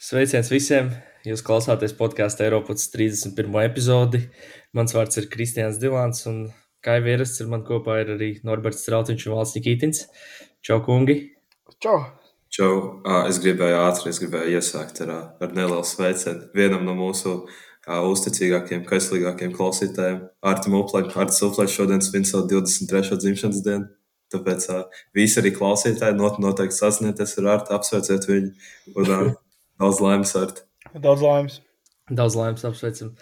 Sveiciens visiem! Jūs klausāties podkāstu Eiropas 31. epizodi. Mans vārds ir Kristians Dilants, un kā jau ierasts, ir man kopā ir arī Norberts Strautiņš un Valsts Nikītins. Čau, kungi! Čau! Čau! Es gribēju ātri, es gribēju iesākt ar, ar nelielu sveicienu vienam no mūsu uh, uzticīgākajiem, kaislīgākajiem klausītājiem, Artim Uplaņam. Artis Uplaņš šodien svin savu 23. dzimšanas dienu. Tāpēc uh, visi arī klausītāji not, noteikti sasnieties ar Artu, apsveiciet viņu. Un, uh, Daudz laimes, Arti. Daudz laimes. Daudz laimes, apsveicam.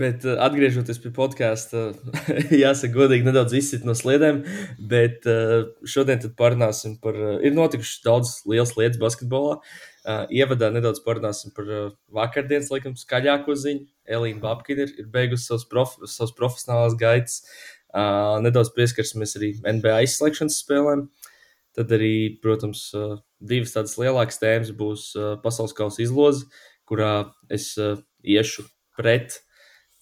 Bet uh, atgriežoties pie podkāsta, uh, jāsaka, godīgi nedaudz izsit no sliedēm. Bet uh, šodien parunāsim par. Uh, ir notikušas daudz lielas lietas basketbolā. Ievadā nedaudz parunāsim par vakardienas, laikam, skaļāko ziņu. Elīna Babkina ir, ir beigusi savus, prof, savus profesionālās gaitas. Nedaudz pieskarsimies arī NBA izslēgšanas spēlēm. Tad arī, protams, divas tādas lielākas tēmas būs uh, pasaules kausa izloze, kurā es uh, iešu pret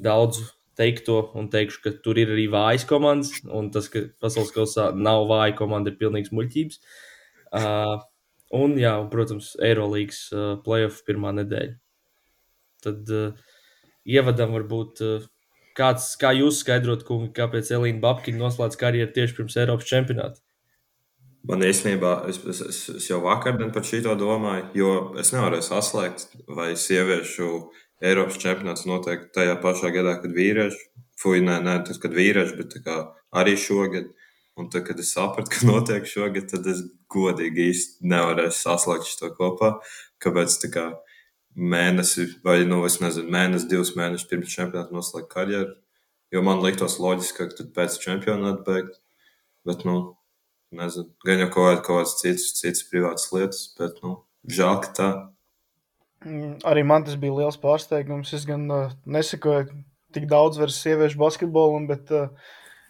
daudzu teikto un teikšu, ka tur ir arī vājas komandas, un tas, ka pasaules kausā nav vāja komanda, ir pilnīgs muļķības. Uh, un, jā, un, protams, Eirolandes uh, playoff pirmā nedēļa. Tad uh, ievadam varbūt. Uh, Kāds, kā jūs skaidrot, kungi, kāpēc Elīna Babkina noslēdz karjeru tieši pirms Eiropas čempionāta? Man īstenībā, es, es, es, es jau vakardien par šī to domāju, jo es nevarēju saslēgt, vai sieviešu Eiropas čempionāts notiek tajā pašā gadā, kad vīrieši, fuj, nē, nē, tas, kad vīrieši, bet arī šogad. Un tad, kad es sapratu, ka notiek šogad, tad es godīgi īsti nevarēju saslēgt to kopā. Kāpēc tā kā mēnesi, vai, nu, es nezinu, mēnesi, divus mēnešus pirms čempionāta noslēgt karjeru, jo man liktos loģiski, ka tad pēc čempionāta beigt. Bet, nu, nezinu, gan jau kaut, kaut kādas citas, citas privātas lietas, bet, nu, žēl, ka tā. Mm, arī man tas bija liels pārsteigums. Es gan uh, nesakoju tik daudz vairs sieviešu basketbolam, bet uh,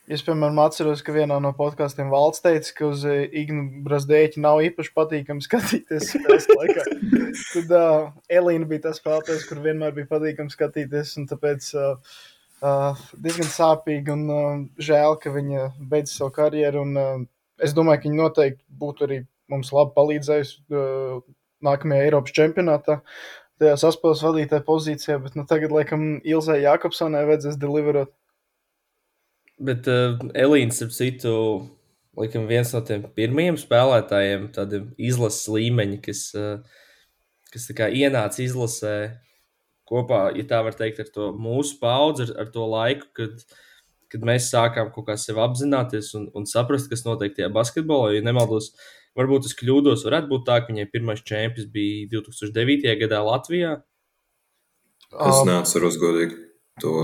es, piemēram, atceros, ka vienā no podkāstiem valsts teica, ka uz uh, Ignu Brazdēķi nav īpaši patīkami skatīties spēles laikā. Tad uh, Elīna bija tas spēlētājs, kur vienmēr bija patīkami skatīties, un tāpēc uh, uh, diezgan sāpīgi un uh, žēl, ka viņa beidz savu karjeru. Un, uh, es domāju, ka viņi noteikti būtu arī mums labi palīdzējuši uh, nākamajā Eiropas čempionātā. Tajā saspēles vadītāja pozīcijā, bet nu, tagad, laikam, Ilzai Jākopsonai vajadzēs deliverot. Bet uh, Elīns, ap citu, laikam, viens no tiem pirmajiem spēlētājiem, tādiem izlases līmeņa, kas, uh, kas ienāca izlasē kopā, ja tā var teikt, ar to mūsu paudzi, ar, ar to laiku, kad uh, kad mēs sākām kaut kā sevi apzināties un, un saprast, kas notiek tajā basketbolā. Ja nemaldos, varbūt es kļūdos, varētu būt tā, ka viņai pirmais čempions bija 2009. gadā Latvijā. Es um, neatceros godīgi to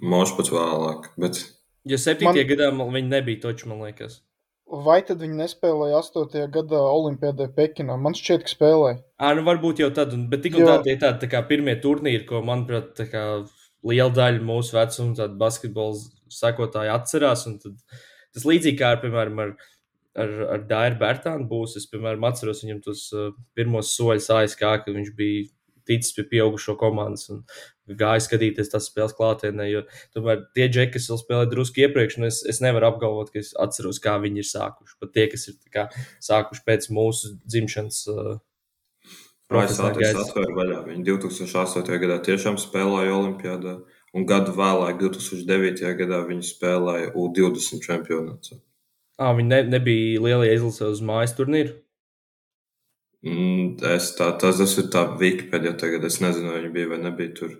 mošu pat vēlāk. Bet... Jo 7. Man... gadā viņa nebija toča, man liekas. Vai tad viņi nespēlēja 8. gadā Olimpijādē Pekinā? Man šķiet, ka spēlēja. À, nu varbūt jau tad, bet tik un jo... tā tie tādi tā kā pirmie turnīri, ko, manuprāt, tā kā liela daļa mūsu vecuma basketbola sekotāji atcerās. Tas līdzīgi kā ar, piemēram, ar, ar, ar Dairu Bērtānu būs. Es, piemēram, atceros viņam tos uh, pirmos soļus ASK, kad viņš bija ticis pie pieaugušo komandas un gāja skatīties tās spēles klātienē. Jo tomēr tie džeki, kas vēl spēlēja drusku iepriekš, nu es, es nevaru apgalvot, ka es atceros, kā viņi ir sākuši. Pat tie, kas ir kā, sākuši pēc mūsu dzimšanas. Uh, Es atvēru vaļā. Viņi 2008. gadā tiešām spēlēja Olimpijādā. Uh, un gadu vēlāk, 2009. gadā, viņi spēlēja U20 čempionātā. Ah, viņi ne, nebija lielie izlasē uz mājas turnīru? Mm, es tā, tas, tas ir tā Wikipedia tagad. Es nezinu, vai viņi bija vai nebija tur.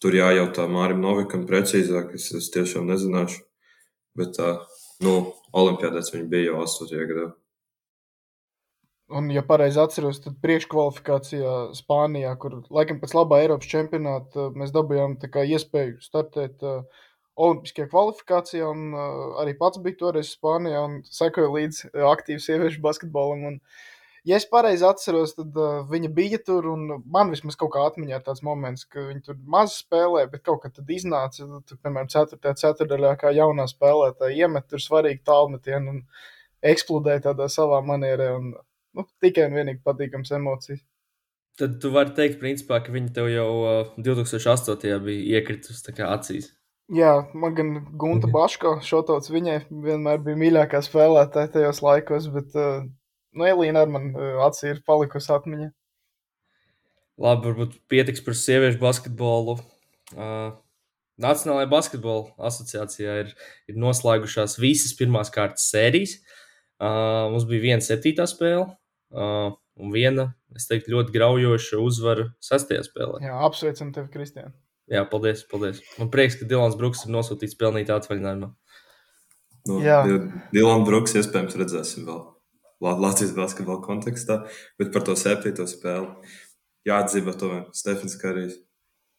Tur jājautā Mārim Novikam precīzāk, es, es tiešām nezināšu. Bet tā, nu, Olimpijādēs viņi bija jau 8. gadā. Un, ja pareizi atceros, tad priekškvalifikācijā Spānijā, kur laikam pēc labā Eiropas čempionāta mēs dabūjām iespēju startēt uh, Olimpiskajā kvalifikācijā, un uh, arī pats biju toreiz Spānijā un sekoju līdzi aktīvu sieviešu basketbolam. Un, ja es pareizi atceros, tad uh, viņa bija tur, un man vismaz kaut kā atmiņā ir tāds moments, ka viņa tur maz spēlē, bet kaut kad tad iznāca, tur, piemēram, 4. ceturdaļā kā jaunā spēlētāja, iemet tur svarīgu tālmetienu un eksplodēja tādā savā manierē. Un, nu, tikai un vienīgi patīkams emocijas. Tad tu vari teikt, principā, ka viņi tev jau uh, 2008. bija iekritusi acīs. Jā, man gan Gunta mhm. Baško šotots viņai vienmēr bija mīļākā spēlētāja tajos laikos, bet uh, nu, Elīna ar man uh, acī ir palikusi atmiņa. Labi, varbūt pietiks par sieviešu basketbolu. Uh, Nacionālajā basketbola asociācijā ir, ir noslēgušās visas pirmās kārtas sērijas. Uh, mums bija viena septītā spēle uh, un viena, es teiktu, ļoti graujoša uzvara sastajā spēlē. Jā, apsveicam tevi, Kristian. Jā, paldies, paldies. Man prieks, ka Dilans Bruks ir nosūtīts pelnīt atvaļinājumā. Nu, Jā. Dilans Bruks iespējams redzēsim vēl Latvijas basketbola kontekstā, bet par to septīto spēli jāatzīmē tomēr Stefans Karijs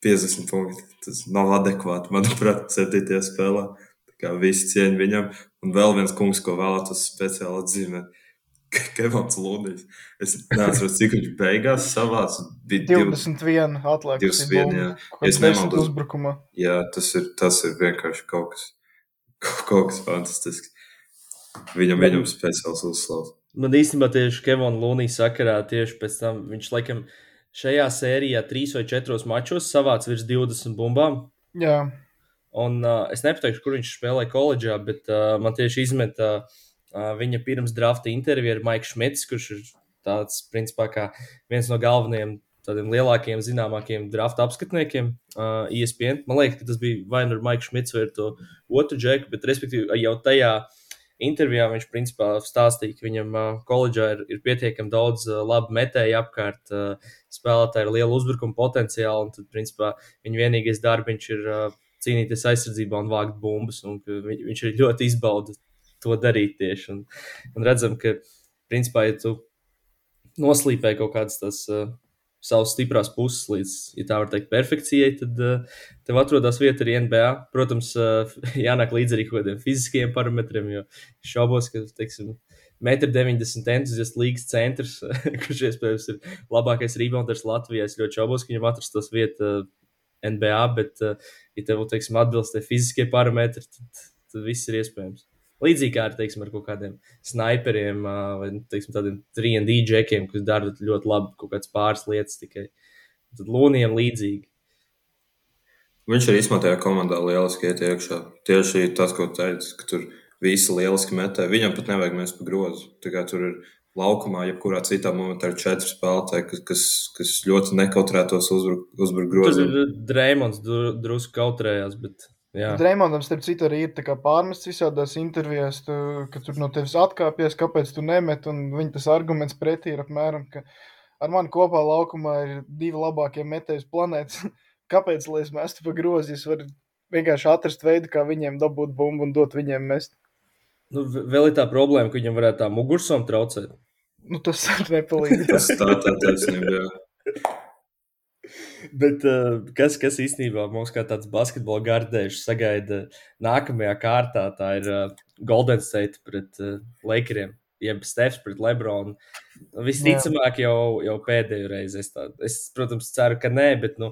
50 punkti. Tas nav adekvāti, manuprāt, 7. spēlē. Tā kā visi cieņa viņam. Un vēl viens kungs, ko vēlētos speciāli atzīmēt. Kevins Lundijs. Es neatceros, cik viņš beigās savāca. Bija 21 atlaikas. 21, jā. Es nemaldos. uzbrukumā. Jā, tas ir, tas ir vienkārši kaut kas, kaut kas fantastisks. Viņam, viņam speciāls uzslavs. Man īstenībā tieši Kevina Lunija sakarā tieši pēc tam viņš laikam šajā sērijā trīs vai četros mačos savāca virs 20 bumbām. Jā. Un uh, es nepateikšu, kur viņš spēlēja koledžā, bet uh, man tieši izmeta uh, viņa pirms drafta intervija ar Maiku Šmits, kurš ir tāds, principā, viens no galvenajiem tādiem lielākiem, zināmākiem drafta apskatniekiem, uh, ESPN. Man liekas, ka tas bija vai nu ar Maiku Šmits vai ar to otru džeku, bet respektīvi jau tajā intervijā viņš principā stāstīja, ka viņam uh, koledžā ir, ir pietiekami daudz uh, labu metēju apkārt, uh, spēlētāji ar lielu uzbrukuma potenciālu, un tad, principā, viņa vienīgais darbiņš ir uh, cīnīties aizsardzībā un vākt bumbas, un viņ, viņš ir ļoti izbauda to darīt tieši. Un, un redzam, ka, principā, ja tu noslīpē kaut kādas tās uh, savas stiprās puses līdz, ja tā var teikt, perfekcijai, tad uh, tev atrodas vieta arī NBA. Protams, uh, jānāk līdzi arī kaut kādiem fiziskiem parametriem, jo šaubos, ka, teiksim, 1,90 m entuziasts līgas centrs, kurš iespējams ir labākais rebounders Latvijā. Es ļoti šaubos, ka viņam atrastos vieta NBA, bet, ja tev, teiksim, atbilst tie fiziskie parametri, tad, tad viss ir iespējams. Līdzīgi kā ar, teiksim, ar kaut kādiem sniperiem vai teiksim, tādiem 3D džekiem, kas dara ļoti labi kaut kādas pāris lietas tikai. Tad lūniem līdzīgi. Viņš ir izmantojis komandā lieliski iet iekšā. Tieši tas, ko teica, ka tur visi lieliski metē. Viņam pat nevajag mest pa grozu. Tur ir laukumā, jebkurā citā momentā ir četri spēlētāji, kas, kas, kas ļoti nekautrētos uzbrukt uzbruk groziem. Tur Dreimons drusku kautrējās, bet Dreimondam, starp citu, arī ir pārmests visādās intervijās, tu, ka tur no tevis atkāpies, kāpēc tu nemet. Viņa tas arguments pretī ir apmēram, ka ar mani kopā laukumā ir divi labākie metēji planētas. kāpēc lai es mestu pa grozi? Es varu vienkārši atrast veidu, kā viņiem dabūt bumbu un dot viņiem mest. Nu, vēl ir tā problēma, ka viņam varētu tā mugursoma traucēt. Nu, tas nepalīdz. tas tā, tā taisnība. Bet uh, kas, kas īstenībā mums kā tāds basketbola gardēžs sagaida nākamajā kārtā, tā ir uh, Golden State pret uh, Lakeriem, jeb Stefs pret Lebronu. Visticamāk, jau, jau pēdējo reizi es tādu, es, protams, ceru, ka nē, bet, nu,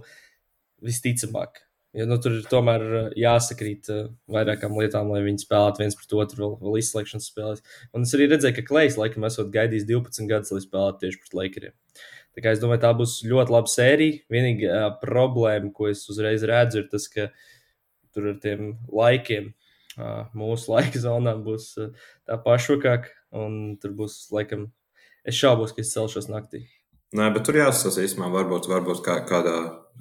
visticamāk. Jo nu, tur ir tomēr jāsakrīt vairākām lietām, lai viņi spēlētu viens pret otru vēl, vēl izslēgšanas spēlēs. Un es arī redzēju, ka Klejs laikam esot gaidījis 12 gadus, lai spēlētu tieši pret Lakeriem. Tā kā es domāju, tā būs ļoti laba sērija. Vienīgā problēma, ko es uzreiz redzu, ir tas, ka tur ar tiem laikiem, mūsu laika zonām būs tā pašvakāk, un tur būs, laikam, es šaubos, ka es celšos naktī. Nē, bet tur jāsaka, īstenībā, varbūt, varbūt kā, kādā,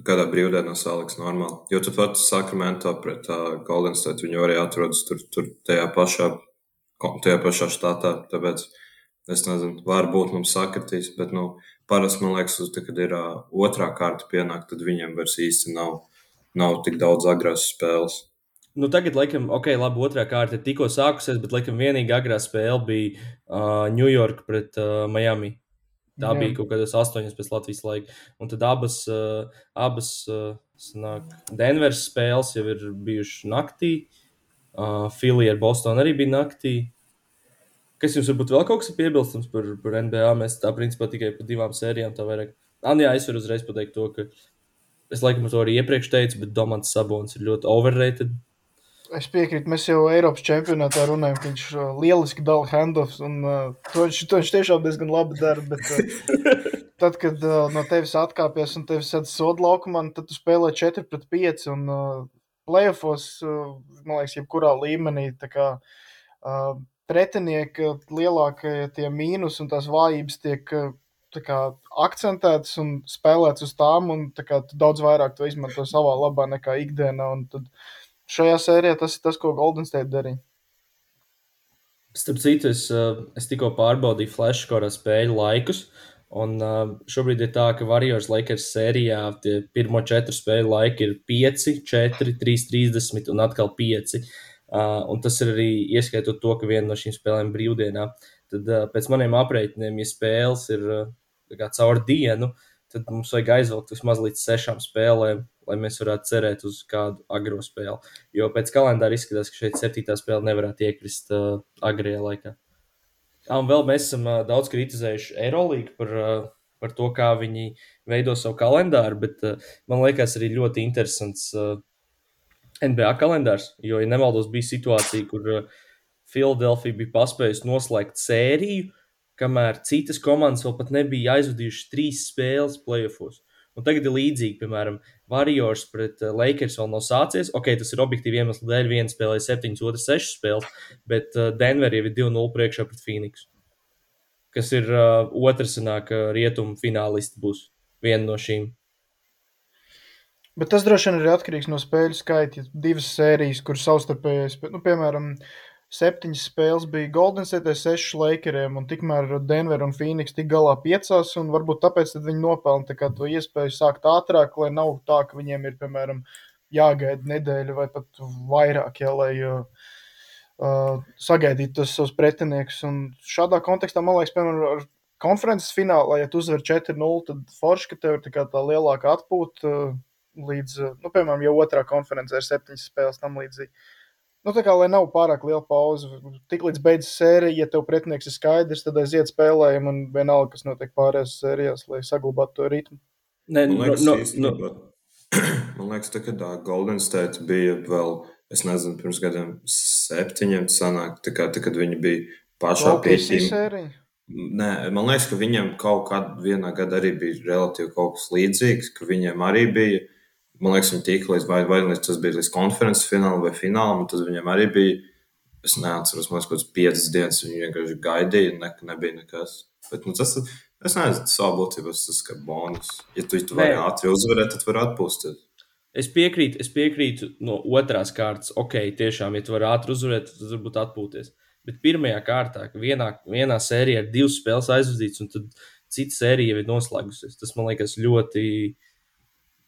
kādā brīvdienā saliks normāli. Jo tu pats Sakramento pret uh, Golden State, viņi arī atrodas tur, tur tajā pašā, tajā pašā štatā. Tāpēc es nezinu, varbūt mums sakritīs, bet, nu, parasti man liekas, uz, kad ir uh, otrā kārta pienāk, tad viņiem vairs īsti nav, nav tik daudz agrās spēles. Nu, tagad, laikam, ok, labi, otrā kārta ir tikko sākusies, bet, laikam, vienīgā agrā spēle bija uh, New York pret uh, Miami. Tā Jā. bija kaut kādas astoņas pēc Latvijas laika. Un tad abas, uh, abas uh, sanāk, Denveras spēles jau ir bijušas naktī. Uh, Filija ar Bostonu arī bija naktī. Kas jums varbūt vēl kaut kas piebilstams par, par NBA? Mēs tā principā tikai par divām sērijām tā vairāk. An, jā, es varu uzreiz pateikt to, ka es laikam to arī iepriekš teicu, bet Domants Sabons ir ļoti overrated. Es piekrītu, mēs jau Eiropas čempionātā runājam, ka viņš uh, lieliski dala handoffs, un uh, to, viņš, to viņš tiešām diezgan labi dara. Bet, uh, tad, kad uh, no tevis atkāpjas un tevis sedz sodu laukumā, tad tu spēlē 4 pret 5. Un uh, playoffs, uh, man liekas, jebkurā līmenī. Kā, uh, pretinieka lielākie mīnus un tās vājības tiek kā, akcentētas un spēlētas uz tām, un kā, daudz vairāk to izmanto savā labā nekā ikdienā. Šajā sērijā tas ir tas, ko Golden State darīja. Starp citu, es, eh, es tikko pārbaudīju flashkorā spēļu laikus. Un uh, šobrīd ir tā, ka Warriors Lakers sērijā pirmo četru spēļu laiki ir 5, 4, 3, 30 un atkal 5. Uh, un tas ir arī ieskaitot to, ka viena no šīm spēlēm brīvdienā. Tad uh, pēc maniem aprēķiniem, ja spēles ir uh, caur dienu, tad mums vajag aizvilkt vismaz līdz sešām spēlēm, lai mēs varētu cerēt uz kādu agro spēli. Jo pēc kalendāra izskatās, ka šeit septītā spēle nevarētu iekrist uh, agrajā laikā. Un vēl mēs esam uh, daudz kritizējuši Eirolandu par, uh, par to, kā viņi veido savu kalendāru, bet uh, man liekas, arī ļoti interesants uh, NBA kalendārs. Jo, ja nemaldos, bija situācija, kur Filadelfija uh, bija paspējusi noslēgt sēriju, kamēr citas komandas vēl pat nebija aizvadījušas trīs spēles playoffs. Un tagad ir līdzīgi, piemēram, Warriors pret uh, Lakers vēl nav sācies. Ok, tas ir objektīvi iemesli dēļ. Viena spēlē 7, otrs 6 spēles, bet uh, Denver jau ir 2-0 priekšā pret Phoenix. Kas ir uh, otrs, sanāk, rietumu finālisti būs viena no šīm. Bet tas droši vien ir atkarīgs no spēļu skaita. Divas sērijas, kuras savstarpēji, nu, piemēram, septiņas spēles bija Golden State, sešas Lakeriem, un tikmēr Denver un Phoenix tik galā piecās, un varbūt tāpēc viņi nopelna to iespēju sākt ātrāk, lai nav tā, ka viņiem ir, piemēram, jāgaida nedēļa vai pat vairāk, ja, lai uh, uh, sagaidītu tos savus pretiniekus. Un šādā kontekstā, man liekas, piemēram, ar konferences finālā, ja tu uzvari 4-0, tad forši, ka tev ir tā, tā lielāka atpūta uh, līdz, uh, nu, piemēram, jau otrā konferencē ir septiņas spēles tam līdzīgi. Nu, tā kā lai nav pārāk liela pauze, tik līdz beidzas sērija, ja tev pretinieks ir skaidrs, tad aiziet spēlējumu un vienalga, kas notiek pārējās sērijās, lai saglabātu to ritmu. Nē, man liekas, no, no, no. man liekas tā, ka tā Golden State bija vēl, es nezinu, pirms gadiem septiņiem sanāk, tā kā, tā, kad viņi bija pašā pieejamā. Nē, man liekas, ka viņiem kaut kādā vienā gadā arī bija relatīvi kaut kas līdzīgs, ka viņiem arī bija Man liekas, viņi tika līdz, vai, vai līdz tas bija līdz konferences finālam vai finālam, un tas viņam arī bija. Es neatceros, man liekas, kaut kāds piecas dienas viņi vienkārši gaidīja, un ne, nebija nekas. Bet, nu, tas, es nezinu, tas savā būtībā tas ir bonus. Ja tu, tu vari ātri uzvarēt, tad var atpūsties. Es piekrītu, es piekrītu no otrās kārtas. Ok, tiešām, ja tu vari ātri uzvarēt, tad varbūt atpūties. Bet pirmajā kārtā, vienā, vienā sērijā ir divas spēles aizvadītas, un tad cita sērija jau ir noslēgusies. Tas man liekas ļoti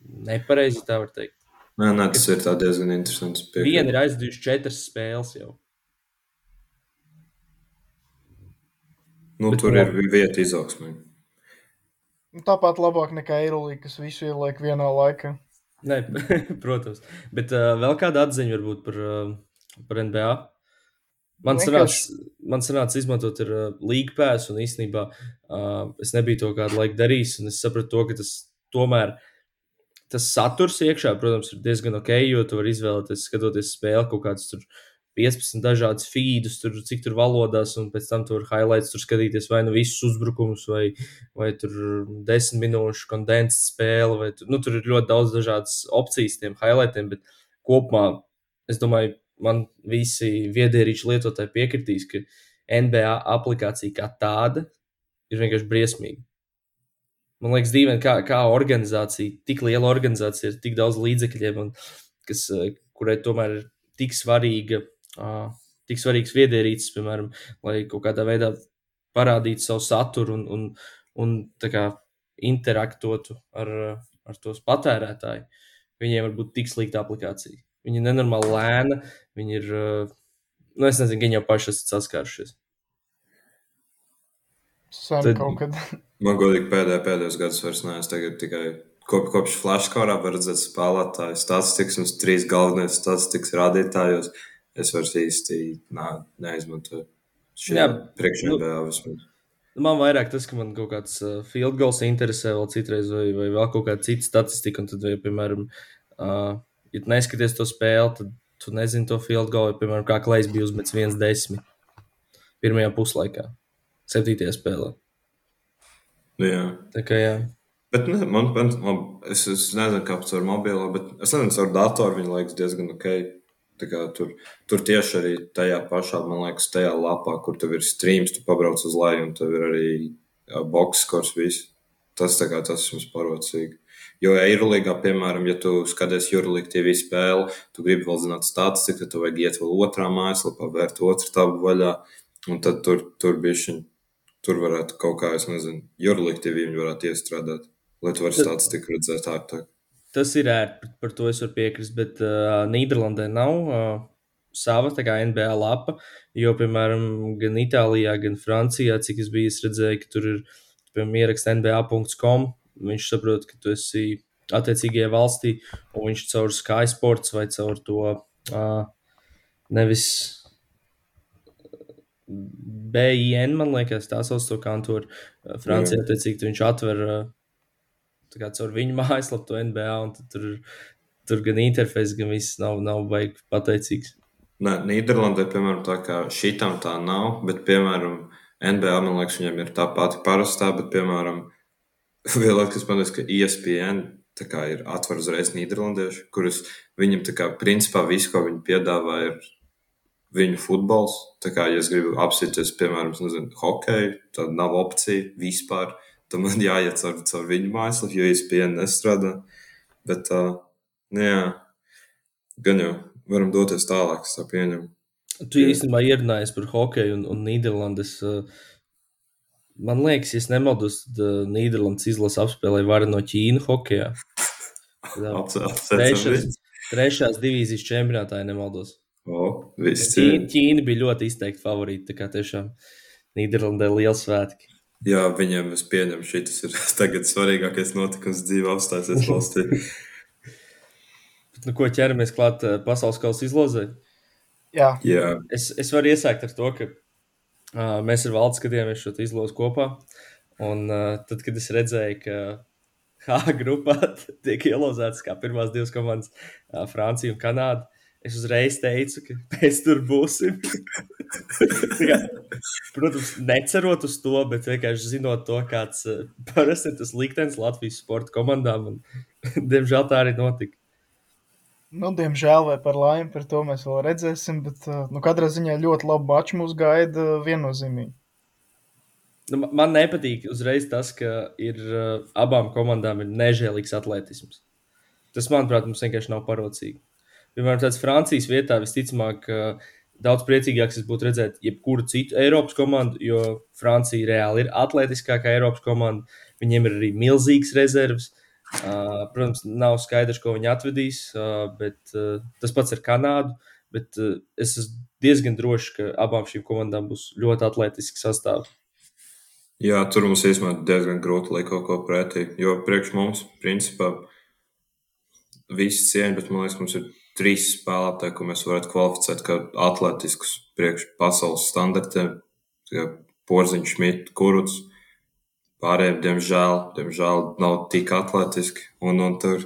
Nepareizi tā var teikt. Nē, nē tas ir diezgan interesants. Viena ir aizdījuši četras spēles jau. Nu, Bet tur ir vieta izaugsmē. Nu, tāpat labāk nekā Eirolīga, kas visu ieliek vienā laikā. Nē, protams. Bet uh, vēl kāda atziņa varbūt par, uh, par NBA? Man sanāca, man sanāca izmantot ar uh, League Pass, un īstenībā uh, es nebiju to kādu laiku darījis, un es sapratu to, ka tas tomēr uh, tas saturs iekšā, protams, ir diezgan ok, jo tu vari izvēlēties, skatoties spēli, kaut kādas tur 15 dažādas feedus, tur, cik tur valodās, un pēc tam tur highlights, tur skatīties vai nu visus uzbrukumus, vai, vai tur 10 minūšu kondensēt spēli, vai tur, nu, tur ir ļoti daudz dažādas opcijas tiem highlightiem, bet kopumā es domāju, man visi viedierīču lietotāji piekritīs, ka NBA aplikācija kā tāda ir vienkārši briesmīga. Man liekas, dīvaini, kā, kā organizācija, tik liela organizācija ar tik daudz līdzekļiem, un, kas, eh, kurai tomēr ir tik svarīga, tik svarīgs viedierīcis, piemēram, lai kaut kādā veidā parādītu savu saturu un, un, un kā, interaktotu ar, ar tos patērētāju. Viņiem var būt tik slikta aplikācija. Viņi ir nenormāli lēna, viņi ir, nu, es nezinu, viņi jau paši esat saskārušies. Sen kaut kad. Man godīgi pēdējā, pēdējos gados vairs neesmu. Tagad tikai kop, kopš flashkorā var redzēt spēlētāju statistikas un trīs galvenais statistikas rādītājos. Es vairs īsti nā, neizmantoju šī priekšējā nu, vismaz. Man vairāk tas, ka man kaut kāds uh, field goals interesē, vēl citreiz, vai, vai vēl kaut kāda cita statistika. Un tad, ja, piemēram, uh, ja neskaties to spēli, tad tu nezini to field goal. Ja, piemēram, kā Klais bija uzmetis 1-10 pirmajā puslaikā septītajā spēlē. Nu, jā. Tā kā jā. Bet ne, man, man, man, es, es nezinu, kāpēc ar mobilo, bet es nezinu, ar datoru viņa liekas diezgan ok. Tur, tur tieši arī tajā pašā, man liekas, tajā lapā, kur tev ir streams, tu pabrauc uz leju, un tev ir arī boxe skors, viss. Tas, tā kā, tas mums parocīgi. Jo Eirolandā, piemēram, ja tu skaties Jurlīku TV spēli, tu gribi vēl zināt statistiku, tad tu vajag iet vēl otrā mājaslapā, vērt otru tabu vaļā, un tad tur, tur bišķiņ, tur varētu kaut kā, es nezinu, Jurlīku TV viņi varētu iestrādāt, lai tu varētu statistiku redzēt ārtāk. Tas ir ērti, par to es varu piekrist, bet uh, Nīderlandē nav uh, sava kā, NBA lapa. Jo, piemēram, gan Itālijā, gan Francijā, cik es biju, es redzēju, ka tur ir piemēram, ieraksts NBA.com. Viņš saprot, ka tu esi attiecīgajā valstī, un viņš caur Sky Sports vai caur to uh, nevis BIN, man liekas, tā sauc to kantoru. Francijā, attiecīgi, viņš atver uh, kā, caur viņu mājaslapu to NBA, un tur, tur gan interfejs, gan viss nav, nav baigi pateicīgs. Nē, Nīderlandē, piemēram, tā kā šitam tā nav, bet, piemēram, NBA, man liekas, viņam ir tā pati parastā, bet, piemēram, vēl lieta, kas man liekas, ka ESPN ir atver uzreiz Nīderlandieši, kurus viņam, tā kā, principā, visu, ko viņi piedāvā, ir viņu futbols. Tā kā, ja es gribu apsieties, piemēram, nezinu, hokeju, tad nav opcija vispār. Tad man jāiet caur, caur viņu mājaslapu, jo ESPN nestrādā. Bet, uh, jā, gan jau varam doties tālāk, es tā pieņemu. Tu īstenībā ierunājies par hokeju un, un Nīderlandes. Man liekas, ja nemaldos, tad Nīderlandes izlase apspēlēja varu no Ķīnas hokeja. Trešās, trešās divīzijas čempionātā, ja nemaldos. O, Ķīna, Ķīna bija ļoti izteikti favorīta. Tā kā tiešām Nīderlandē liels svētki. Jā, viņiem es pieņemu, šis ir tagad svarīgākais notikums dzīvē apstāsies valstī. nu, ko ķeramies klāt pasaules kausa izlozē? Jā. Jā. Es, es varu iesākt ar to, ka uh, mēs ar valsts skatījāmies šo izlozi kopā. Un uh, tad, kad es redzēju, ka H grupā tiek ielozētas kā pirmās divas komandas, uh, Francija un Kanāda, es uzreiz teicu, ka mēs tur būsim. kā, protams, necerot uz to, bet vienkārši zinot to, kāds parasti ir tas liktenis Latvijas sporta komandām. Un, diemžēl tā arī notika. Nu, diemžēl, vai par laimi, par to mēs vēl redzēsim. Bet, nu, katrā ziņā ļoti labi mačs mūs gaida viennozīmīgi. Nu, man nepatīk uzreiz tas, ka ir uh, abām komandām ir nežēlīgs atletisms. Tas, manuprāt, mums vienkārši nav parocīgi. Piemēram, tāds Francijas vietā visticamāk, daudz priecīgāks es būtu redzēt jebkuru citu Eiropas komandu, jo Francija reāli ir atletiskākā Eiropas komanda. Viņiem ir arī milzīgas rezerves. Uh, protams, nav skaidrs, ko viņi atvedīs, uh, bet uh, tas pats ar Kanādu. Bet uh, es esmu diezgan drošs, ka abām šīm komandām būs ļoti atletiski sastāvs. Jā, tur mums īstenībā diezgan grūti likt kaut ko pretī. Jo priekš mums, principā, visi cieņi, bet man liekas, mums ir trīs spēlētāji, ko mēs varētu kvalificēt kā atletiskus priekš pasaules standartiem. Porziņš, Šmits, Kuruts. Pārējiem, diemžēl, diemžēl nav tik atletiski, un, un tur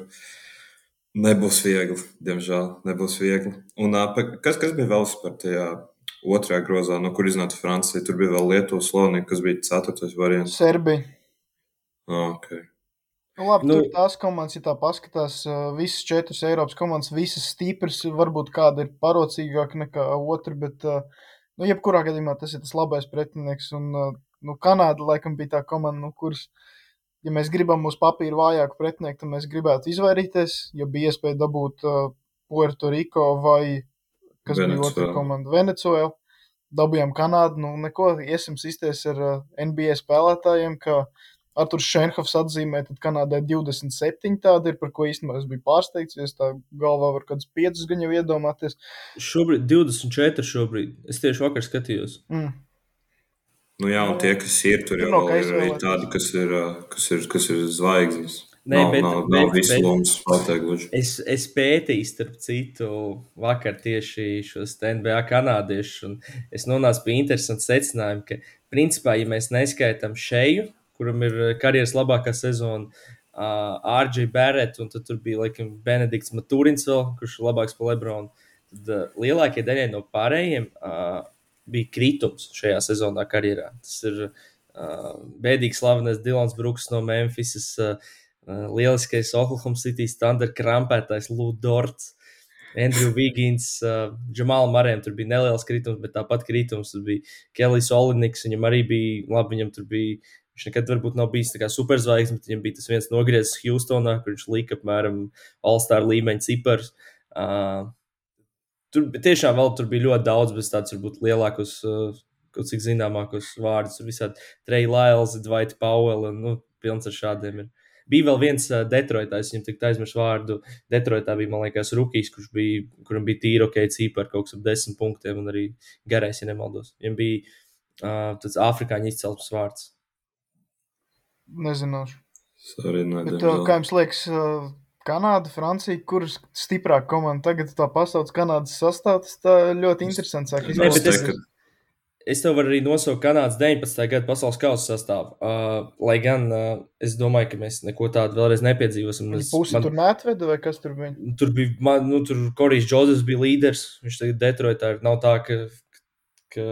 nebūs viegli. Diemžēl nebūs viegli. Un, kas, kas bija vēl par tajā otrajā grozā, no kur iznāca Francija? Tur bija vēl Lietuvas Slovenija, kas bija ceturtais variants. Serbija. Ah, okay. Nu, labi, nu, tur tās komandas, ja tā paskatās, visas četras Eiropas komandas, visas stipras, varbūt kāda ir parocīgāka nekā otra, bet, nu, jebkurā gadījumā tas ir tas labais pretinieks. Un, nu, Kanāda laikam bija tā komanda, nu, kuras, ja mēs gribam uz papīra vājāku pretinieku, tad mēs gribētu izvairīties, jo bija iespēja dabūt uh, Puerto Rico vai, kas Venecuēla. bija otra komanda, Venecuēla. Dabūjām Kanādu, nu, neko, iesim sistēs ar uh, NBA spēlētājiem, ka Arthurs Šenhofs atzīmē, tad Kanādai 27 tādi ir, par ko īstenībā es biju pārsteigts, jo es tā galvā varu kādus 5 gan jau iedomāties. Šobrīd 24 šobrīd, es tieši vakar skatījos. Mm. Nu, jā, un tie, kas ir tur, jau no, ir arī tādi, kas ir, kas ir, kas ir zvaigznes. Nē, nav, bet, nav, bet, nav visu lomas pateikuši. Es, es pētīju, starp citu, vakar tieši šos NBA kanādiešus, un es nonācu pie interesanta secinājuma, ka, principā, ja mēs neskaitām šeju, kuram ir karjeras labākā sezona, uh, RJ Barrett, un tur bija, laikam, Benedikts Matūrins vēl, kurš ir labāks par Lebronu, tad uh, lielākie daļai no pārējiem uh, bija kritums šajā sezonā karjerā. Tas ir uh, bēdīgs slavenais Dilans Brooks no Memphisas, uh, uh, lieliskais Oklahoma City standarta krampētājs Ludorts. Andrew Vigins, uh, Džamāla Marēm tur bija neliels kritums, bet tāpat kritums tur bija Kelijs Oliniks. Viņam arī bija, labi, viņam tur bija Viņš nekad varbūt nav bijis superzvaigznes, bet viņam bija tas viens nogriezis Houstonā, kur viņš lika apmēram All-Star līmeņa cipars. Uh, tur tiešām vēl tur bija ļoti daudz, bet tāds varbūt lielākos, uh, cik zināmākos vārdus. Visādi Trey Lyles, Dwight Powell, un nu, pilns ar šādiem. Ir. Bija vēl viens uh, Detroitā, es viņam tik aizmirsu vārdu. Detroitā bija, man liekas, Rukijs, kurš bija, kuram bija tīra ok, cipari kaut kas ap desmit punktiem, un arī garais, ja nemaldos. Viņam bija uh, tāds afrikāņu izcelsmes vārds. Nezināšu. Sorry, Bet, uh, kā jums liekas, uh, Kanāda, Francija, kuras stiprāka komanda tagad tā pasaules Kanādas sastāvs, tā ļoti interesants. Sāk, Nē, bet es, es tev varu arī nosaukt Kanādas 19. gada pasaules kausa sastāvu. Uh, lai gan uh, es domāju, ka mēs neko tādu vēlreiz nepiedzīvosim. Es, pusi man, tur neatveda vai kas tur bija? Tur bija, man, nu, tur Korijs Džozefs bija līderis. Viņš tagad Detroitā ir. Nav tā, ka. ka,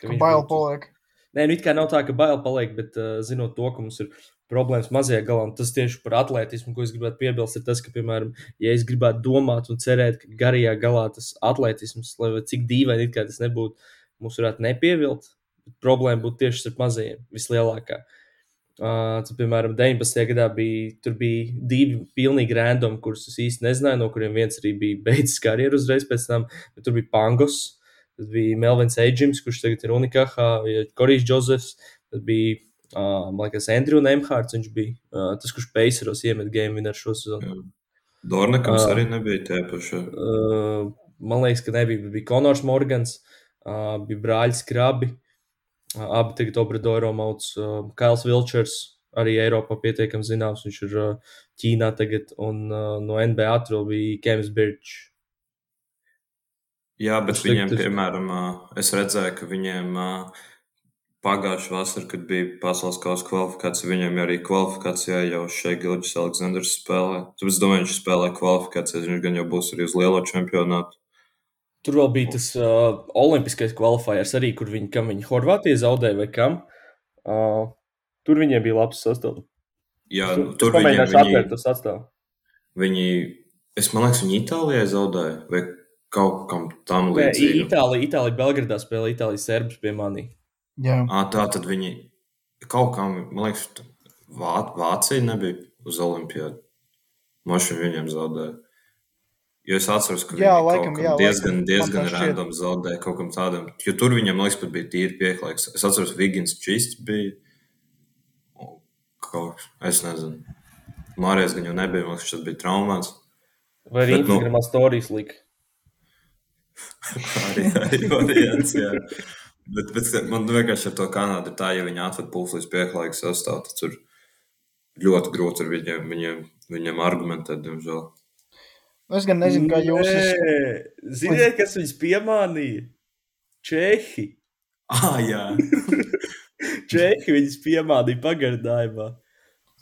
ka, ka bail paliek. Nē, nu it kā nav tā, ka bail paliek, bet uh, zinot to, ka mums ir problēmas mazajā galā, un tas tieši par atletismu, ko es gribētu piebilst, ir tas, ka, piemēram, ja es gribētu domāt un cerēt, ka garajā galā tas atletisms, lai cik dīvaini tas nebūtu, mums varētu nepievilt, problēma būtu tieši starp mazajiem, vislielākā. Uh, tad, piemēram, 19. gadā bija, bija divi pilnīgi random, kurus es īsti nezināju, no kuriem viens arī bija beidzis karjeru uzreiz pēc tam, bet tur bija Pangos, tad bija Melvins Eidžims, kurš tagad ir Unikahā, Korijs Džozefs, tad bija Uh, man liekas, Andrew Nemhārds, viņš bija uh, tas, kurš Peiseros iemet game winner šo sezonu. Dornekams uh, arī nebija tie paši. Uh, man liekas, ka nebija. Bija Konors Morgans, uh, bija brāļs Krabi, uh, abi tagad Obradoro mauc, uh, Kails Vilčers, arī Eiropā pietiekami zināms, viņš ir uh, Ķīnā tagad, un uh, no NBA tur bija Kems Birčs. Jā, bet es viņiem, piemēram, es redzēju, ka viņiem Pagājušā vasarā, kad bija pasaules kausa kvalifikācija, viņam arī kvalifikācijā jau šeit Gilģis Aleksandrs spēlē. Tāpēc es domāju, viņš spēlē kvalifikācijas, viņš gan jau būs arī uz lielo čempionātu. Tur vēl bija tas uh, olimpiskais kvalifikācijas arī, kur viņi, kam viņi Horvātija zaudēja vai kam. Uh, tur viņiem bija labs sastāvs. Jā, nu, tur viņi bija. Tas sastāv. Viņi, es man liekas, viņi Itālijai zaudēja vai kaut kam tam līdzīgam. Itālija, Itālija Belgradā spēlē Itālijas serbus pie. À, tā tad viņi kaut kā, man liekas, Vā, Vācija nebija uz Olimpijādu. Mašīna viņiem zaudēja. Jo es atceros, ka jā, laikam, jā, diezgan, laikam, diezgan random zaudēja kaut kam tādam. Jo tur viņam, liekas, pat bija tīri pieklājīgs. Es atceros, Vigins Čists bija. Kaut, es nezinu. Mārijas gan jau nebija, man liekas, tas bija traumāts. Vai arī nu, Instagramā stāstījis lika? Arī, arī variants, jā. Bet, bet man vienkārši ar to Kanādu ir tā, ja viņi atved pulsu līdz pieklājīgu sastāvu, tad tur ļoti grūti ar viņiem, viņiem, viņiem argumentēt, diemžēl. Es gan nezinu, kā jūs. Nē. Ziniet, kas viņus piemānīja? Čehi. Ah, jā. Čehi viņus piemānīja pagardājumā.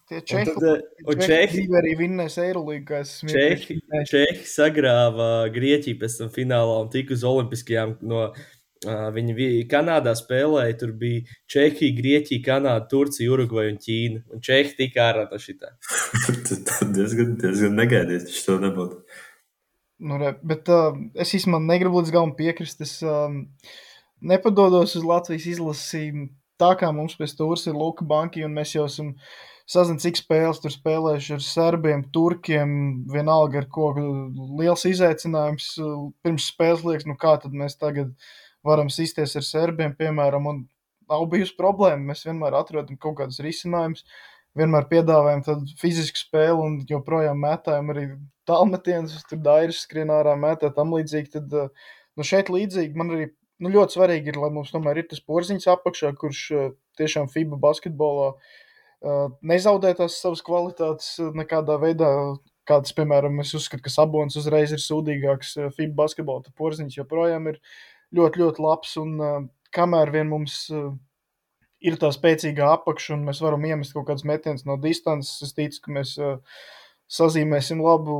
Tie čehi, tad, un čehi arī vinnēs Eirolīgā. Čehi, čehi sagrāva Grieķiju pēc tam finālā un tika uz olimpiskajām no Uh, viņi bija Kanādā spēlēja, tur bija Čehija, Grieķija, Kanāda, Turcija, Urugvaja un Ķīna. Un Čehija tika ārā no šitā. Tas diezgan, diezgan negaidīts, tas to nebūtu. Nu, re, bet uh, es īstenībā negribu līdz galam piekrist. Es um, nepadodos uz Latvijas izlasi. Tā kā mums pēc tūrs ir Luka Banki, un mēs jau esam sazinājuši, cik spēles tur spēlējuši ar serbiem, turkiem, vienalga ar ko liels izaicinājums. Pirms spēles liekas, nu kā tad mēs tagad varam sīsties ar serbiem, piemēram, un nav bijusi problēma. Mēs vienmēr atrodam kaut kādus risinājumus, vienmēr piedāvājam tādu fizisku spēli un joprojām mētājam arī tālmetienus, tur dairis skrien ārā mētā tam līdzīgi. Tad, nu, šeit līdzīgi man arī nu, ļoti svarīgi ir, lai mums tomēr ir tas porziņš apakšā, kurš tiešām FIBA basketbolā uh, nezaudē tās savas kvalitātes nekādā veidā. Kāds, piemēram, es uzskatu, ka Sabonis uzreiz ir sūdīgāks FIBA basketbolā, tad porziņš joprojām ir uh, ļoti, ļoti labs. Un uh, kamēr vien mums uh, ir tā spēcīga apakša un mēs varam iemest kaut kādus metienus no distances, es ticu, ka mēs uh, sazīmēsim labu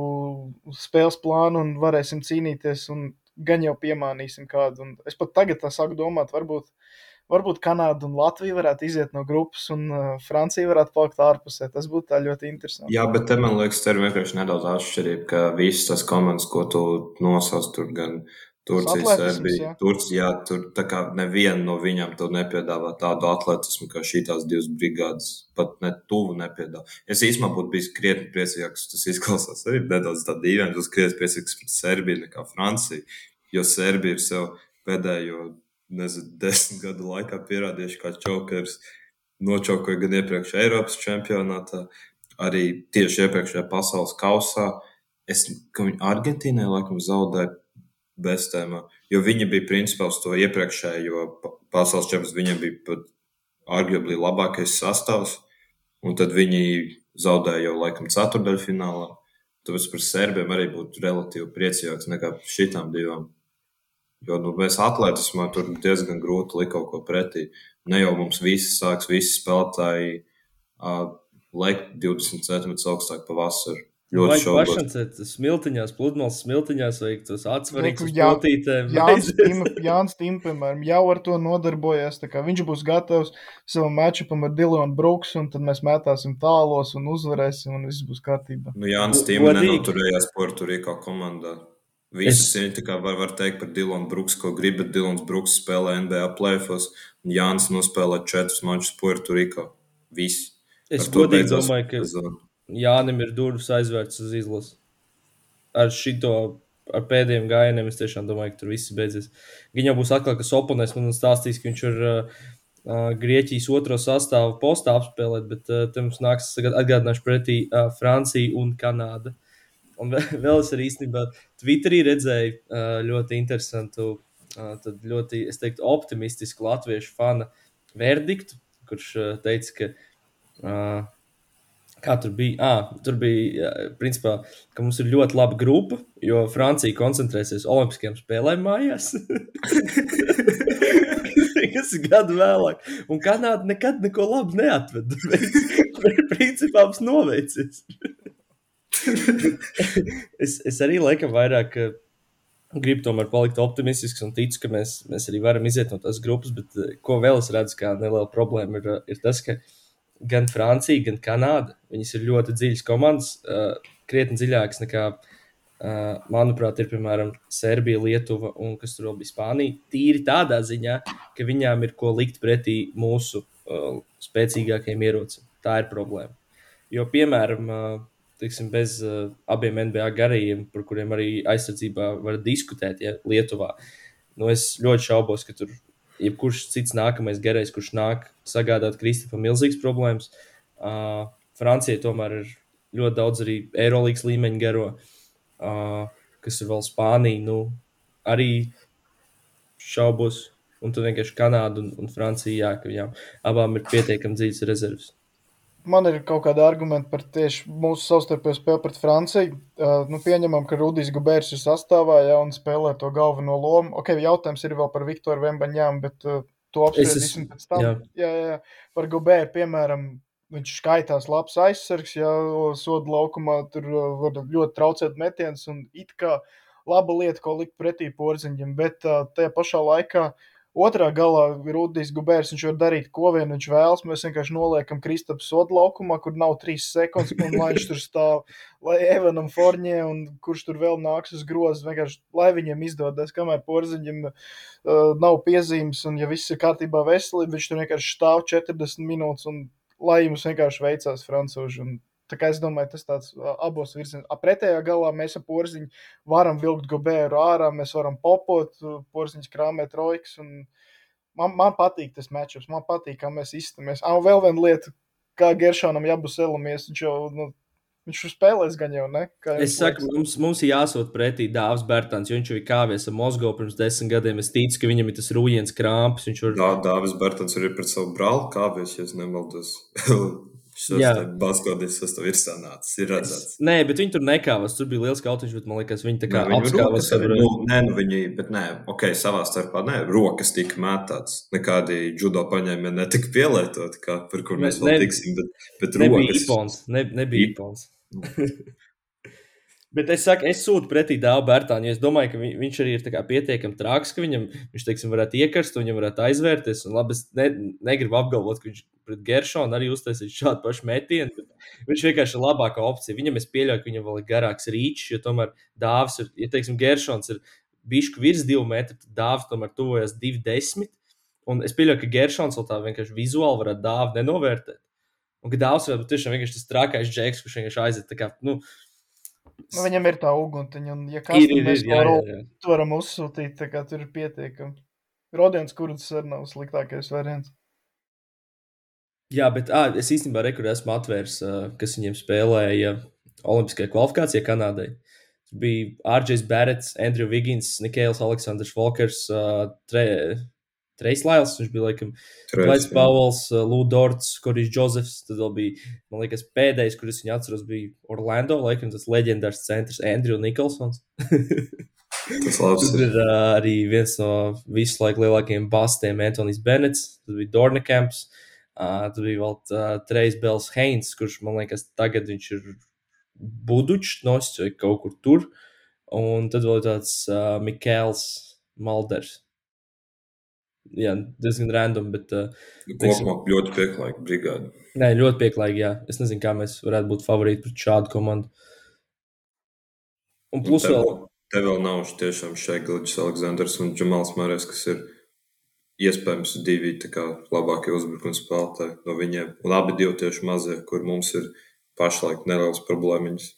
spēles plānu un varēsim cīnīties. Un gan jau piemānīsim kādu. Un es pat tagad sāku domāt, varbūt, varbūt Kanāda un Latvija varētu iziet no grupas, un uh, Francija varētu palikt ārpusē. Tas būtu ļoti interesanti. Jā, bet te man liekas, te ir vienkārši nedaudz atšķirība, ka visas tās komandas, ko tu nosauc, tur gan Turcija, Serbija. Turcija, tur tā kā neviena no viņām to nepiedāvā tādu atletismu, kā šīs divas brigādes. Pat ne tuvu nepiedāvā. Es īstenībā būtu bijis krietni priecīgāks. Tas izklausās arī nedaudz tā dīvaini. Es krietni priecīgāks par Serbiju nekā Franciju. Jo Serbija ir sev pēdējo, nezinu, desmit gadu laikā pierādījuši, kā čokers nočaukoja gan iepriekš Eiropas čempionātā, arī tieši iepriekšējā pasaules kausā. Es, ka viņi Argentīnai laikam zaudēja bestēmā. Jo viņi bija principā uz to iepriekšējo pasaules čempionu, viņiem bija pat arguably labākais sastāvs, un tad viņi zaudēja jau laikam ceturdaļfinālā. Tāpēc par serbiem arī būtu relatīvi priecīgāks nekā šitām divām. Jo nu, mēs atletismā tur diezgan grūti likt kaut ko pretī. Ne jau mums visi sāks, visi spēlētāji uh, lekt 20 centimetrus augstāk pa vasaru. Ļoti šaubos. Pašancēt smiltiņās, pludmales smiltiņās, vai tos atsvarīgus potītēm. Jānis, Tim, Jānis Tim, piemēram, jau ar to nodarbojas. Viņš būs gatavs savam matčupam ar Dilonu Brooks, un tad mēs mētāsim tālos un uzvarēsim, un viss būs kārtībā. Nu, Jānis Tim nenoturējās Puerto Rico komandā. Visas es... viņa var, var teikt par Dilonu Brooks, ko grib, bet Dilons Brooks spēlē NBA playoffs, un Jānis nospēlē četrus mačus Puerto Rico. Viss. Es godīgi domāju, ka. Zonu. Jānim ir durvis aizvērts uz izlasi. Ar šito, ar pēdējiem gājieniem es tiešām domāju, ka tur viss beidzies. Viņa būs atkal, kas oponēs man stāstīs, ka viņš ir uh, uh, Grieķijas otro sastāvu postā apspēlēt, bet uh, te mums nāks atgādināšu pretī uh, Francija un Kanāda. Un vēl es arī īstenībā Twitterī redzēju ļoti interesantu, ļoti, es teiktu, optimistisku latviešu fana verdiktu, kurš teica, ka Kā tur bija? À, tur bija, principā, ka mums ir ļoti laba grupa, jo Francija koncentrēsies Olimpiskajām spēlēm mājās. Kas ir gadu vēlāk, un Kanāda nekad neko labu neatveda. Bet, principā, mums noveicis. es, es arī laikam vairāk gribu tomēr palikt optimistisks un ticu, ka mēs, mēs arī varam iziet no tās grupas. Bet ko vēl es redzu, kā neliela problēma ir, ir tas, ka gan Francija, gan Kanāda. Viņas ir ļoti dziļas komandas, uh, krietni dziļākas nekā, manuprāt, ir piemēram Serbija, Lietuva un kas tur vēl bija Spānija. Tīri tādā ziņā, ka viņām ir ko likt pretī mūsu uh, spēcīgākajiem ierocim. Tā ir problēma. Jo, piemēram, uh, tiksim, bez uh, abiem NBA garajiem, par kuriem arī aizsardzībā var diskutēt, ja Lietuvā. Nu, es ļoti šaubos, ka tur jebkurš cits nākamais gerais, kurš nāk sagādāt Kristofam milzīgas problēmas. Uh, Francijai tomēr ir ļoti daudz arī Eirolandes līmeņa garo, uh, kas ir vēl Spānija. Nu, arī šaubos, un tad vienkārši Kanāda un, un Francija, jā, ka viņām abām ir pietiekami dziļas rezerves man ir kaut kāda argumenta par tieši mūsu savstarpējo spēli pret Franciju. Uh, nu, pieņemam, ka Rudijs Gubērs ir sastāvā ja, un spēlē to galveno lomu. Ok, jautājums ir vēl par Viktoru Vembaņām, bet uh, to apspriedīsim pēc tam. Jā. Jā, jā, par Gubēru, piemēram, viņš skaitās labs aizsargs, ja soda laukumā tur var ļoti traucēt metienus un it kā laba lieta, ko likt pretī porziņam, bet uh, tajā pašā laikā uh, Otrā galā ir Rudijs Gubērs. Viņš var darīt, ko vien viņš vēlas. Mēs vienkārši noliekam Kristapu sodu laukumā, kur nav trīs sekundes, un lai viņš tur stāv, lai Evanam Forņē un kurš tur vēl nāks uz grozas, vienkārši lai viņiem izdodas, kamēr porziņam uh, nav piezīmes, un ja viss ir kārtībā veselība, viņš tur vienkārši stāv 40 minūtes, un lai jums vienkārši veicās francūži. Un Tā kā es domāju, tas tāds abos virzienos. Pretējā galā mēs ar porziņu varam vilkt gobēru ārā, mēs varam popot, porziņš krāmēt roikas. Man, man patīk tas matčups, man patīk, kā mēs izstāmies. Ah, vēl viena lieta, kā Geršonam jābūt elamies, viņš jau, nu, viņš jau spēlēs gan jau, ne? Kā es saku, mums, mums ir jāsūt pretī Dāvs Bērtāns, jo viņš jau ir kāvies ar Mozgo pirms desmit gadiem. Es ticu, ka viņam ir tas rūjiens krāpes. Var... Dā, Dāvis Bērtāns arī pret savu brāli kāvies, ja nemaldos. Basketbols tas tev ir sanācis, ir redzēts. Es, nē, bet viņi tur nekāvās. Tur bija liels kautiņš, bet man liekas, viņi tā kā apskāvās. Nu, nē, nu viņi, bet nē, ok, savā starpā, nē, rokas tika mētāts. Nekādi judo paņēmieni netika pielietoti, kā par kur mēs ne, vēl tiksim, bet, bet nebija rokas. Ipons, ne, nebija ipons. Bet es saku, es sūtu pretī dēlu Bērtānu, es domāju, ka viņš arī ir pietiekami traks, ka viņam, viņš teiksim, varētu iekarst, viņam varētu aizvērties. Un labi, es ne, negribu apgalvot, ka viņš pret Geršonu arī uztaisīs šādu pašu metienu. Viņš vienkārši ir labākā opcija. Viņam es pieļauju, ka viņam vēl ir garāks rīčs, jo tomēr dāvs ir, ja teiksim, Geršons ir bišku virs 2 metru, tad dāvs tomēr tuvojas 2,10. Un es pieļauju, ka Geršons vēl tā vienkārši vizuāli varētu dāvu nenovērtēt. Un ka dāvs vēl tiešām vienkārši tas trakais džeks, kurš vienkārši aiziet tā kā, Nu, viņam ir tā uguntiņa, un, ja kas ir, mēs ir, jā, to jā, jā. to varam uzsūtīt, tā kā tur ir pietiekami. Rodions kurds arī nav sliktākais variants. Jā, bet ā, es īstenībā rekur esmu atvērs, kas viņiem spēlēja Olimpiskajā kvalifikācijā Kanādai. Tur bija RJs Barretts, Andrew Wiggins, Nikēls Aleksandrs Volkers, ā, tre, Treislails, viņš bija laikam Klais Pauls, Lūdzu Dorts, Korijs Džozefs. Tad vēl bija, man liekas, pēdējais, kurus viņa atceros, bija Orlando, laikam tas leģendārs centrs Andrew Nikolsons. Tas labs Tur ir. uh, arī viens no visu laiku lielākajiem bastiem, Antonius Benets, tad bija Dornekamps, uh, tad bija vēl uh, Trejs Bels Heins, kurš man liekas, tagad viņš ir Budučs, nosis vai kaut kur tur. Un tad vēl tāds uh, Mikēls Malders. Jā, diezgan random, bet uh, Kopumā ļoti pieklājīga brigāde. nē, ļoti pieklājīgi. Jā. Es nezinu, kā mēs varētu būt favorīti pret šādu komandu. Un plus Te vēl, te vēl nav tiešām šeit Gilģis Aleksandrs un Džamals Mārēs, kas ir iespējams divi kā labākie uzbrukuma spēlētāji no viņiem. Un abi divi tieši mazie, kur mums ir pašlaik nelielas problēmiņas.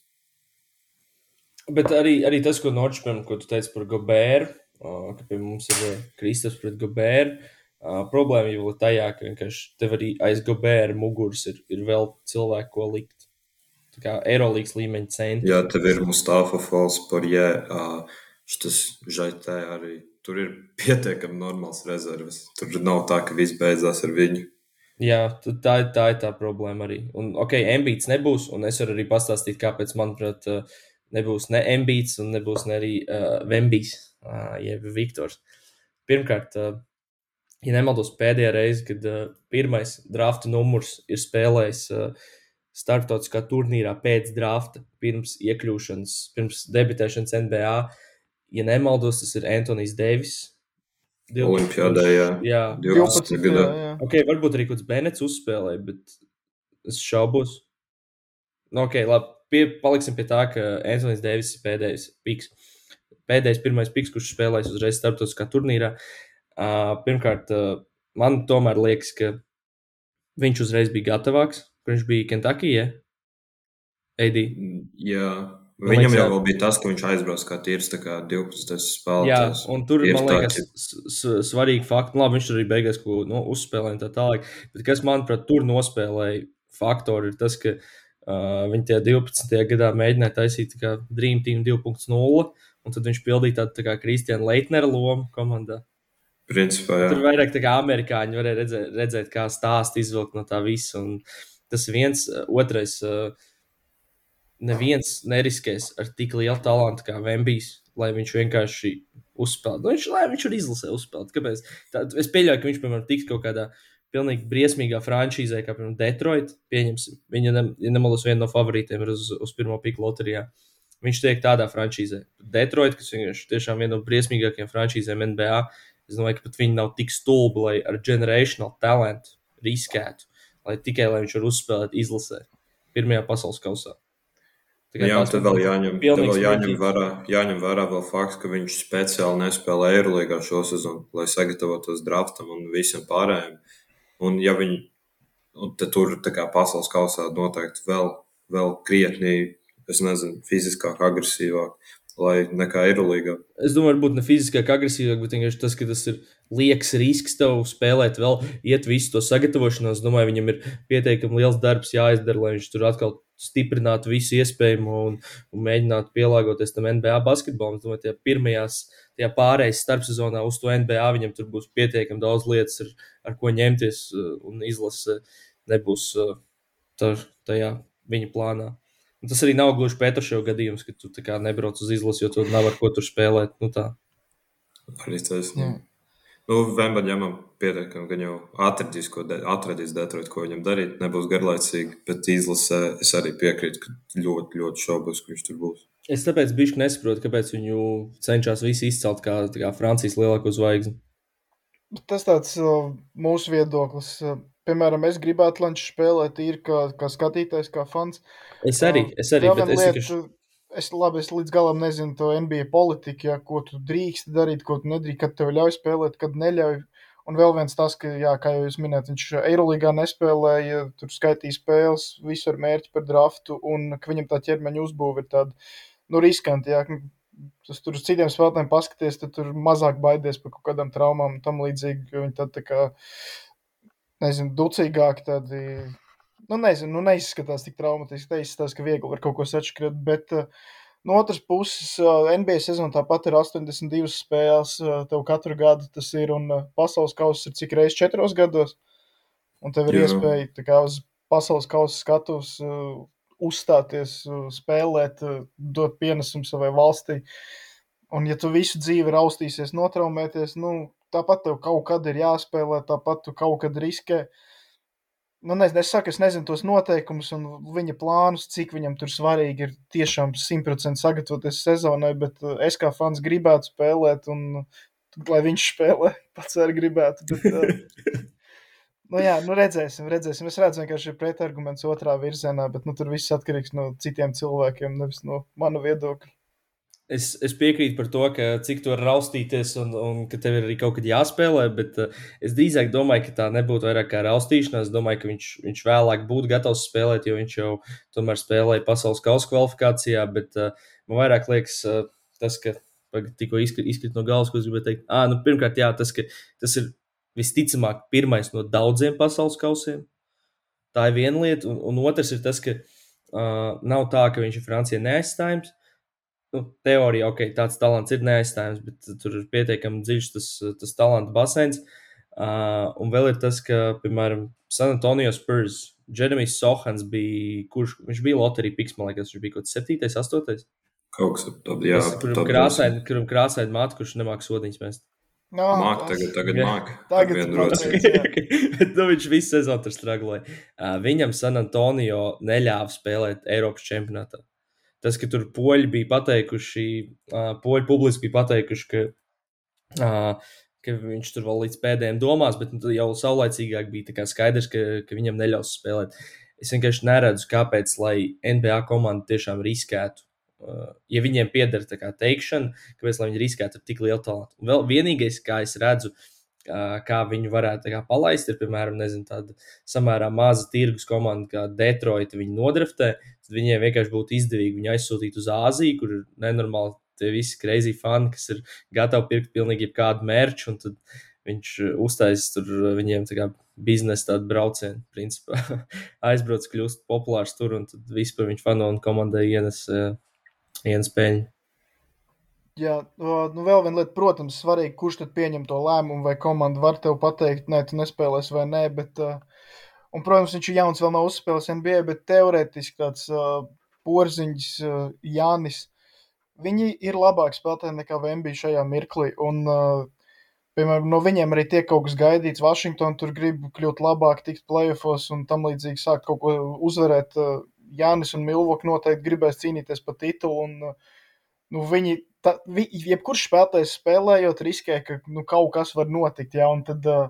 Bet arī, arī tas, ko Nordšpēm, ko tu teici par Gobēru, ka pie mums ir ā, Kristaps pret Gobēru. ā, Problēma jau ir tajā, ka vienkārši tev arī aiz Gobēra muguras ir, ir vēl cilvēki, ko likt. Tā kā Eirolandes līmeņa centri. Jā, tev ir Mustafa Falls par jē, šis žaitē arī. Tur ir pietiekami normāls rezerves. Tur nav tā, ka viss beidzās ar viņu. Jā, tā, ir- tā ir tā problēma arī. Un, ok, ambīts nebūs, un es varu arī pastāstīt, kāpēc, manuprāt, nebūs ne ambīts, un nebūs ne arī uh, Vembijs, uh, jeb Viktors. Pirmkārt, uh, ja nemaldos, pēdējā reize, kad uh, pirmais drafta numurs ir spēlējis uh, starptautiskā turnīrā pēc drafta, pirms iekļūšanas, pirms debitēšanas NBA, ja nemaldos, tas ir Antonius Deivis. Olimpiādē, jā. jā. 12. 12. gadā. Jā, jā. Ok, varbūt arī kaut kāds Benets uzspēlēja, bet es šaubos. Nu, ok, labi. Pie, paliksim pie tā, ka Antonius Deivis ir pēdējais piks. Pēdējais, pirmais piks, kurš spēlēs uzreiz starptautiskā turnīrā. Uh, pirmkārt, uh, man tomēr liekas, ka viņš uzreiz bija gatavāks, kur viņš bija Kentucky. AD. Jā, Man viņam liekas, jau jā. bija tas, ka viņš aizbrauc kā tīrs tā kā 12. Jā, spēlētājs. un tur, Ir man liekas, svarīgi fakti. Nu, labi, viņš arī beigās ko nu, uzspēlēja un tā tālāk. Bet kas, manuprāt, tur nospēlēja faktori, ir tas, ka uh, viņi tajā 12. gadā mēģināja taisīt Dream Team 2.0, un tad viņš pildīja tādu tā Kristiāna Leitnera lomu komandā. Principā, jā. Tur vairāk tā kā amerikāņi varēja redzēt, redzēt kā stāstu izvilkt no tā visa. Un tas ir viens, uh, otrais. Uh, Neviens neriskēs ar tik lielu talantu kā Vembijs, lai viņš vienkārši uzspēlētu. Nu, viņš, lai viņš tur izlasē uzspēlēt. Kāpēc? Tā, es pieļauju, ka viņš, piemēram, tiks kaut kādā pilnīgi briesmīgā frančīzē, kā piemēram Detroit. Pieņemsim, viņa, ne, ja nemaldos, viena no favorītiem uz, uz pirmo piku loterijā. Viņš tiek tādā frančīzē. Detroit, kas vienkārši tiešām viena no briesmīgākajām frančīzēm NBA. Es domāju, ka pat viņi nav tik stulbi, lai ar generational talantu riskētu, lai tikai lai viņš var uzspēlēt izlasē pirmajā pasaules kausā. Tā Jā, tad vēl jāņem, vēl jāņem, vērā, jāņem vērā vēl fakts, ka viņš speciāli nespēlē Eirolandā šo sezonu, lai sagatavotos draftam un visam pārējiem. Un, ja viņi un tur kā pasaules kausā noteikti vēl, vēl krietni, es nezinu, fiziskāk, agresīvāk, nekā Eirolandā. Es domāju, varbūt ne fiziski agresīvāk, bet vienkārši tas, ka tas ir liekas risks tev spēlēt, vēl iet visu to sagatavošanos. Es domāju, viņam ir pietiekami liels darbs jāizdara, lai viņš tur atkal stiprinātu visu iespējamo un, un mēģinātu pielāgoties tam NBA basketbolam. Es domāju, tajā pirmajās, tajā pārējais starpsezonā uz to NBA viņam tur būs pietiekami daudz lietas, ar, ar ko ņemties uh, un izlase nebūs uh, tar, tajā viņa plānā. Un tas arī nav gluži Petraševa gadījums, ka tu nebrauc uz izlasi, jo tu nav ar ko tur spēlēt. Nu, tā. Arī tas Jā. Nu, Vembaļam pietiekami, ka jau atradīs, ko de, atradīs Detroit, ko viņam darīt. Nebūs garlaicīgi, bet izlasē es arī piekrītu, ka ļoti, ļoti šaubos, ka viņš tur būs. Es tāpēc biju nesaprotu, kāpēc viņu cenšas visi izcelt kā, kā Francijas lielāko zvaigzni. Tas tāds mūsu viedoklis. Piemēram, es gribētu, lai viņš spēlē tīri kā, kā skatītājs, kā fans. Es arī, es arī, Vēl bet es lieta, vienkārši. es, labi, es līdz galam nezinu to NBA politiku, ja, ko tu drīkst darīt, ko tu nedrīkst, kad tev ļauj spēlēt, kad neļauj. Un vēl viens tas, ka, jā, kā jau jūs minējāt, viņš Eirolandā nespēlēja, tur skaitīja spēles, visu ar mērķi par draftu, un ka viņam tā ķermeņa uzbūve ir tāda nu, riskanti. Jā. Tas tur uz citiem spēlētājiem paskaties, tad tur mazāk baidies par kaut kādām traumām un tam līdzīgi. Viņi tad tā kā, nezinu, ducīgāki tādi. Nu, nezinu, nu, neizskatās tik traumatiski. Neizskatās, ka viegli var kaut ko sačakrāt. Bet uh, no otras puses, uh, NBA sezona tāpat ir 82 spēles. Uh, tev katru gadu tas ir. Un pasaules kausa ir cik reizes četros gados. Un tev ir Jā. iespēja kā, uz pasaules kausa skatus uzstāties, uh, spēlēt, uh, dot pienesumu savai valstī. Un, ja tu visu dzīvi raustīsies, notraumēties, nu, tāpat tev kaut kad ir jāspēlē, tāpat tu kaut kad riskē. Nu, ne, es saku, es nezinu tos noteikumus un viņa plānus, cik viņam tur svarīgi ir tiešām simtprocentīgi sagatavoties sezonai, bet uh, es kā fans gribētu spēlēt, un lai viņš spēlē, pats arī gribētu. Bet, nu, jā, nu redzēsim, redzēsim. Es redzu, ka ir pretarguments otrā virzienā, bet nu, tur viss atkarīgs no citiem cilvēkiem, nevis no mana viedokļa. Es, es piekrītu par to, ka cik tur var raustīties un, un ka tev ir arī kaut kad jāspēlē, bet uh, es drīzāk domāju, ka tā nebūtu vairāk kā raustīšanās. Es domāju, ka viņš, viņš vēlāk būtu gatavs spēlēt, jo viņš jau tomēr spēlēja pasaules kausa kvalifikācijā. Bet uh, man vairāk liekas, uh, tas, ka tikko izkrīt, no galvas, ko es gribēju teikt. À, nu, pirmkārt, jā, tas, tas ir visticamāk pirmais no daudziem pasaules kausiem. Tā ir viena lieta, un, un otrs ir tas, ka uh, nav tā, ka viņš ir Francijā neaizstājams nu, teorija, ok, tāds talants ir neaizstājams, bet tur ir pietiekami dziļš tas, tas talanta basēns. Uh, un vēl ir tas, ka, piemēram, San Antonio Spurs, Jeremijs Sohans bija, kurš viņš bija loterija piks, man liekas, viņš bija kaut kāds 7, 8. Kaut kas tāds, jā. Kuram krāsaini, māte, kurš nemāk sodiņas mest. No, māk, tagad, tagad māk. Tagad. Bet, nu, viņš visu sezonu tur strāgoja. Uh, viņam San Antonio neļāva spēlēt Eiropas čempionātā tas, ka tur poļi bija pateikuši, uh, poļu publiski bija pateikuši, ka, uh, ka viņš tur vēl līdz pēdējiem domās, bet nu, jau saulaicīgāk bija skaidrs, ka, ka viņam neļaus spēlēt. Es vienkārši neredzu, kāpēc, lai NBA komanda tiešām riskētu. Ja viņiem pieder tā kā teikšana, kāpēc viņi riskētu ar tik lielu talantu. Un vēl vienīgais, kā es redzu, kā viņu varētu kā, palaist, ir, piemēram, nezinu, tāda samērā maza tirgus komanda, kā Detroit. Viņi nodriftē, tad viņiem vienkārši būtu izdevīgi viņu aizsūtīt uz Āziju, kur ir nenormāli tie visi crazy fani, kas ir gatavi pirkt pilnīgi jebkādu mērķu, un tad viņš uztaisīs tur viņiem tā kā biznesa tādu braucienu, principā aizbrauc, kļūst populārs tur, un tad vispār viņa fanu un komandai ienes, uh, ienes peļņu. Jā, nu vēl viena lieta, protams, svarīgi, kurš tad pieņem to lēmumu, vai komanda var tev pateikt, nē, tu nespēlēsi vai nē, bet Un, protams, viņš ir jauns, vēl nav uzspēlējis NBA, bet teorētiski tāds porziņš, Jānis. Viņi ir labāki spēlētāji nekā Vembi šajā mirklī. Un, piemēram, no viņiem arī tiek kaut kas gaidīts. Vašingtonā tur grib kļūt labāk, tikt playoffs un tam līdzīgi sākt kaut ko uzvarēt. Jānis un Milvoka noteikti gribēs cīnīties par titulu. Un, nu, viņi, ta, vi, jebkurš spēlētājs spēlējot, riskē, ka nu, kaut kas var notikt. Un tad, uh,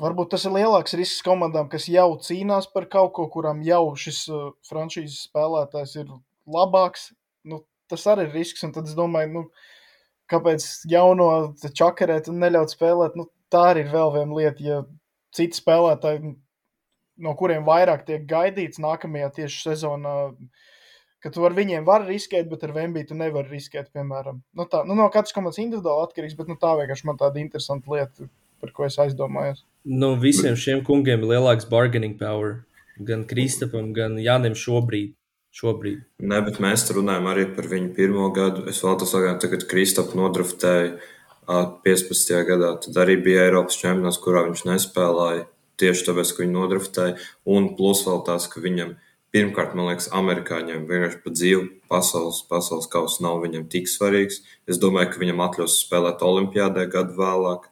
Varbūt tas ir lielāks risks komandām, kas jau cīnās par kaut ko, kuram jau šis uh, frančīzes spēlētājs ir labāks. Nu, tas arī ir risks. Un tad es domāju, nu, kāpēc jauno čakarēt un neļaut spēlēt. Nu, tā arī ir vēl viena lieta. Ja citi spēlētāji, no kuriem vairāk tiek gaidīts nākamajā tieši sezonā, ka tu ar viņiem vari riskēt, bet ar Vembiju tu nevari riskēt, piemēram. Nu, tā, nu, no katras komandas individuāli atkarīgs, bet nu, tā vienkārši man tāda interesanta lieta, par ko es aizdomājos no visiem šiem kungiem ir lielāks bargaining power. Gan Kristapam, gan Jānim šobrīd. šobrīd. Nē, bet mēs runājam arī par viņu pirmo gadu. Es vēl tas sagāju, tagad Kristapu nodraftēju 15. gadā. Tad arī bija Eiropas čempionāts, kurā viņš nespēlēja. Tieši tāpēc, ka viņu nodraftēja. Un plus vēl tās, ka viņam pirmkārt, man liekas, amerikāņiem vienkārši pa dzīvi pasaules, pasaules kausa nav viņam tik svarīgs. Es domāju, ka viņam atļaus spēlēt Olimpijādē gadu vēlāk.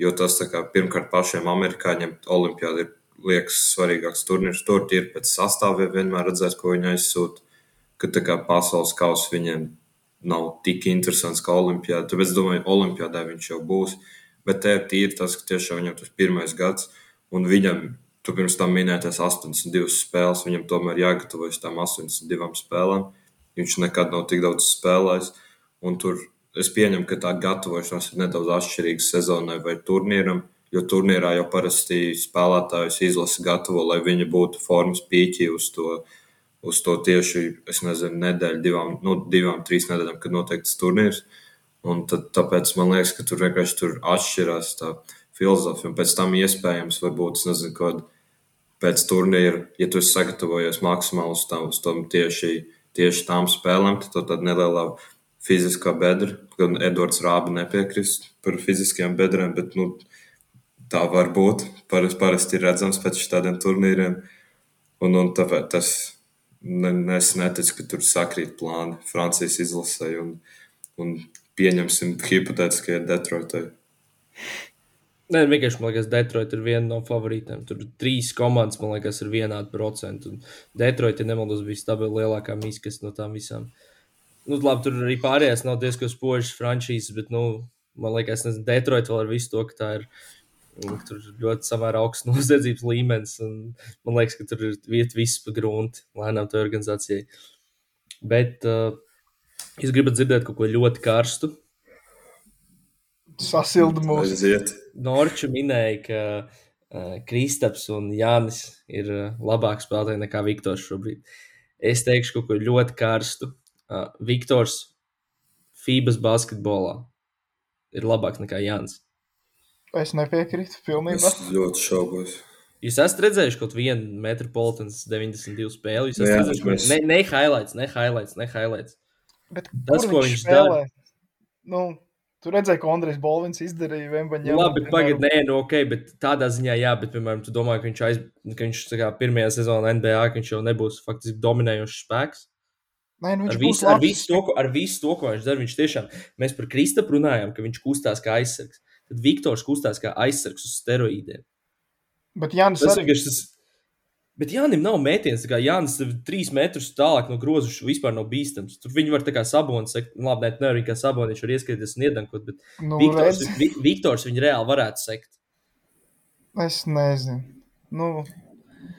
Jo tas kā, pirmkārt pašiem amerikāņiem Olimpijāda ir liekas svarīgāks turnīrs. Tur ir pēc sastāviem vienmēr redzēts, ko viņi aizsūta. Ka tā kā pasaules kausa viņiem nav tik interesants kā Olimpijāda. Tāpēc es domāju, Olimpijādē viņš jau būs. Bet te ir tīri tas, ka tiešām viņam tas pirmais gads, un viņam, tu pirms tam minētais 82 spēles, viņam tomēr jāgatavojas tam 82 spēlēm. Viņš nekad nav tik daudz spēlējis. Tur es pieņemu, ka tā gatavošanās ir nedaudz atšķirīga sezonai vai turnīram. Jo turnīrā jau parasti spēlētājus izlasa gatavo, lai viņi būtu formas pīķi uz to, uz to tieši, es nezinu, nedēļu, divām, nu, divām, trīs nedēļām, kad noteikti tas turnīrs. Un tad, tāpēc man liekas, ka tur vienkārši tur atšķirās tā filozofija. Un pēc tam iespējams, varbūt, es nezinu, kāda pēc turnīra, ja tu esi sagatavojies maksimāli uz, tā, uz tom tieši, tieši tām spēlēm, tad tāda nelielā fiziskā bedra, gan Edvards Rāba nepiekrist par fiziskajām bedrēm, bet nu, tā var būt. Parasti, parasti ir redzams pēc tādiem turnīriem. Un, un tāpēc tas ne, es neticu, ka tur sakrīt plāni Francijas izlasē un, un pieņemsim hipotētiskajai Detroitai. Nē, vienkārši man liekas, Detroit ir viena no favorītiem. Tur trīs komandas, man liekas, ir vienādi procenti. Detroit, ja nemaldos, bija stabili lielākā mīskas no tām visām. Nu, labi, tur arī pārējās nav diezgan spožas frančīzes, bet, nu, man liekas, nezinu, Detroit vēl ar visu to, ka tā ir. Tur ir ļoti samērā augsts noziedzības līmenis. Man liekas, ka tur ir vieta viss pa grunti lēnām tai organizācijai. Bet uh, es gribu dzirdēt kaut ko ļoti karstu sasilda mūsu. Aiziet. Norča minēja, ka uh, Kristaps un Jānis ir uh, labāki spēlētāji nekā Viktors šobrīd. Es teikšu kaut ko ļoti karstu. Uh, Viktors Fibas basketbolā ir labāks nekā Jānis. Es nepiekrītu pilnībā. Es ļoti šaubos. Jūs esat redzējuši kaut vienu Metropolitans 92 spēli. Jūs esat Jā, redzējuši, mēs- ne, ne highlights, ne highlights, ne highlights. Bet Tas, ko viņš viņš spēlē? Nu, tu redzēji, ko Andrejs Bolvins izdarīja Vembaņā. Labi, pagaidi, nē, nu, ok, bet tādā ziņā, jā, bet, piemēram, tu domā, ka viņš, aiz, ka viņš kā pirmajā sezonā NBA, ka viņš jau nebūs faktiski dominējošs spēks. Nē, nu, Ar visu, ar, visu to, ko, ar visu to, ko viņš dara, viņš tiešām, mēs par Kristapu runājām, ka viņš kustās kā aizsargs. Tad Viktors kustās kā aizsargs uz steroīdiem. Bet Jānis Tas arī tas. Bet Jānis nav mētījis. Jānis ir trīs metrus tālāk no groza, viņš vispār nav bīstams. Tur viņi var tā kā sabonis, sekt, nu, labi, ne, nevar viņa kā sabonis, viņš var ieskaitīties un iedankot, bet nu, Viktors, Vi, Viktors viņu reāli varētu sekt. es nezinu. Nu,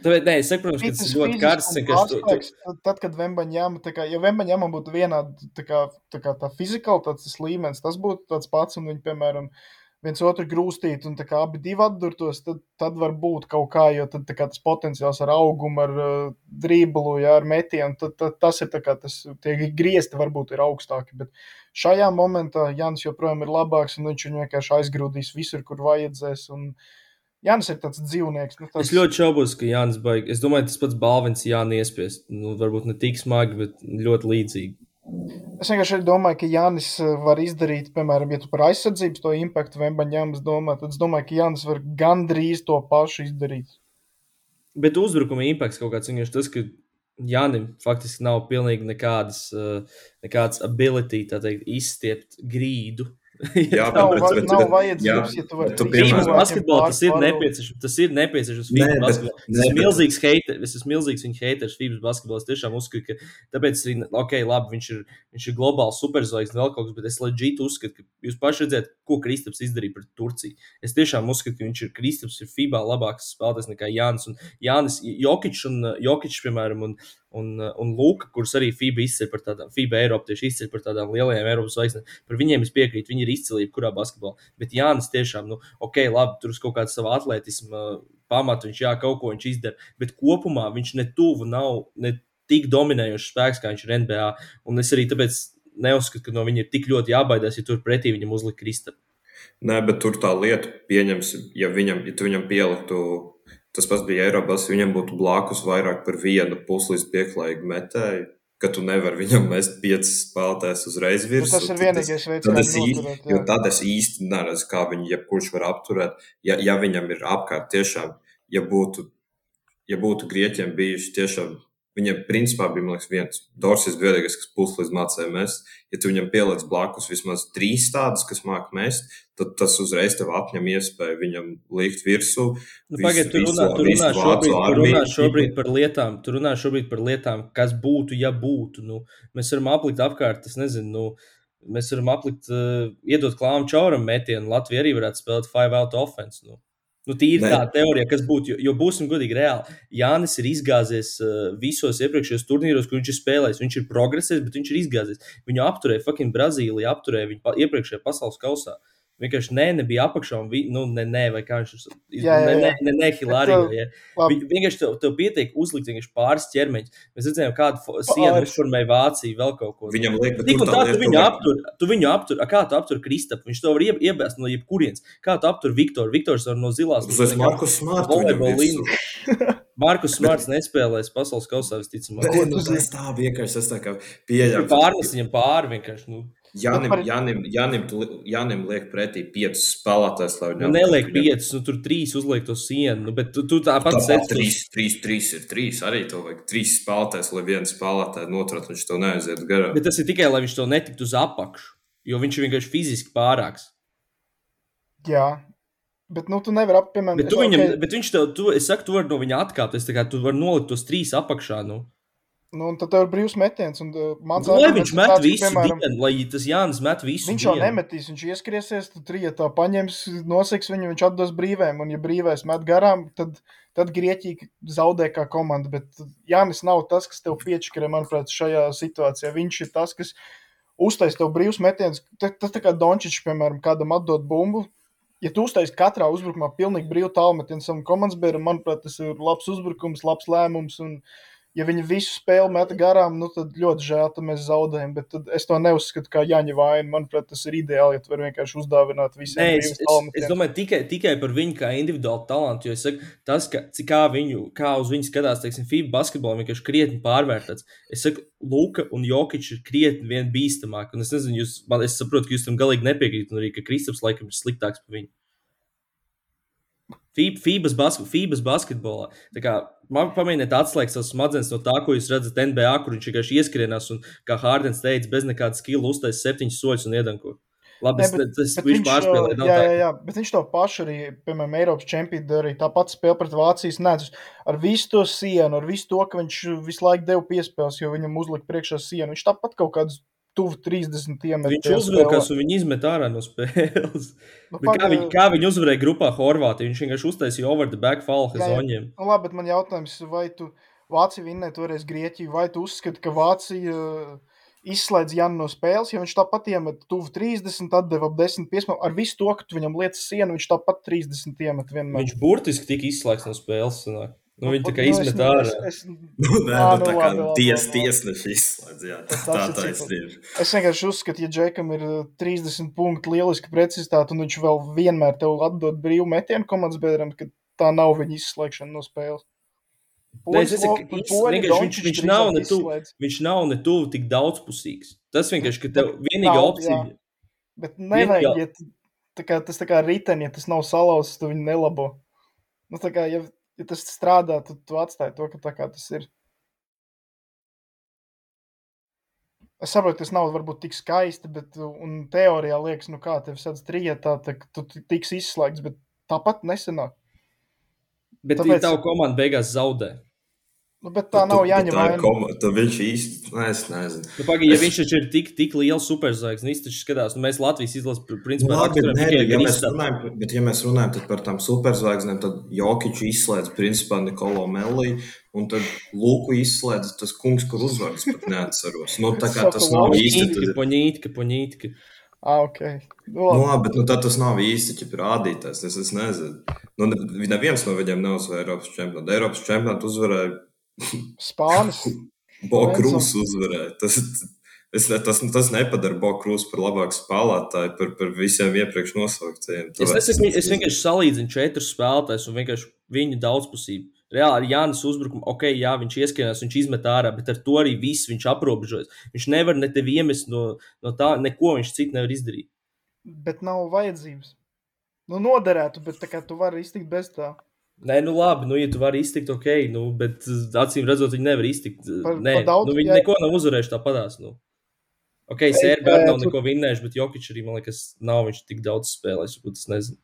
Tāpēc, nē, es saku, protams, ka tas ir ļoti karsts. vienkārši tu- aspekts, tad- kad Vembaņām, tā kā, ja Vembaņām būtu vienādi tā kā, tā kā tā fizikāli tas līmenis, tas būtu tāds pats, un viņi, piemēram, viens otru grūstītu, un abi divi atdurtos, tad, tad var būt kaut kā, jo tad kā tas potenciāls ar augumu, ar uh, drīblu, ja, ar metienu, tad, tad tas ir kā tas, tie griezti varbūt ir augstāki, bet šajā momentā Jānis joprojām ir labāks, un viņš viņu vienkārši aizgrūdīs visur, kur vajadzēs, un Jānis ir tāds dzīvnieks. Nu, Es tāds, ļoti šaubos, ka Jānis Baigs. Es domāju, tas pats balvens Jānis iespiest. Nu, varbūt ne tik smagi, bet ļoti līdzīgi. Es vienkārši domāju, ka Jānis eh, var izdarīt, piemēram, ja tu par aizsardzības to impaktu Vembaņāmas domā, tad es domāju, ka Jānis var gandrīz to pašu izdarīt. Bet uzbrukuma impakts kaut kāds vienkārši tas, ka Jānim faktiski nav pilnīgi nekādas, uh, nekādas ability, tā teikt, izstiept grīdu. Jā, Nav, va, bet- nav bet- vajadzības, jā, ja tu vari tu piemēram- basketbolā tas ir nepieciešams. Tas ir nepieciešams. Nē, bet- basketbolā. Es nē, esmu milzīgs haters. Es esmu milzīgs viņa haters. Fibas basketbolā es tiešām uzskatu, ka tāpēc arī, ok, labi, viņš ir, viņš ir globāls superzvaigznes vēl kaut kas, bet es leģitīvi uzskatu, ka jūs paši redzat, ko Kristaps izdarīja pret Turciju. Es tiešām uzskatu, ka viņš ir Kristaps ir FIBA labāks spēlētājs nekā Jānis. Un Jānis, Jokičs un Jokičs, piemēram, un, un, un Luka, kurus arī FIBA izceļ par tādām, FIBA Eiropa tieši izceļ par tādām lielajām Eiropas zvaigznēm. Par viņiem es piekrītu, viņi ir izcilība, kurā basketbolā. Bet Jānis tiešām, nu, ok, labi, tur uz kaut kāda sava atletisma pamata viņš jā, kaut ko viņš izdara. Bet kopumā viņš ne tuvu nav ne tik dominējošs spēks, kā viņš ir NBA. Un es arī tāpēc neuzskatu, ka no viņa ir tik ļoti jābaidās, ja tur pretī viņam uzlikt Krista. Nē, bet tur tā lieta, pieņemsim, ja, viņam, ja tu viņam pieliktu, tas pats bija Eiropas, viņam būtu blakus vairāk par vienu puslīdz pieklājīgu metēju, ka tu nevari viņam mest piecas spēlētājas uzreiz Nu, virsū. tas ir vienīgais veids, kā jo jā. tad es īsti neredzu, kā viņu jebkurš var apturēt. Ja, ja viņam ir apkārt tiešām, ja būtu, ja būtu Grieķiem bijuši tiešām, viņiem principā bija, liekas, viens Dorsis vienīgais, kas puslīdz mācīja mest. Ja tu viņam pieliec blakus vismaz trīs tādas, kas māk mest, tad tas uzreiz tev atņem iespēju viņam likt virsū. Nu, Pagaidiet, tur runā, tur runā, šobrīd, armiju. runā šobrīd par lietām, tur runā šobrīd par lietām, kas būtu, ja būtu. Nu, mēs varam aplikt apkārt, es nezinu, nu, mēs varam aplikt, uh, iedot klāmu čauram metienu. Latvija arī varētu spēlēt five out offense. Nu. Nu, tīri Nē. tā teorija, kas būtu, jo, jo būsim godīgi, reāli. Jānis ir izgāzies uh, visos iepriekšējos turnīros, kur viņš ir spēlējis. Viņš ir progresējis, bet viņš ir izgāzies. Viņu apturēja fucking Brazīlija, apturēja viņu iepriekšējā pasaules kausā. Vienkārši nē, nebija apakšā, un vi, nu, nē, nē, vai kā viņš tur Jā, jā, nē, jā. nē, nē, nē Hilārija. tev- Ja. labi. Vi- Vienkārši tev, tev pietiek uzlikt pāris ķermeņus. Mēs redzējām, kādu sienu Pāris. uzformēja Vācija, vēl kaut ko. Viņam liek, bet Tik tur un tā tā, tu viņu ka- aptur, tu viņu aptur, a, kā tu aptur Kristapu? Viņš to var ie- iebēst no jebkurienes. Kā tu aptur Viktoru? Viktors var no zilās. Tas ir Markus līnija. Markus Smarts nespēlēs pasaules kausā visticamāk. Nu, tā vienkārši es tā pieņemu. pārnes viņam pāri vienkārši. Nu, Jānim, par- Jānim, Jānim, Jānim liek pretī piecus spēlētājus, lai nu, viņam neliek piecus, nu tur trīs uzliek to sienu. Nu, bet tu, tu tāpat sēdi trīs, trīs, trīs ir trīs. Arī tev vajag trīs spēlētājus, lai viens spēlētājs noturētu, viņš tev neaiziet garām. Bet tas ir tikai, lai viņš to netiktu uz apakšu. Jo viņš ir vienkārši fiziski pārāks. Jā. Bet, nu, tu nevari, ap- piemēram, Bet, tu es- viņam, ok, bet viņš tev, tu, es saku, tu vari no viņa atkāpties. tā kā Tu vari nolikt tos trīs apakšā. Nu. Nu, tad tev ir brīvs metiens. Un, uh, mans Nu, Lai viņš met tāds, visu, piemēram, dienu, lai tas Jānis met visu. Viņš jau dienu. nemetīs, viņš ieskriesies, tad trijotā paņems, noseks viņu, viņš atdos brīvēm. Un, ja brīvais met garām, tad, tad Grieķija zaudē kā komanda. Bet Jānis nav tas, kas tev piečakarē, manuprāt, šajā situācijā. Viņš ir tas, kas uztais tev brīvs metiens. Tas tā kā Dončičs, piemēram, kādam atdod bumbu. Ja tu uztaisīsi katrā uzbrukumā pilnīgi brīvu tālmetienu savam komandas biedram, manuprāt, tas ir labs uzbrukums, labs lēmums. Un, ja viņi visu spēli meta garām, nu, tad ļoti žēl, ka mēs zaudējam. Bet es to neuzskatu kā Jaņa vainu. Manuprāt, tas ir ideāli, ja tu vari vienkārši uzdāvināt visiem Nē, es, es, es domāju tikai, tikai par viņu kā individuālu talantu. Jo es saku, tas, ka, kā, viņu, kā uz viņu skatās, teiksim, FIBA basketbolā vienkārši krietni pārvērtēts. Es saku, Luka un Jokic ir krietni vien bīstamāki. Un es nezinu, jūs, man, es saprotu, ka jūs tam galīgi nepiekrītat, un arī, ka Kristaps laikam ir sliktāks par viņu. FIBA- FIBA's, basket, FIBA's basketbolā. Tā kā man pamēģiniet atslēgt savas smadzenes no tā, ko jūs redzat NBA, kur viņš vienkārši ieskrienās un, kā Hārdens teica, bez nekāda skila uztais septiņus soļus un iedanko. Labi, Nē, es, bet- tas Bet viņš pārspēlē. jā, jā, jā, bet viņš to pašu arī, piemēram, Eiropas čempionu darīja. Tāpat spēle pret Vācijas nedz ar visu to sienu, ar visu to, ka viņš visu laiku deva piespēles, jo viņam uzlika priekšā sienu. Viņš tāpat kaut kādus tuvu 30 iemet. Viņš uzvilkās un viņi izmet ārā no spēles. Nu, Bet kā, viņi, kā viņi uzvarēja grupā Horvātiju? Viņš vienkārši uztaisīja over the back fall Jā, jā. Hazoņiem. Nu, labi, bet man jautājums, vai tu Vācija vinnēja toreiz Grieķiju, vai tu uzskati, ka Vācija uh, izslēdz Janu no spēles, jo viņš tāpat iemet tuvu 30, atdeva ap 10 piespēles. Ar visu to, ka tu viņam lietas sienu, viņš tāpat 30 iemet vienmēr. Viņš burtiski tika izslēgts no spēles. sanāk. Nu, viņi tā kā Nu, es izmet ne- ārā. es- es- Nu, nē, Ā, nu, nu, tā kā labi, labi, ties, labi. tiesneši izslēdz. Jā, tā, Tas tā ir taisnība. Es vienkārši uzskatu, ja Džekam ir uh, 30 punkti, lieliska precizitāte, un viņš vēl vienmēr tev atdod brīvu metienu komandas biedram, ka tā nav viņa izslēgšana no spēles. Es Poļi- saku, poļi vienkārši viņš- viņš drīzāk nav ne tu-. Viņš nav ne tuvu tik daudzpusīgs. Tas vienkārši, ka tev vienīgā opcija jā. Bet nevajag, ja tu- tā kā, tas tā kā riteni, ja tas nav salauzts, tu viņu nelabo. Nu, tā kā, ja, ja tas strādā, tad tu atstāji to, ka tā kā tas ir. Es saprotu, tas nav varbūt tik skaisti, bet un teorijā liekas, nu kā tev sēdz trijotā, tad tu ti- tiks izslēgts, bet tāpat nesenāk. Bet Tāpēc... tā komanda beigās zaudē. Nu, bet tā nav jāņem vērā. koma- Tad viņš īsti, nē, es nezinu. Nu, Pagaidām, ja Es- viņš taču ir tik, tik liels superzvaigznes, viņš taču skatās, nu, mēs Latvijas izlases pr- Nu, principā labi, nē, tikai ja mēs runājam, bet, ja mēs runājam tad par tām superzvaigznēm, tad Jokiču izslēdz principā Nikolo Melī, un tad Lūku izslēdz tas kungs, kur uzvārds pat neatceros. Nu, tā kā tas nav īsti. Tad, poņītka, poņītka. Ah, ok. Nu, nu, labi. labi, bet nu, tas nav īsti rādītājs. Es, es nezinu. Nu, ne- neviens no viņiem neuzvarēja Eiropas čempionātu. Eiropas čempionātu uzvarēja Spānis. Bokrūs uzvarēja. Tas, es, tas, tas nepadara Bokrūs par labāku spēlētāju par, par visiem iepriekš nosauktiem. Es, nesaku, es vienkārši salīdzinu četrus spēlētājus un vienkārši viņu daudzpusību. Reāli ar Jānis uzbrukumu, ok, jā, viņš ieskrienās, viņš izmet ārā, bet ar to arī viss viņš aprobežojas. Viņš nevar ne tevi iemest no, no tā, neko viņš citu nevar izdarīt. Bet nav vajadzības. Nu, noderētu, bet tā kā tu vari iztikt bez tā. Nē, nu labi, nu, ja tu vari iztikt, ok, nu, bet acīm redzot, viņi nevar iztikt. Par- Nē, par daudz- nu, viņi jā. neko nav uzvarējuši tāpatās. Nu. Ok, Sērbija jā, arī nav tu- neko vinnējuši, bet Jokic arī, man liekas, nav viņš tik daudz spēlējis, varbūt es nezinu.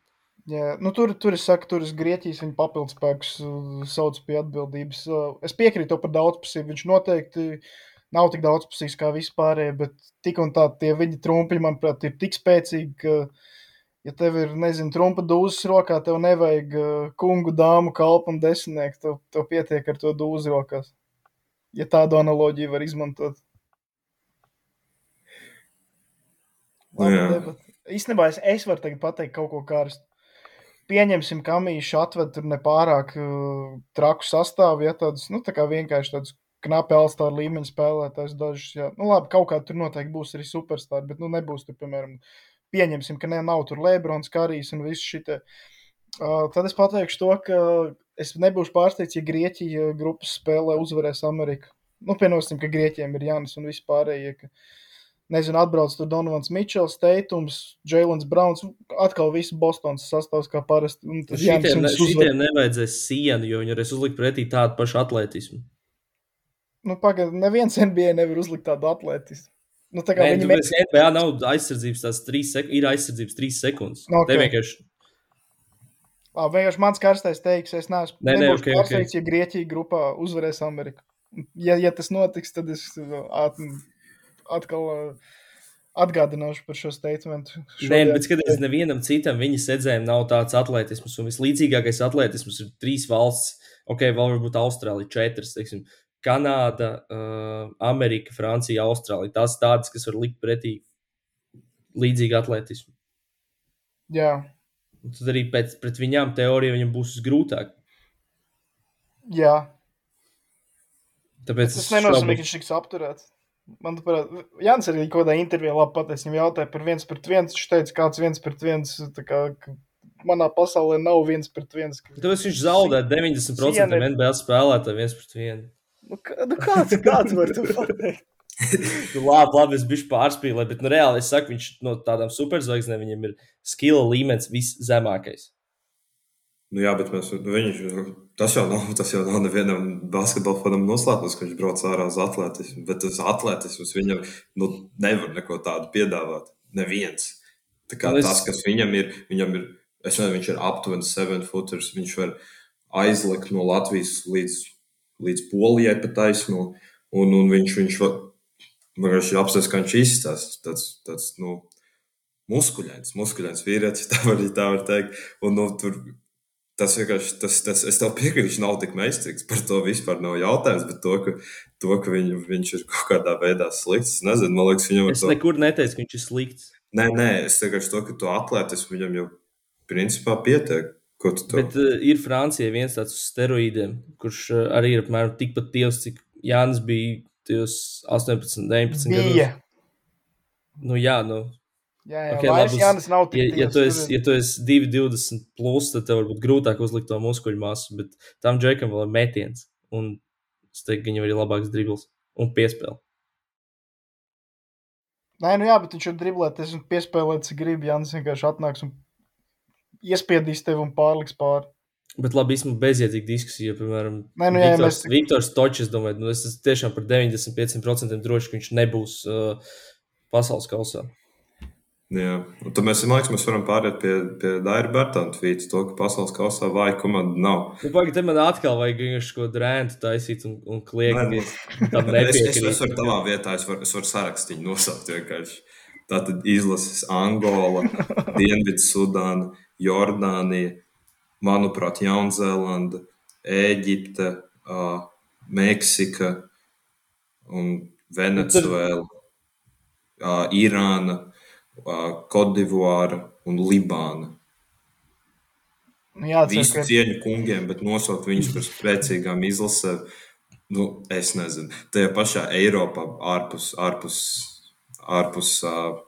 Jā, nu, tur, tur es saku, tur ir Grieķijas viņa papildus spēkus, uh, sauc pie atbildības. Uh, Es piekrītu to par daudzpusību. Viņš noteikti nav tik daudzpusīgs kā vispārējie, bet tik un tā tie viņa trumpi, manuprāt, ir tik spēcīgi, ka ja tev ir, nezinu, trumpa dūzes rokā, tev nevajag uh, kungu, dāmu, kalpu un desmitnieku. Tev, tev pietiek ar to dūzi rokās. Ja tādu analoģiju var izmantot. Labi, debat. Īstenībā es, es varu tagad pateikt kaut ko karstu. Pieņemsim, ka Mīša atved tur nepārāk uh, traku sastāvu, ja tādus, nu, tā kā vienkārši tādus knapi alstāra līmeņa spēlētājs dažus, jā. Nu, labi, kaut kā tur noteikti būs arī superstāri, bet, nu, nebūs tur, piemēram, pieņemsim, ka ne, nav tur Lebrons, Karijs un viss šitie. Uh, tad es pateikšu to, ka es nebūšu pārsteigts, ja Grieķija grupas spēlē uzvarēs Ameriku. Nu, pienosim, ka Grieķiem ir Jānis un vispārējie, ka, nezinu, atbrauc tur Donovans Mičels, Teitums, Jēlins Browns, atkal viss Bostons sastāvs kā parasti. Šitiem, šitiem nevajadzēs sienu, jo viņi varēs uzlikt pretī tādu pašu atletismu. Nu, pagaid, neviens NBA nevar uzlikt tādu atletismu. Nu, tā kā Nē, viņi esi NBA nav aizsardzības tās trīs sekundes, ir aizsardzības trīs sekundes. Nu, ok. Te vienkārši Ā, vienkārši mans karstais teiks, es neesmu Nē, nē, nebūšu ok, ok. pārsteigts, ja Grieķija grupā uzvarēs Ameriku. Ja, ja tas notiks, tad es uh, at, atkal uh, atgādināšu par šo statementu. Nē, bet skaties, nevienam citam viņa sedzēm nav tāds atletisms. Un vislīdzīgākais atletisms ir trīs valsts, ok, vēl varbūt Austrālija, četras, teiksim, Kanāda, uh, Amerika, Francija, Austrālija. Tās tādas, kas var likt pretī līdzīgu atletismu. Jā, Un tad arī pēc, pret viņām teorija viņam būs grūtāk. jā. Tāpēc Tas es nenozīmē, ka viņš tiks apturēts. Man liekas, Jānis arī kaut kādā intervijā labi pateicis. Viņam jautāja par viens pret viens. Viņš teica, kāds viens pret viens. Kā, manā pasaulē nav viens pret viens. Tāpēc viņš zaudē 90% Siena- NBA spēlētāju viens pret vienu. Nu, kā- nu, kāds, kāds var to pateikt? Nu, labi, labi, es biju pārspīlējis, bet nu, reāli es saku, viņš no tādām superzvaigznēm viņam ir skila līmenis viszemākais. Nu, jā, bet mēs, nu, viņš, tas, jau nav, tas jau nav nevienam basketbola fanam noslēpums, ka viņš brauc ārā uz atletismu. Bet tas atletisms viņam nu, nevar neko tādu piedāvāt. Neviens. Tā kā Nu, es... tas, kas viņam ir, viņam ir, es nezinu, viņš ir aptuveni 7 footers. Viņš var aizlikt no Latvijas līdz, līdz Polijai pa taisnu. Un, un viņš, viņš var, vienkārši apstāties, kā viņš izstāsta. Tāds, tāds, nu, muskuļains, muskuļains vīrietis, tā var, tā var teikt. Un, nu, tur, tas vienkārši, tas, tas, es tev piekrītu, viņš nav tik meistarīgs. Par to vispār nav jautājums. Bet to, ka, to, ka viņu, viņš ir kaut kādā veidā slikts, es nezinu, man liekas, viņam ar Es to. nekur neteicu, ka viņš ir slikts. Nē, nē, es vienkārši to, ka to atlētismu viņam jau principā pietiek. Ko tu to? Bet uh, ir Francijai viens tāds uz steroīdiem, kurš uh, arī ir apmēram tikpat tievs, cik Jānis bija tajos 18, 19 Bija. gados. Nu, jā, nu, Jā, jā, Ok, okay, labi, Jānis nav tik ja, ja, tu tievs, esi, ja tu esi 2,20 plus, tad tev varbūt grūtāk uzlikt to muskuļu masu, bet tam džekam vēl ir metiens. Un es teiktu, ka viņam ir labāks dribbles un piespēle. Nē, nu jā, bet viņš ir driblēts un piespēlēts, cik grib. Jānis vienkārši atnāks un iespiedīs tevi un pārliks pāri. Bet labi, īstenībā bezjēdzīga diskusija, jo, piemēram, Nē, nu jā, Viktors, mēs- Viktors Točs, domāju, nu, es esmu tiešām par 95% droši, ka viņš nebūs uh, pasaules kausā. Jā, un tad mēs, liekas, mēs varam pāriet pie, pie Daira Bērtāna tvīta, to, ka pasaules kausā vāja komanda nav. Nu, Pagaid, te man atkal vajag vienkārši ko drēntu taisīt un, un kliegt. Nē, Tam Es, es, nepiekrīt. es varu tavā vietā, es varu, es varu sarakstu nosaukt vienkārši. Tā tad izlases Angola, Dienvidsudāna, Jordānija, manuprāt, Jaunzēlanda, Ēģipte, uh, Meksika un Venecuēla, uh, Irāna, uh, Kodivāra un Libāna. Nu, jā, Visu ka cieņu kungiem, bet nosaukt viņus par spēcīgām izlasēm. Nu, es nezinu. Tajā pašā Eiropā, ārpus, ārpus, ārpus, uh,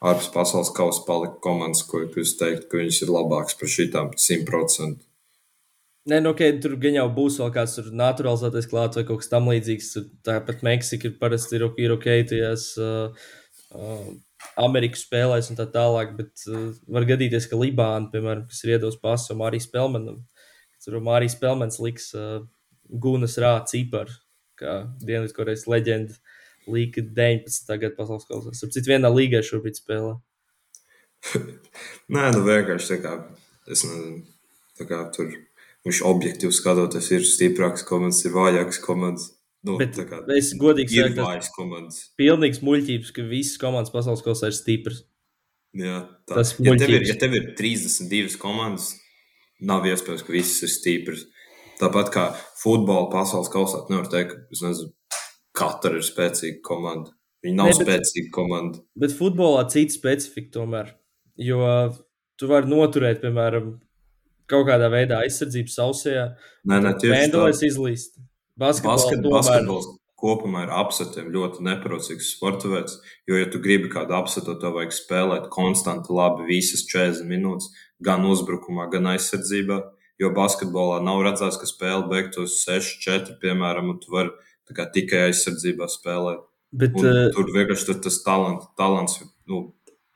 ārpus pasaules kausa, palika komandas, ko jūs teikt, ka viņas ir labākas par šīm 100%. Nē, nu, okay, tur gan jau būs vēl kāds tur naturalizētais klāts vai kaut kas tamlīdzīgs. Tāpat Meksika ir parasti ir, ir ok, tajās uh, uh, Amerikas spēlēs un tā tālāk, bet uh, var gadīties, ka Libāna, piemēram, kas ir iedos pasu Mārijas Pelmanam, tur Mārijas Pelmans liks uh, Gunas rāta ciparu, kā Dienvidkorejas leģenda. Līga 19. gada pasaules kausā. Ar citu vienā līgā šobrīd spēlē. Nē, nu vienkārši tā kā, es nezinu, tā kā tur viņš objektīvi skatoties, ir stiprāks komandas, ir vājāks komandas. Nu, Bet kā es godīgi ir saku, tas vājas komandas. pilnīgs muļķības, ka visas komandas pasaules kausā ir stipras. Jā, tā. Tas ja, tev ir, ja tev ir 32 komandas, nav iespējams, ka visas ir stipras. Tāpat kā futbola pasaules kausā, nevar teikt, ka nezinu, katra ir spēcīga komanda. Viņa nav Ne, bet- spēcīga komanda. Bet futbolā cita specifika tomēr. Jo tu vari noturēt, piemēram, kaut kādā veidā aizsardzību sausajā. Nē, nē, tieši tā. Mēnesis izlīst. Basketbolā Basket, tomēr. basketbols kopumā ir apsetiem ļoti neprocīgs sporta veids. Jo, ja tu gribi kādu apsetu, tev vajag spēlēt konstanti labi visas 40 minūtes, gan uzbrukumā, gan aizsardzībā. Jo basketbolā nav redzēts, ka spēle beigtos 6-4, piemēram, un tu vari tā tikai aizsardzībā spēlēt. Bet, Un, uh, tur vienkārši tur tas talants, talants nu,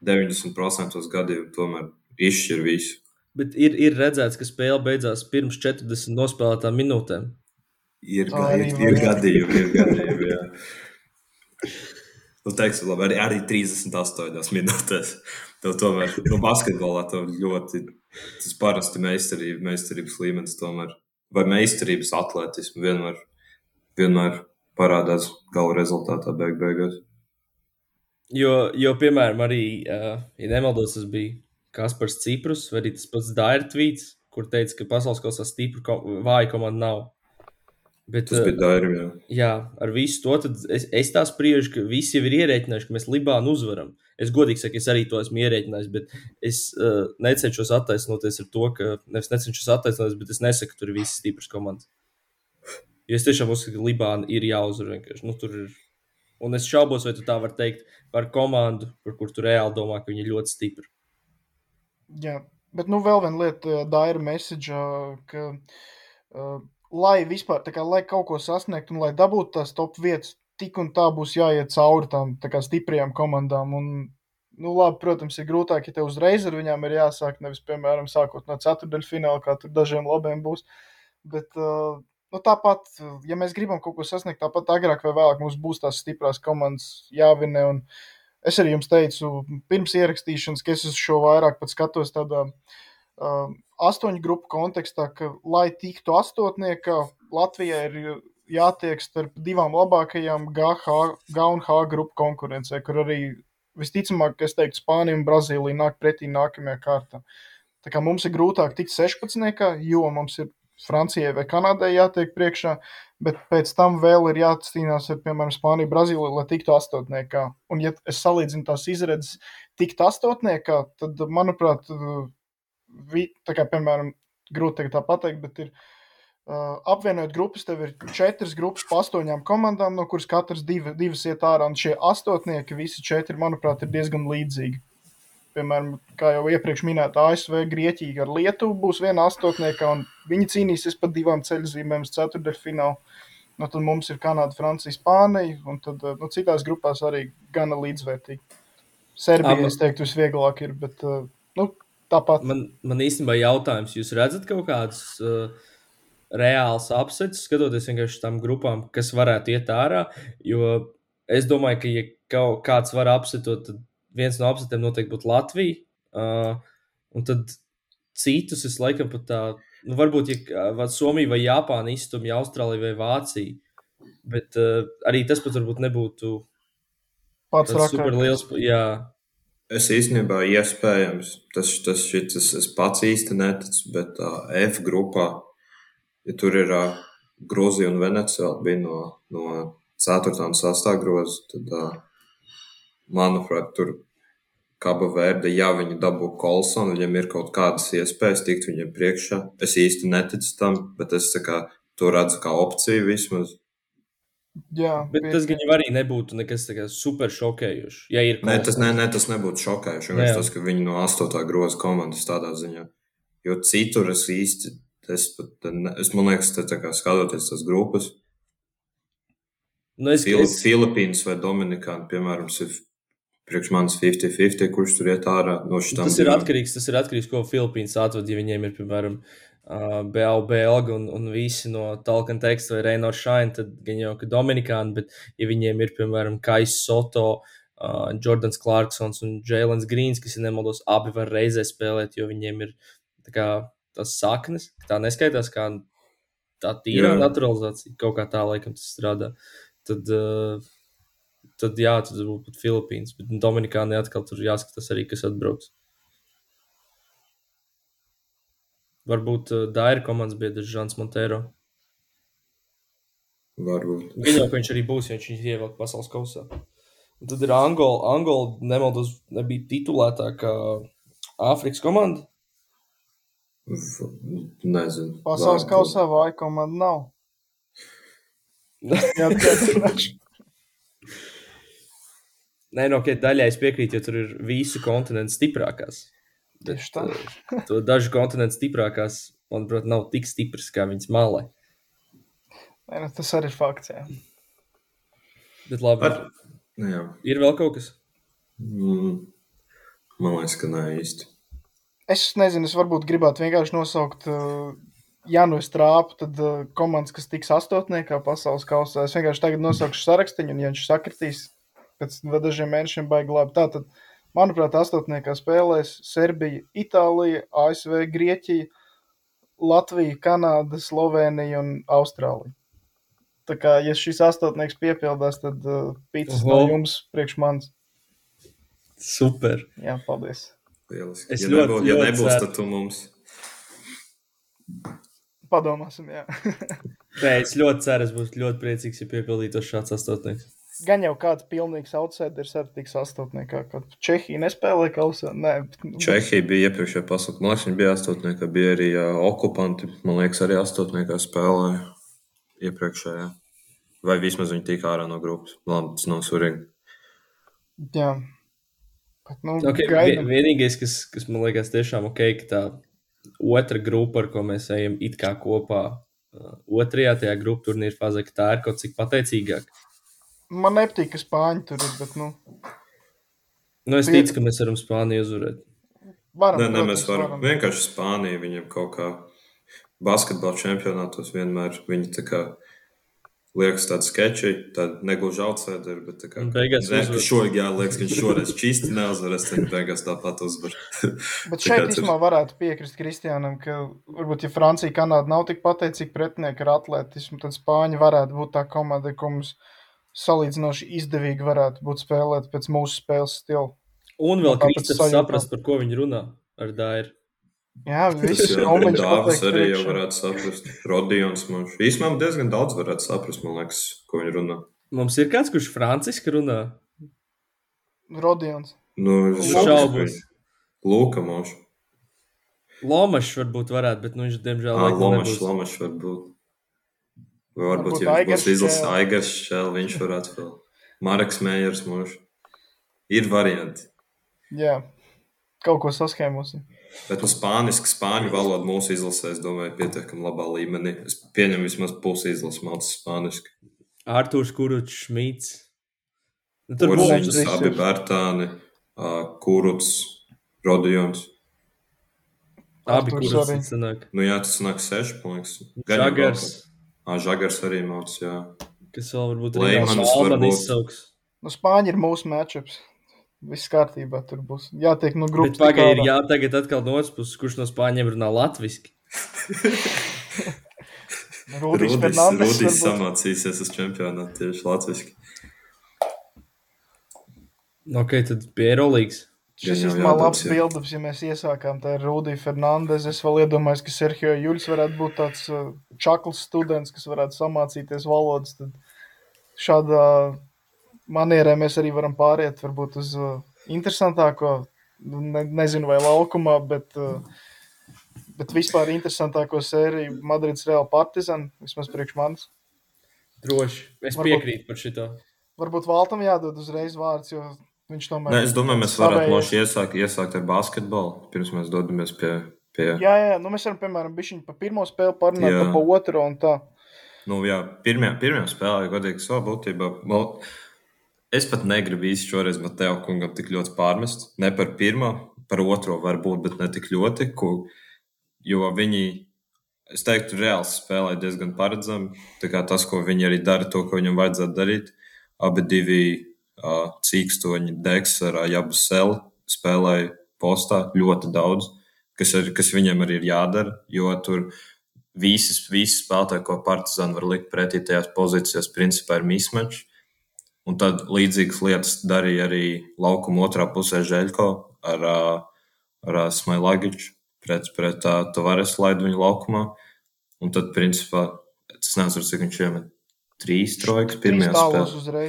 90% gadījumu tomēr izšķir visu. bet ir, ir redzēts, ka spēle beidzās pirms 40 nospēlētām minūtēm. Ir, Tā ga- ir, ir gadījumi, ir gadījumi. Jā. Nu, teiksim, labi, arī, arī 38 minūtēs. Tev tomēr, nu, basketbolā tev ļoti tas parasti meistarība, meistarības līmenis tomēr, vai meistarības atletismu vienmēr, vienmēr parādās gala rezultātā beig beigās. Jo, jo piemēram, arī, uh, ja nemaldos, tas bija Kaspars Ciprus vai arī tas pats Dairtvīts, kur teica, ka pasaules kausā stipra, ko vāja komanda nav. Bet, Tas bija Dairim, jā. Jā, ar visu to es, es tā spriežu, ka visi jau ir ierēķinājuši, ka mēs Libānu uzvaram. Es godīgi saku, es arī to esmu ierēķinājis, bet es uh, necenšos attaisnoties ar to, ka nevis necenšos attaisnoties, bet es nesaku, ka tur ir visas stipras komandas. Jo es tiešām uzskatu, ka Libāna ir jāuzvar vienkārši. Nu, ir. Un es šaubos, vai tu tā vari teikt par komandu, par kur tu reāli domā, ka viņi ir ļoti stipri. Jā, bet nu vēl viena lieta, Daira message, ka uh, lai vispār, tā kā, lai kaut ko sasniegtu un lai dabūtu tās top vietas, tik un tā būs jāiet cauri tām tā kā, stiprajām komandām. Un, nu, labi, protams, ir grūtāk, ja tev uzreiz ar viņām ir jāsāk, nevis, piemēram, sākot no ceturdaļfināla, kā tur dažiem labiem būs. Bet, uh, nu, tāpat, ja mēs gribam kaut ko sasniegt, tāpat agrāk vai vēlāk mums būs tās stiprās komandas jāvinē. Es arī jums teicu, pirms ierakstīšanas, ka es uz šo vairāk skatos tādā uh, astoņu grupu kontekstā, ka, lai tiktu astotniekā, Latvijai ir jātiek starp divām labākajām GH, G un H grupu konkurencē, kur arī visticamāk, es teiktu, Spānija un Brazīlija nāk pretī nākamajā kārtā. Tā kā mums ir grūtāk tikt 16. jo mums ir Francijai vai Kanādai jātiek priekšā, bet pēc tam vēl ir jācīnās ar, piemēram, Spāniju, Brazīliju, lai tiktu astotniekā. Un, ja es salīdzinu tās izredzes tikt astotniekā, tad, manuprāt, vi, tā kā, piemēram, grūti tā pateikt, bet ir uh, apvienot grupas, tev ir četras grupas pa astoņām komandām, no kuras katrs divi, divas iet ārā, un šie astotnieki, visi četri, manuprāt, ir diezgan līdzīgi. Piemēram, kā jau iepriekš minēta, ASV, Grieķija ar Lietuvu būs viena astotnieka, un viņi cīnīsies par divām ceļzīmēm uz ceturdaļfinālu. Nu, tad mums ir Kanāda, Francija, Spānija, un tad, nu, citās grupās arī gana līdzvērtīgi. Serbija, Ama- es teiktu, visvieglāk ir, bet uh, nu, tāpat. Man, man īstenībā jautājums, jūs redzat kaut kādus uh, reālus apsets, skatoties vienkārši tām grupām, kas varētu iet ārā? Jo es domāju, ka, ja kaut kāds var apsetot, tad viens no apsetiem noteikti būtu Latvija. Uh, un tad citus es laikam pat tā, nu, varbūt, ja vai Somija vai Japāna izstumja Austrāliju vai Vāciju. Bet uh, arī tas pat varbūt nebūtu Pats tāds super rakākais. liels. Jā, Es īstenībā iespējams, tas, tas, šitas, es pats īsti neticu, bet uh, F grupā, ja tur ir uh, Grūzija un Venecija, bija no, no 4. un 6. groza, tad, uh, manuprāt, tur Kaba Verde, ja viņi dabū Kolsonu, viņam ir kaut kādas iespējas tikt viņam priekšā. Es īsti neticu tam, bet es kā to redzu kā opciju vismaz. Jā, bet tas gan jau arī nebūtu nekas super šokējošs. Ja ir Nē, tas, ne, ne, tas nebūtu šokējoši. Vienkārši tas, ka viņi no 8. groza komandas tādā ziņā. Jo citur es īsti, es pat, es man liekas, te tā kā skatoties tas grupas, Nu, es, Fili, es, Filipīnas vai Dominikāna, piemēram, ir priekš manis 50-50, kurš tur iet ārā no šitām. tas ir atkarīgs, tas ir atkarīgs, ko Filipīnas atved. Ja viņiem ir, piemēram, uh, BL, Belga un, un visi no Talkan teksta vai Reino Shine, tad gan jau ka Dominikāna, bet ja viņiem ir, piemēram, Kais Soto, uh, Jordans Clarksons un Jēlens Grīns, kas, ja nemaldos, abi var reizē spēlēt, jo viņiem ir tā kā, tas saknes, tā neskaitās kā tā tīra naturalizācija, kaut kā tā laikam tas strādā. Tad, uh, tad jā, tad būtu pat Filipīnas. Bet Dominikānai atkal tur jāskatās arī, kas atbrauks. Varbūt uh, Daira komandas biedrs Žants Montero. Varbūt. Ka viņš arī būs, ja viņš ievelk pasaules kausā. Un tad ir Angola. Angola nemaldos, nebija titulētākā Āfrikas komanda. V- Nezinu. Pasaules kausā vai komanda nav. Jā, tikai Nē, no okay, daļai es piekrītu, jo tur ir visu kontinentu stiprākās. Tieši tā. uh, to dažu kontinentu stiprākās, manuprāt, nav tik stipras kā viņas malē. Nē, nu, tas arī ir fakts. Jā. Bet labi, Ar, nu jā. ir vēl kaut kas. Mm. Man liekas, ka nē, īsti. Es nezinu, es varbūt gribētu vienkārši nosaukt, uh, ja nu es trāpu, tad uh, komandas, kas tiks astotniekā pasaules kausā. Es vienkārši tagad nosaukšu sarakstu, un ja viņš sakritīs pēc dažiem mēnešiem, baigi labi. Tātad, manuprāt, astotniekā spēlēs Serbija, Itālija, ASV, Grieķija, Latvija, Kanāda, Slovenija un Austrālija. Tā kā, ja šis astotnieks piepildās, tad uh, pīcis no jums priekš manis. Super. Jā, paldies. Lieliski. Es ja ļoti- nebūs, ja ļoti nebūs ceru. tad tu mums. Padomāsim, jā. Nē, es ļoti ceru, es būšu ļoti priecīgs, ja piepildītos šāds astotnieks. Gan jau kāds pilnīgs outsiders arī tiks astotniekā, kad Čehija nespēlē kausā. Nē, bet- Čehija bija iepriekšējā pasaulē. Man liekas, viņi bija astotniekā. Bija arī uh, okupanti. Man liekas, arī astotniekā spēlēja iepriekšējā. Vai vismaz viņi tika ārā no grupas. Labi, tas nav surīgi. Jā. Bet, nu, Okay, gaidām. vien- vienīgais, kas, kas man liekas tiešām ok, ka tā otra grupa, ar ko mēs ejam it kā kopā, uh, otrajā tajā grupu turnīra fazē, ka tā ir kaut cik pateicīgāka. Man nepatīk, ka spāņi tur ir, bet, nu, Nu, es Tie- ticu, ka mēs varam Spāniju uzvarēt. varam. Nē, nē, mēs varam. Vienkārši Spānija viņam kaut kā basketbola čempionātos vienmēr viņi tā kā liekas tādi sketči, tādi negluži outsideri, bet tā kā. Beigās Zin, ka šoreiz, jā, liekas, ka šoreiz čisti neuzvarēs, tad beigās tāpat uzvar. Bet Tā šeit īstenībā varētu piekrist Kristiānam, ka varbūt, ja Francija, Kanāda nav tik pateicīgi pretinieki ar atletismu, tad Spāņi varētu būt tā komanda, ko mums salīdzinoši izdevīgi varētu būt spēlēt pēc mūsu spēles stila. Un vēl sajūtā. saprast, par ko viņi runā ar Dairu. Jā, viss Jā, Omeņš Dāvis arī jau varētu saprast. Rodijons mums īstenībā diezgan daudz varētu saprast, man liekas, ko viņi runā. Mums ir kāds, kurš franciski runā. Rodions. Nu, Šaubos. Lūka mums. Lomašs varbūt varētu, bet nu, viņš diemžēl Jā, laikam Lomačs, nebūs. Lomačs var būt. Vai varbūt, Varbūt ja būs izlases. Aigars šķēl, viņš varētu vēl. Marks Mējers mums. Ir varianti. Jā, kaut ko saskēmosim. Bet nu, spāniski, spāņu valoda mūsu izlasē, es domāju, pietiekami labā līmenī. Es pieņemu vismaz pusi izlases mācīt spāniski. Artūrs Kuručs, Šmīts. Nu, tur būs viņš abi. Bērtāni, uh, Kuruts, Rodijons. abi arī. sanāk. Nu jā, tas nāk seši, man liekas. Gan jau Žagars, arī mācīs, jā. kas vēl varbūt varbūt. izsauks. Nu, Spāņi ir mūsu matčups. Viss kārtībā tur būs. Jātiek no Bet grupas. pagaidi, ir jā, tagad atkal no otras puses, kurš no spāņiem runā latviski. Rudis Rudis. Rudis samācīsies uz čempionātu tieši latviešu. Nu, Ok, tad pie Eirolīgas. Šis ir labs bildes, ja mēs iesākām. Tā ir Rudija Fernandes. Es vēl iedomājos, ka Sergio Juļs varētu būt tāds uh, čakls students, kas varētu samācīties valodas. Tad šādā manierē mēs arī varam pāriet varbūt uz uh, interesantāko, ne, nezinu vai laukumā, bet, uh, bet vispār interesantāko sēriju Madrids Real Partizan, vismaz priekš manis. Droši. Es Varbūt- piekrītu par šito. Varbūt Valtam jādod uzreiz vārds, jo viņš tomēr. Nē, es domāju, mēs varētu savējais- moši iesākt, iesākt ar basketbolu, pirms mēs dodamies pie. pie Jā, jā, nu mēs varam, piemēram, bišķiņu par pirmo spēli parunāt, pa, pa otro un tā. Nu, jā, pirmajā, pirmajā spēlē, godīgi, savā būtībā. Mal, es pat negribu īsti šoreiz Mateo kungam tik ļoti pārmest. Ne par pirmo, par otro varbūt, bet ne tik ļoti. Ko, jo viņi, es teiktu, reāli spēlē diezgan paredzami. Tā kā tas, ko viņi arī dara, to, ko viņam vajadzētu darīt. Abi divi cīkstoņi, Deks ar Jabu Seli spēlēja postā ļoti daudz, kas, ir, kas viņam arī ir jādara, jo tur visas, visas spēlētāji, ko Partizāni var likt pretī tajās pozīcijās, principā ir mismatch. Un tad līdzīgas lietas darīja arī laukuma otrā pusē Žēļko ar, ar Smailagiču pret, pret Tavares laidu viņu laukumā. Un tad, principā, es nezinu, cik viņš iemet trīs trojkas pirmajā spēlē.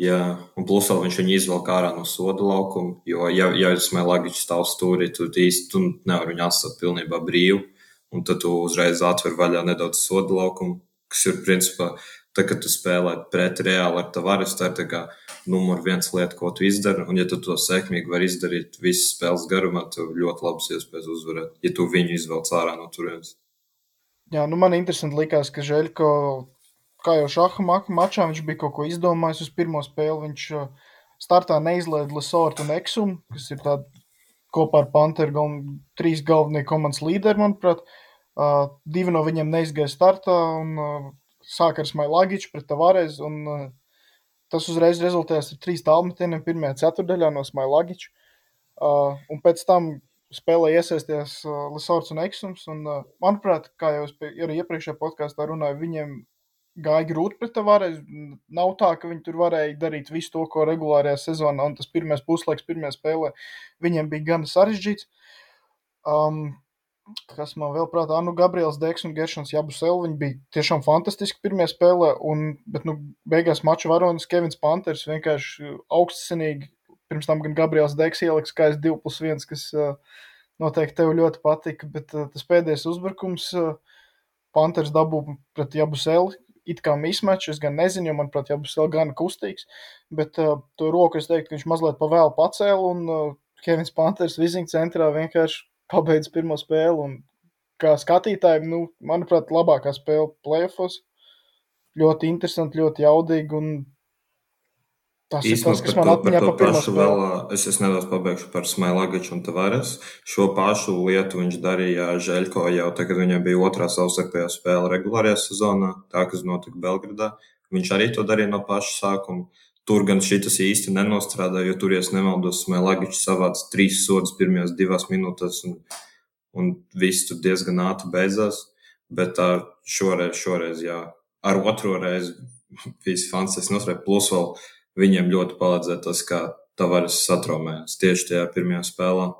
Jā, un plus vēl viņš viņu izvelk ārā no soda laukuma. Jo, ja, ja Smailagičs stāv stūrī, tad īsti tu nevari viņu atstāt pilnībā brīvu. Un tad tu uzreiz atver vaļā nedaudz soda laukumu, kas ir principā Tad, kad tu spēlē pret reāli ar Tavares, tā ir tā kā numur viens lieta, ko tu izdari. Un, ja tu to sekmīgi vari izdarīt visas spēles garumā, tev ļoti labs iespējas uzvarēt, ja tu viņu izvelc ārā no turienes. Jā, nu man interesanti likās, ka Žēļko, kā jau šaha mačā, viņš bija kaut ko izdomājis uz pirmo spēli. Viņš uh, startā neizlaida Lesortu un Eksumu, kas ir tādi kopā ar Panteru gal, trīs galvenie komandas līderi, manuprāt. Uh, divi no viņiem neizgāja startā, un uh, sāk ar Smailagiču pret Tavares, un uh, tas uzreiz rezultējās ar trīs tālmetieniem pirmajā ceturdaļā no Smailagiča. Uh, un pēc tam spēlē iesaistījās uh, Lisorts un Eksums, un uh, manuprāt, kā jau arī iepriekšējā podkāstā runāju, viņiem gāja grūti pret Tavares. Nav tā, ka viņi tur varēja darīt visu to, ko regulārajā sezonā, un tas pirmais puslaiks, pirmajā spēlē viņiem bija gan sarežģīts. Um, kas man vēl prātā, nu, Gabriels Deks un Geršons Jabusel, viņi bija tiešām fantastiski pirmie spēlē, un, bet, nu, beigās maču varonis Kevins Panters vienkārši augstsinīgi, pirms tam gan Gabriels Deks ieliks kā es 2 plus 1, kas uh, noteikti tev ļoti patika, bet uh, tas pēdējais uzbrukums uh, Panters dabū pret Jabuseli, it kā mismečs, es gan nezinu, jo, manuprāt, Jabusel gan kustīgs, bet uh, to roku es teiktu, ka viņš mazliet pavēlu pacēla, un uh, Kevins Panters viziņu centrā vienkārši pabeidz pirmo spēli. Un, kā skatītājiem, nu, manuprāt, labākā spēle playoffs. Ļoti interesanti, ļoti jaudīgi. Tas Īstumā, ir tas, kas man atmiņā par spēli. Vēl, es, es nedaudz pabeigšu par Smailagaču un Tavares. Šo pašu lietu viņš darīja Žeļko jau tagad, viņam bija otrā savstarpējā spēle regulārajā sezonā, tā, kas notika Belgradā. Viņš arī to darīja no paša sākuma. Tur gan šis īsti nenostrādāja, jo tur, ja nemaldos, Smēlagičs savāca trīs sodus pirmajās divās minūtēs, un, un viss tur diezgan ātri beidzās. Bet tā šoreiz, šoreiz, jā, ar otro reizi viss fantastiski nostrādāja. Plus vēl viņiem ļoti palīdzēja tas, kā Tavares satraumējās tieši tajā pirmajā spēlē.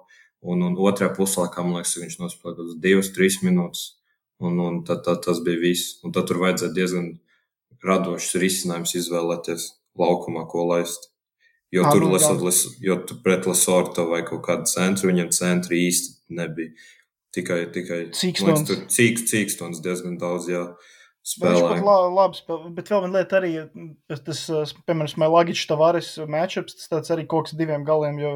Un, un otrajā puslaikā, man liekas, viņš nospēlēja kaut kādas divas, trīs minūtes. Un, un tad, tad tas bija viss. Un tad tur vajadzēja diezgan radošs risinājums izvēlēties laukumā, ko laist. Jo tur, lesot, les, jo tur pret Lasorta vai kaut kādu centru, viņam centri īsti nebija. Tikai, tikai cīkstons. Tur cīk, cīkstons diezgan daudz, jā. Spēlē. Viņš pat la, labi spēlē, bet vēl viena lieta arī, tas, piemēram, Smailagičs Tavares matchups, tas tāds arī koks diviem galiem, jo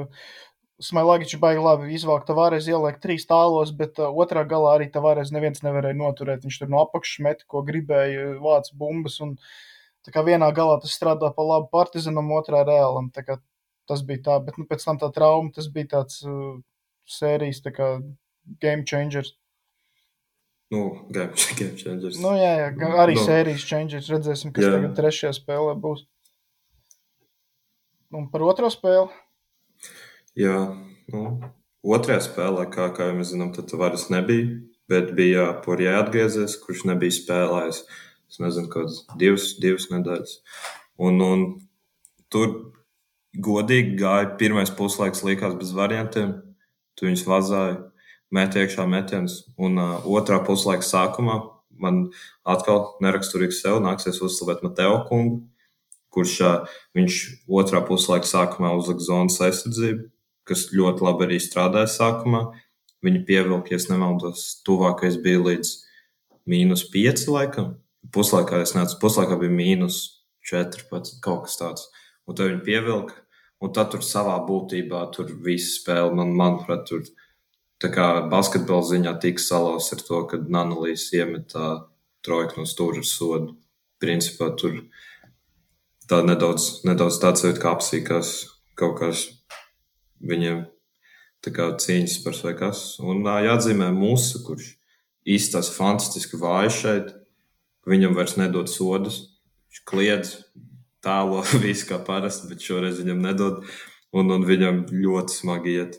Smailagičs baigi labi izvalk Tavares, ieliek trīs tālos, bet uh, otrā galā arī Tavares neviens nevarēja noturēt. Viņš tur no apakšas met, ko gribēja, vāc bumbas un uh, Tā kā vienā galā tas strādā pa labu partizanam, otrā reālam. Tas bija tā, bet nu, pēc tam tā trauma, tas bija tāds uh, sērijas tā kā game changers. Nu, game, game changers. Nu, jā, jā, arī nu, sērijas changers. Redzēsim, kas jā. tagad trešajā spēlē būs. Un par otro spēli? Jā, nu, otrajā spēlē, kā, kā jau mēs zinām, tad varas nebija, bet bija Porjē atgriezies, kurš nebija spēlējis. Es nezinu, kādas divas, divas nedēļas. Un, un tur godīgi gāja pirmais puslaiks, likās bez variantiem. Tu viņus vazāji, met iekšā metienus. Un uh, otrā puslaika sākumā man atkal neraksturīgi sev nāksies uzslavēt Mateo kungu, kurš uh, viņš otrā puslaika sākumā uzlika zonas aizsardzību, kas ļoti labi arī strādāja sākumā. Viņa pievilka, ja nemaldos, tuvākais bija līdz mīnus 5 laikam puslaikā es nācu, puslaikā bija mīnus 14, kaut kas tāds. Un tad viņi pievilka, un tad tur savā būtībā tur viss spēle, man, manuprāt, tur tā kā basketbola ziņā tika salauzts ar to, ka Nanolīs iemet tā trojku no stūra ar sodu. Principā tur tā nedaudz, nedaudz tāds sajūta, kā apsīkās kaut kas viņiem tā kā cīņas par vai kas. Un jāatzīmē mūsu, kurš īstās fantastiski vājš šeit Viņam vairs nedod sodus. Viņš kliedz, tālo visu kā parasti, bet šoreiz viņam nedod. Un, un viņam ļoti smagi iet.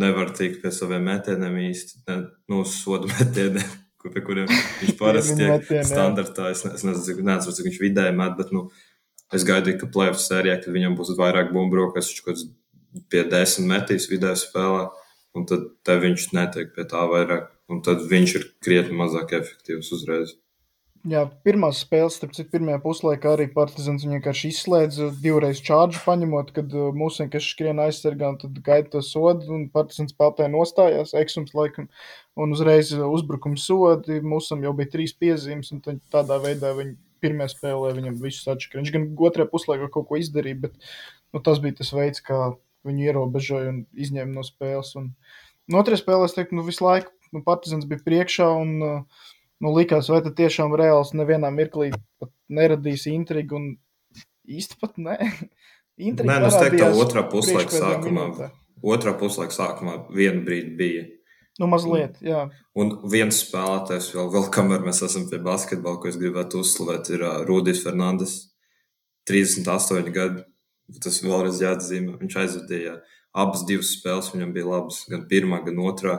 Nevar tikt pie saviem metieniem īsti, ne, nu, sodu metieniem, kur, pie kuriem viņš parasti tiek standartā. Es, ne, es nezinu, neatceru, cik viņš vidēji met, bet, nu, Es gaidīju, ka plēsoņa sērijā, kad viņam būs vairāk bumbu, kas viņš kaut kāds pie desmit metīs vidē spēlē, un tad viņš netiek pie tā vairāk. Un tad viņš ir krietni mazāk efektīvs uzreiz. Jā, pirmās spēles, starp citu, pirmajā puslaikā arī Partizans vienkārši izslēdza divreiz čārģu, paņemot, kad uh, mūsu vienkārši skrien aizsargā un tad gaida to sodu, un Partizans spēlētāji nostājās, eksums laikam, un uzreiz uzbrukums sodi, mūsam jau bija trīs piezīmes, un tādā veidā viņi pirmajā spēlē viņam visus atšķir. Viņš gan otrajā puslaikā kaut ko izdarīja, bet nu, tas bija tas veids, kā viņu ierobežoja un izņēma no spēles. Un, no otrajā spēlē, es teiktu, nu, visu laiku nu, Partizans bija priekšā un uh, nu, likās, vai tas tiešām reāls nevienā mirklī neradīs intrigu. Un īsti pat nē, intriga. Nē, nu, es teiktu, otrā puslaika sākumā, otrā puslaika sākumā vienu brīdi bija. Nu, mazliet, jā. Un viens spēlētājs, vēl, vēl kamēr mēs esam pie basketbola, ko es gribētu uzslavēt, ir uh, Rudijs Fernandes. 38 gadi. Tas vēlreiz jāatzīmē. Viņš aizvadīja abas divas spēles, viņam bija labas, gan pirmā, gan otrā.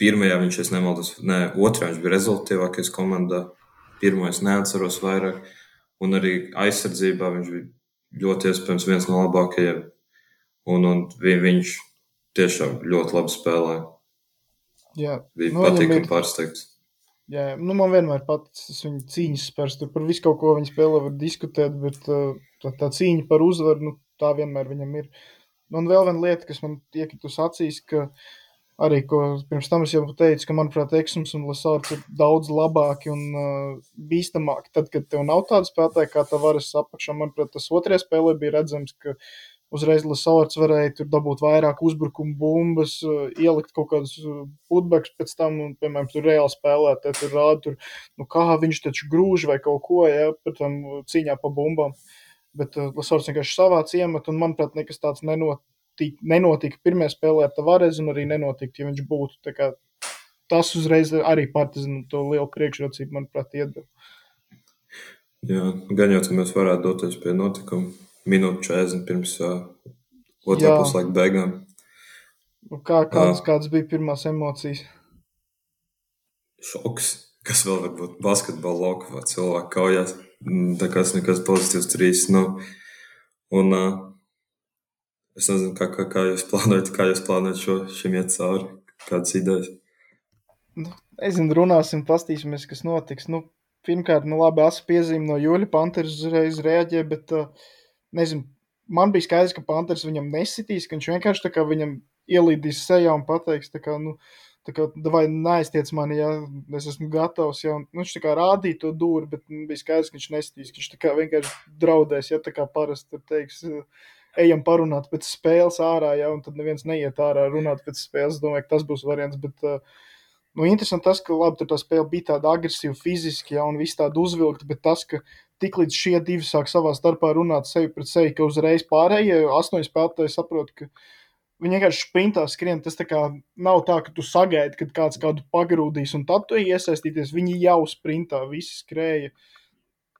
Pirmajā viņš, es nemaldos, ne, otrā viņš bija rezultātīvākais komandā. Pirmā es neatceros vairāk. Un arī aizsardzībā viņš bija ļoti iespējams viens no labākajiem. Un, un viņš tiešām ļoti labi spēlēja. Jā, bija nu, patīkami ir... pārsteigts. Jā, nu man vienmēr paticis viņa cīņas spērs. Tur par visu kaut ko viņa spēlē var diskutēt, bet uh, tā, tā cīņa par uzvaru, nu, tā vienmēr viņam ir. Un vēl viena lieta, kas man iekritus acīs, ka uh, arī, ko pirms tam es jau teicu, ka, manuprāt, Eksums un Lasārs ir daudz labāki un uh, bīstamāki. Tad, kad tev nav tāda spēlētāja kā Tavares apakšā, manuprāt, tas otrajā spēlē bija redzams, ka uzreiz Lasārs varēja tur dabūt vairāk uzbrukumu bumbas, uh, ielikt kaut kādus putbeks pēc tam, un, piemēram, tur reāli spēlētāji tur rāda, tur, nu kā viņš taču grūž vai kaut ko, ja, pēc tam cīņā pa bumbām. Bet uh, Lasārs vienkārši savā ciemat, un, manuprāt, nekas tāds nenot nenotika pirmajā spēlē ar Tavares, un arī nenotika, ja viņš būtu. Kā, tas uzreiz arī Partizanu to lielu priekšrocību, manuprāt, iedeva. Jā, gan jau tā mēs varētu doties pie notikuma minūte 40 pirms uh, otrā puslaika beigām. Kā, kādas, uh, kādas bija pirmās emocijas? Šoks, kas vēl var būt basketbola laukā, cilvēku kaujās. Mm, tā kā tas nekas pozitīvs trīs. Nu, un uh, Es nezinu, kā, kā, kā jūs plānojat, kā jūs plānojat šo, šim iet cauri, kādas idejas. Nu, nezinu, runāsim, pastīsimies, kas notiks. Nu, pirmkārt, nu, labi, asa piezīme no Jūļa. Panteris uzreiz reaģē, bet, uh, nezinu, man bija skaidrs, ka Panteris viņam nesitīs, ka viņš vienkārši tā kā viņam ielīdīs sejā un pateiks, tā kā, nu, Tā kā, vai neaiztiec mani, ja es esmu gatavs. Ja, nu, viņš tā kā rādīja to dūri, bet bija skaidrs, ka viņš nesitīs. Ka viņš tā kā vienkārši draudēs, ja tā kā parasti teiks, ejam parunāt pēc spēles ārā, ja, un tad neviens neiet ārā runāt pēc spēles. Es domāju, ka tas būs variants. Bet, uh, nu, interesanti tas, ka labi, tā spēle bija tāda agresīva, fiziski, ja, un viss tāda uzvilkta, bet tas, ka tiklīdz šie divi sāk savā starpā runāt sevi pret sevi, ka uzreiz pārējie astoņi spēlētāji saprot, ka viņi vienkārši sprintā skrien. Tas tā kā nav tā, ka tu sagaidi, kad kāds kādu pagrūdīs, un tad tu iesaistīties. Viņi jau sprintā, visi skrēja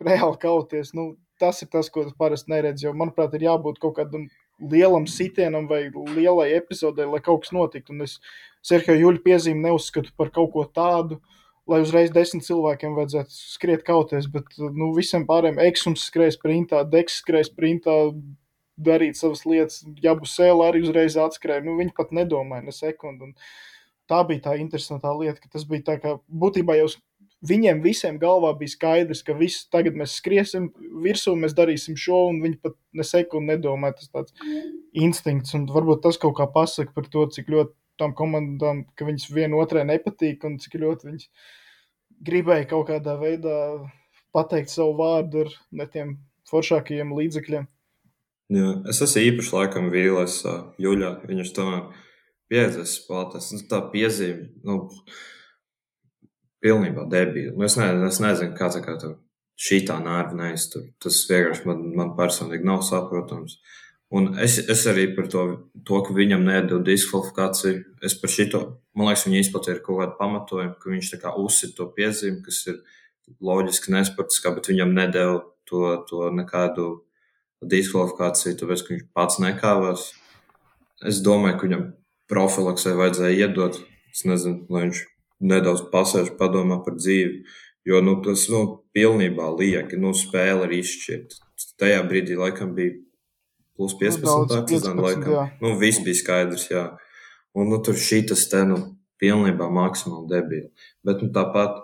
reāli kauties. Nu, tas ir tas, ko es parasti neredzu. Jo, manuprāt, ir jābūt kaut kādam lielam sitienam vai lielai epizodei, lai kaut kas notiktu. Un es Serhiju Juļu piezīmi neuzskatu par kaut ko tādu, lai uzreiz desmit cilvēkiem vajadzētu skriet kauties. Bet nu, visiem pārējiem eksums skrējas printā, deks skrējas printā. Darīt savas lietas, ja būs sēla arī uzreiz atskrēja. Nu, viņi pat nedomāja ne sekundi. Un tā bija tā interesantā lieta, ka tas bija tā kā būtībā jau viņiem visiem galvā bija skaidrs, ka viss tagad mēs skriesim virsū, mēs darīsim šo, un viņi pat ne sekundi nedomā. Tas tāds instinkts, un varbūt tas kaut kā pasaka par to, cik ļoti tam komandām, ka viņas viena otrai nepatīk, un cik ļoti viņas gribēja kaut kādā veidā pateikt savu vārdu ar ne tiem foršākajiem līdzekļiem. Jā, es esmu īpaši laikam vīlies uh, Juļā. Viņš tomēr piedzēs spēlētājs. Nu, tā piezīme. Nu, pilnībā debīli. Nu, es, ne, es nezinu, kā tā kā tā šī tā nerva neiztur. Tas vienkārši man, man personīgi nav saprotams. Un es, es arī par to, to, ka viņam nedod diskvalifikāciju. Es par šito, man liekas, viņa izplatīja kaut kādu pamatojumu, ka viņš tā kā uzsit to piezīmi, kas ir loģiski nesportiskā, bet viņam nedēļ to, to nekādu diskvalifikāciju, tāpēc, ka viņš pats nekāvās. Es domāju, ka viņam profilaksē vajadzēja iedot, es nezinu, lai viņš nedaudz pasēž padomā par dzīvi. Jo nu, tas nu, pilnībā lieki, nu, spēle ir izšķirta. tajā brīdī laikam bija plus 15 Nu. 15, Laikam. jā. Nu, viss bija skaidrs, jā. Un nu, tur šī tas te, nu, pilnībā maksimāli debīli. Bet nu, tāpat,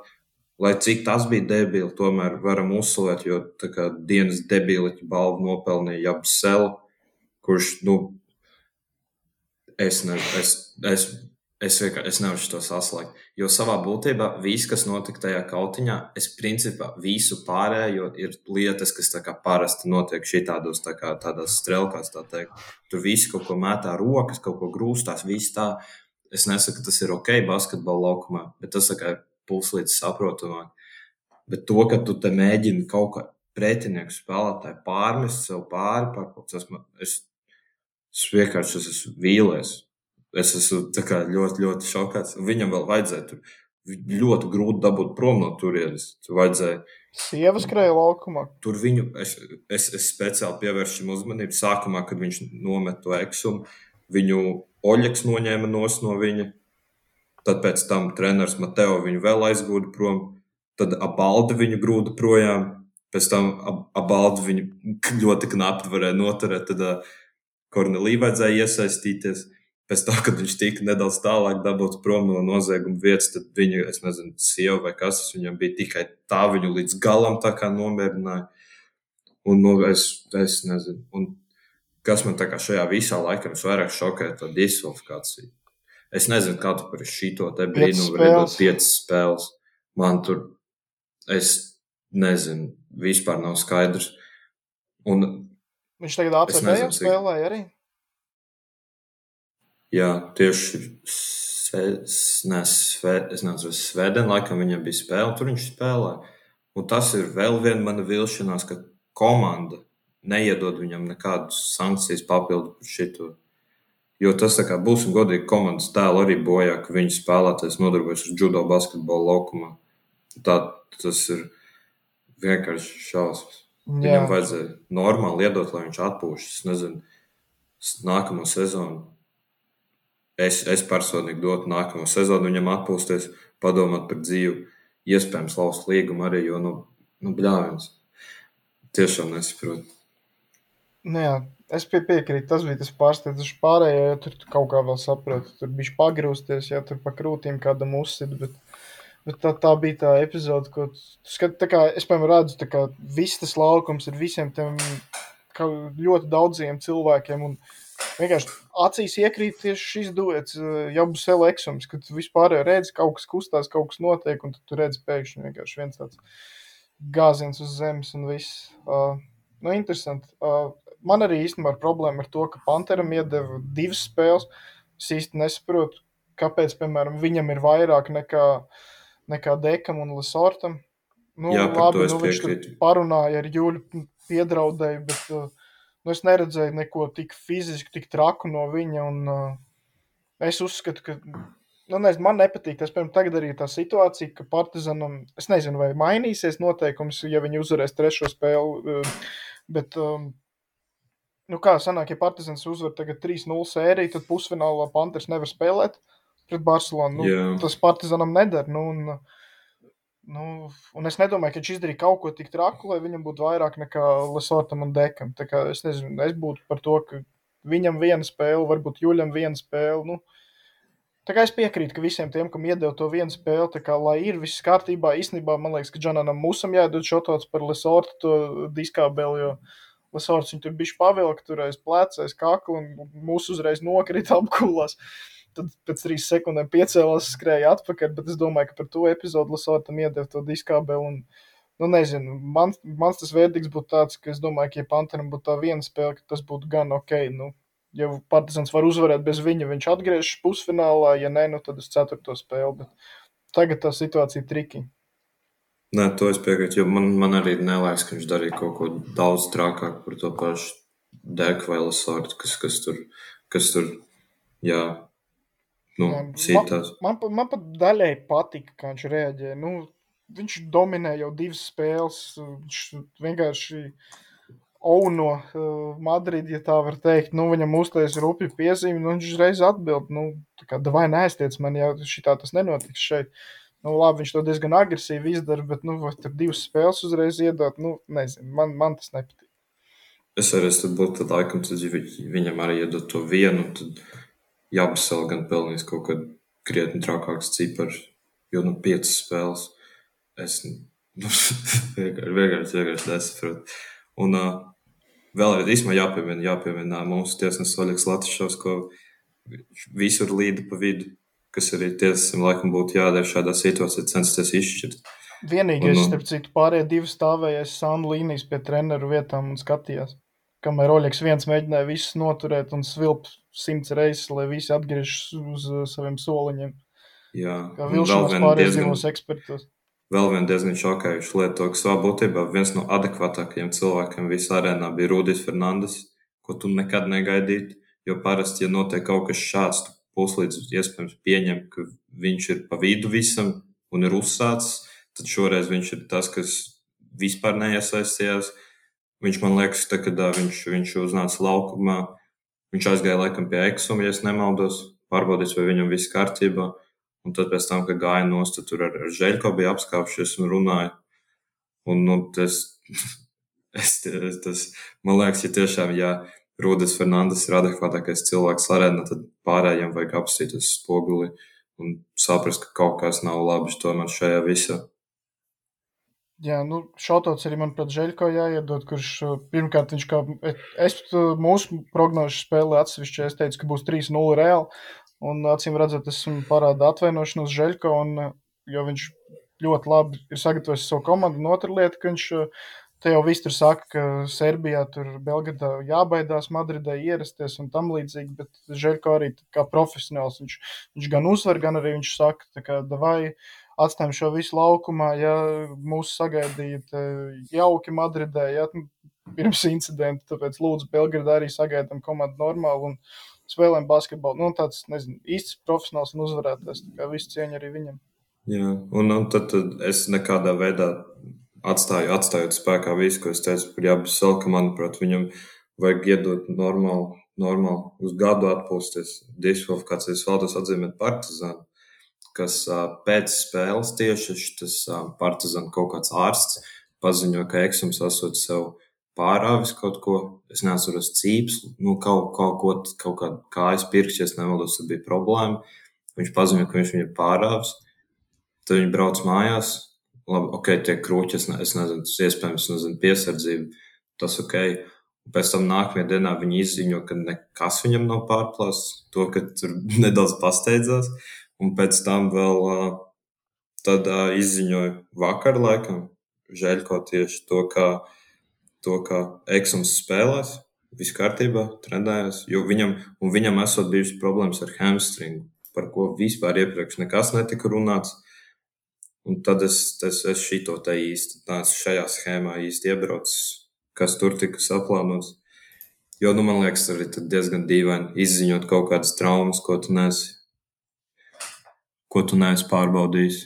lai cik tas bija debīli, tomēr varam uzsvērt, jo tā kā dienas debīliķa balvu nopelnīja Jabsela, kurš, nu, es, ne, es, es, es, vienkār- es nevaru to saslēgt. Jo savā būtībā viss, kas notika tajā kautiņā, es principā visu pārējo ir lietas, kas parasti notiek šitādos tā kā tādās strelkās, tā teikt. Tur viss kaut ko mētā rokas, kaut ko grūstās, viss tā. Es nesaku, ka tas ir ok basketbola laukumā, bet tas ir puslīdz saprotamāk. Bet to, ka tu te mēģini kaut kā pretinieku spēlētāju pārmest sev pāri, man- es, es vienkārši es esmu vīlies. Es esmu kā ļoti, ļoti šokēts. Viņam vēl vajadzēja tur ļoti grūti dabūt prom no turienes. Tur vajadzēja Sievas skrēja laukumā. tur viņu, es, es, es speciāli pievēršu uzmanību. Sākumā, kad viņš nomet to eksumu, viņu Oļeks noņēma no viņa. Tad pēc tam treneris Mateo viņu vēl aizgūda prom. Tad abaldi viņu grūda projām. Pēc tam ab- abaldi viņu ļoti knapi varēja noturēt. Tad uh, Kornelī vajadzēja iesaistīties. Pēc tam, kad viņš tika nedaudz tālāk dabūts prom no nozieguma vietas, tad viņa, es nezinu, sieva vai kas tas viņam bija, tikai tā viņu līdz galam tā kā nomierināja. Un nu, es, es nezinu, un kas man tā kā šajā visā laikā visvairāk šokē, tā disqualifikācija. Es nezinu, kā tu par šito te brīnumu vari dot spēles. piecas spēles. Man tur, es nezinu, vispār nav skaidrs. Un Viņš tagad cik- spēlēja arī. Jā, tieši sve, ne, sve, es nezinu, Svētdien, laikam viņam bija spēle, tur viņš spēlēja. Un tas ir vēl viena mana vilšanās, ka komanda neiedod viņam nekādas sankcijas papildu par šito. Jo tas, kā būsim godīgi, komandas tēlu arī bojā, ka viņi spēlētājs nodarbojas ar judo basketbolu laukumā. Tā tas ir vienkārši šausmas. Viņam vajadzēja normāli iedot, lai viņš atpūšas. Es nezinu, nākamo sezonu. Es, es personīgi dotu nākamo sezonu viņam atpūsties, padomāt par dzīvi. Iespējams, lauzt līgumu arī, jo, nu, nu bļāviens. Tiešām nesaprotu. nu jā, es pie, piekrītu. Tas bija tas pārsteidzošs. Pārējie ja tur kaut kā vēl sapratu. Tur bija pagrūsties, ja tur pa krūtīm kādam uzsit. Bet, bet tā, tā bija tā epizode, ko tu skat, tā kā, es piemēram redzu, ka viss tas laukums ir visiem tiem kā ļoti daudziem cilvēkiem. Un, Vienkārši acīs iekrīt tieši šis duets, jau būs elektrons, kad tu vispār redzi, ka kaut kas kustās, kaut kas notiek, un tu redzi pēkšņi vienkārši viens tāds gāziens uz zemes un viss. Uh, nu, interesanti. Uh, man arī īstenībā ir problēma ar to, ka Panteram iedeva divas spēles. Es īsti nesaprotu, kāpēc, piemēram, viņam ir vairāk nekā, nekā Dekam un Lesortam. Nu, Jā, es nu, viņš tur parunāja ar Jūļu, piedraudēju, bet uh, nu, es neredzēju neko tik fiziski, tik traku no viņa. Un, uh, es uzskatu, ka nu, nezinu, man nepatīk tas. Piemēram, tagad arī tā situācija, ka Partizanam, es nezinu, vai mainīsies noteikums, ja viņi uzvarēs trešo spēli. uh, Bet, um, nu, kā sanāk, ja Partizans uzvar tagad 3-0 sēriju, tad pusfinālā Panthers nevar spēlēt pret Barcelonu. Nu, Jā. tas Partizanam neder. Nu, un, nu, un es nedomāju, ka viņš izdarīja kaut ko tik traku, lai viņam būtu vairāk nekā Lesortam un Dekam. Tā kā es nezinu, es būtu par to, ka viņam viena spēle, varbūt Juļam viena spēle. Nu, Tā kā es piekrītu, ka visiem tiem, kam iedeva to vienu spēli, tā kā lai ir viss kārtībā, īstenībā man liekas, ka Džananam Musam jādod šotots par Lesortu to diskābeli, jo Lesorts viņu tur bija pavilka, tur aiz pleca, aiz kakla, un mūsu uzreiz nokrita apkulās. Tad pēc trīs sekundēm piecēlās, skrēja atpakaļ, bet es domāju, ka par to epizodu Lesortam iedeva to diskābeli. Un, nu, nezinu, man, mans tas vērtīgs būtu tāds, ka es domāju, ka ja Panteram būtu tā viena spēle, tas būtu gan ok. Nu, ja Partizans var uzvarēt bez viņa, viņš atgriežas pusfinālā, ja nē, nu tad uz ceturto spēli. Bet tagad tā situācija ir triki. Nē, to es piekrītu, jo man, man arī neliekas, ka viņš darīja kaut ko daudz trakāk par to pašu deku vai lasārtu, kas, kas tur, kas tur, jā, nu, sītās. Man, pa- man pat daļai patika, kā viņš reaģēja. Nu, viņš dominē jau divas spēles. Viņš vienkārši auno uh, Madridi, ja tā var teikt. Nu, viņam uztaisīja rupju piezīmi, un viņš uzreiz atbild, nu, tā kā davai neaiztiec man, ja šitā tas nenotiks šeit. Nu, labi, viņš to diezgan agresīvi izdara, bet, nu, vai tur divas spēles uzreiz iedot, nu, nezinu, man, man tas nepatīk. es arī es būtu tad laikam, tad viņam arī iedot to vienu, tad jābasel gan pelnīs kaut kad krietni trakāks cipars, jo nu piecas spēles. Es nu, vienkārši, vienkārši, nesaprotu. Un uh, vēl ir īstenībā jāpiemina, jāpiemina mūsu tiesnesis Oļegs Latvišovs, ko visur līda pa vidu, kas arī tiesnesim laikam būtu jādara šādā situācijā, censties izšķirt. Vienīgais, un, starp citu, pārējie divi stāvēja sānu līnijas pie treneru vietām un skatījās. Kamēr Oļegs viens mēģināja visus noturēt un svilpt simts reizes, lai visi atgriežas uz saviem soliņiem. Jā, kā vilšanās pārējos ekspertos. Vēl viena diezgan šokējoša lieta, ka savā būtībā viens no adekvātākajiem cilvēkiem visā arēnā bija Rudijs Fernandes, ko tu nekad negaidītu. Jo parasti, ja notiek kaut kas šāds, tu puslīdz iespējams pieņem, ka viņš ir pa vidu visam un ir uzsācis tad šoreiz viņš ir tas, kas vispār neiesaistījās. Viņš man liekas, ka kad viņš, viņš uznāca laukumā, viņš aizgāja laikam pie eksuma, ja nemaldos, pārbaudīt, vai viņam viss kārtībā. Un tad pēc tam, kad gāja nost, tur ar, ar Žēļko bija apskāpšies un runāja. Un, nu, tas, es, tas, man liekas, ja tiešām, ja Rūdas Fernandes ir adekvātākais cilvēks arēnā, tad pārējiem vajag apstīties spoguli un saprast, ka kaut kas nav labi tomēr šajā visā. Jā, nu, šautots arī man pret Žēļko jāiedod, kurš pirmkārt viņš kā, es mūsu prognožu spēlē atsevišķi, es teicu, ka būs 3-0 reāli, un acīm redzot, esmu parāda atvainošanos Žēļko, un, jo viņš ļoti labi ir sagatavojis savu komandu, un otra lieta, ka viņš, te jau viss tur saka, ka Serbijā, tur Belgadā jābaidās Madridē ierasties un tam līdzīgi, bet Žēļko arī kā profesionāls, viņš, viņš gan uzvar, gan arī viņš saka, tā kā, davai, atstājam šo visu laukumā, ja mūs sagaidīt jauki Madridē, ja pirms incidenta, tāpēc lūdzu Belgradā arī sagaidām komandu normāli un spēlēm basketbolu. Nu, tāds, nezinu, īsts profesionāls un uzvarētājs, tā kā visu cieņu arī viņam. Jā, un, un tad, tad es nekādā veidā atstāju, atstājot spēkā visu, ko es teicu par Jābu Selka, manuprāt, viņam vajag iedot normāli, normāli uz gadu atpūsties. Diskvalifikācijas vēl tas atzīmēt partizānu kas pēc spēles tieši tas partizāns kaut kāds ārsts paziņoja, ka Eksums esot sev pārāvis kaut ko. Es neatceros cīps, nu, kaut, kaut ko, kaut kādu kājas ja nemaldos, tad bija problēma. Viņš paziņoja, ka viņš viņu ir pārāvis. Tad viņi brauc mājās. Labi, ok, tie krūķi, es, ne, es nezinu, tas iespējams, nezinu, piesardzība, tas ok. Pēc tam nākamajā dienā viņi izziņo, ka nekas viņam nav pārplāsts, to, ka tur nedaudz pasteidzās. Uh, Un pēc tam vēl tad izziņoju vakar, laikam, Žēļko tieši to, kā, to, kā Eksums spēlēs. Viss kārtībā, trenējās, jo viņam, viņam esot bijušas problēmas ar hamstringu, par ko vispār iepriekš nekas netika runāts. Un tad es, es, es šito te īsti, tās šajā schēmā īsti iebraucis, kas tur tika saplānots. Jo, nu, man liekas, arī diezgan dīvaini izziņot kaut kādas traumas, ko tu nesi ko tu neesi pārbaudījis?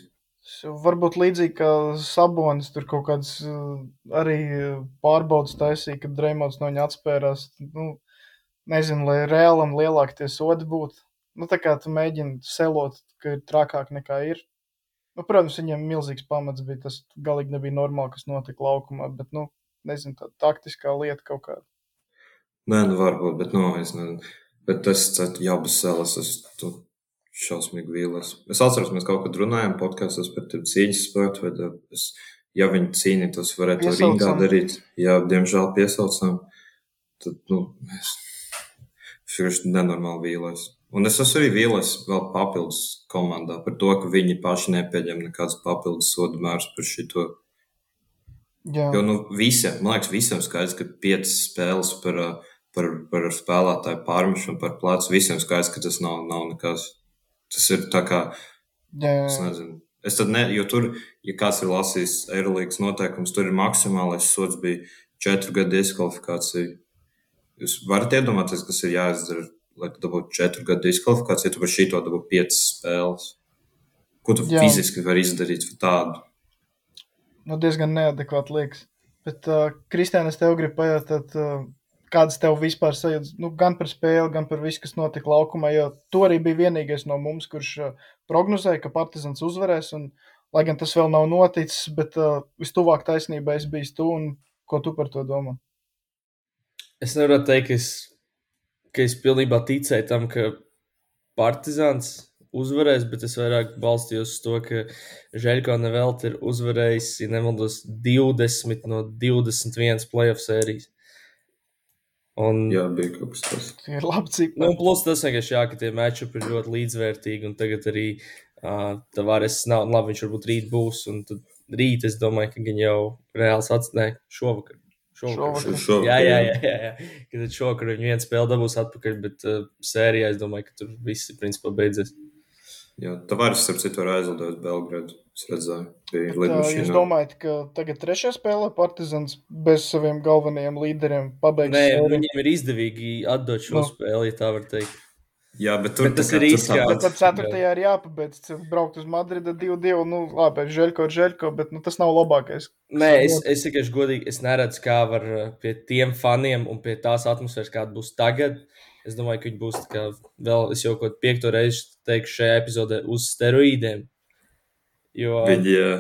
Varbūt līdzīgi kā Sabonis tur kaut kādas uh, arī pārbaudas taisīja, kad Dreimots no viņa atspērās. Nu, nezinu, lai reālam lielāki tie sodi būtu. Nu, tā kā tu mēģini selot, ka ir trakāk nekā ir. Nu, protams, viņam milzīgs pamats bija. Tas galīgi nebija normāli, kas notika laukumā. Bet, nu, nezinu, tā taktiskā lieta kaut kāda. Nē, nu varbūt, bet, nu, es nezinu. Bet tas jābūt selas. Es, tu šausmīgi vīlies. Es atceros, mēs kaut kad runājām podkāstos par cīņas sportu, vai es, ja viņi cīnītos, varētu to ringā darīt. Jā, diemžēl piesaucām. Tad, nu, es vienkārši nenormāli vīlies. Un es esmu arī vīlies vēl papildus komandā par to, ka viņi paši nepieņem nekādus papildus sodu mērus par šito. Jā. Jo, nu, visiem, man liekas, visiem skaidrs, ka piecas spēles par, par, par spēlētāju pārmešanu par plecu, visiem skaidrs, ka tas nav, nav nekas. Tas ir tā kā. Jā. Es nezinu. Es tad ne, jo tur, ja kāds ir lasījis Eirolandes noteikumus, tur ir maksimālais sots bija četru gadu diskvalifikācija. Jūs varat iedomāties, kas ir jāizdara, lai dabūtu četru gadu diskvalifikāciju, tu par šito dabūtu piecas spēles. Ko tu Jā. fiziski vari izdarīt tādu? Nu, diezgan neadekvāti liekas. Bet, uh, Kristēna, es tev gribu pajautāt, uh, kādas tev vispār sajūtas, nu, gan par spēli, gan par visu, kas notika laukumā. Jo tu arī biji vienīgais no mums, kurš uh, prognozēja, ka Partizans uzvarēs. Un, lai gan tas vēl nav noticis, bet uh, vistuvāk taisnībai es biju tu un ko tu par to domā? es nevaru teikt, ka es, ka es pilnībā ticēju tam, ka Partizāns uzvarēs, bet es vairāk balstījos uz to, ka Žēlko Nevelt ir uzvarējis, ja nemaldos, 20 no 21 playoff sērijas. Un, Jā, bija kaut kas tāds. Tie ir labi cipari. nu, plus tas vienkārši jā, ka tie matchupi ir ļoti līdzvērtīgi, un tagad arī uh, Tavares nav, labi, viņš varbūt rīt būs, un tad rīt es domāju, ka viņi jau reāls atstājā šovakar. Šovakar. Šovakar. Šovakar, Jā, jā, jā. jā, jā. Kad šovakar viņi viens spēle dabūs atpakaļ, bet uh, sērijā es domāju, ka tur viss ir principā beidzies. Jā, Tavares, starp citu, var aizlidot Belgradu. Es redzēju, bija Tā, jūs lidmašīna. domājat, ka tagad trešajā spēlē Partizans bez saviem galvenajiem līderiem pabeigs Nē, sēriju? viņiem ir izdevīgi atdot šo Nu. spēli, ja tā var teikt. Jā, bet tur Bet tas tā kā- ir kā- Bet tad ceturtajā ir jāpabeidz. Tad Braukt uz Madridu 2-2. Nu, labi, Žēlko ir Žēlko, bet nu, tas nav labākais. Nē, es, es tikai godīgi es neredzu, kā var uh, pie tiem faniem un pie tās atmosfēras, kāda būs tagad. Es domāju, ka viņi būs vēl, es jau kaut piekto reizi teikšu šajā epizodē, uz steroīdiem. Jo Viņi, jā,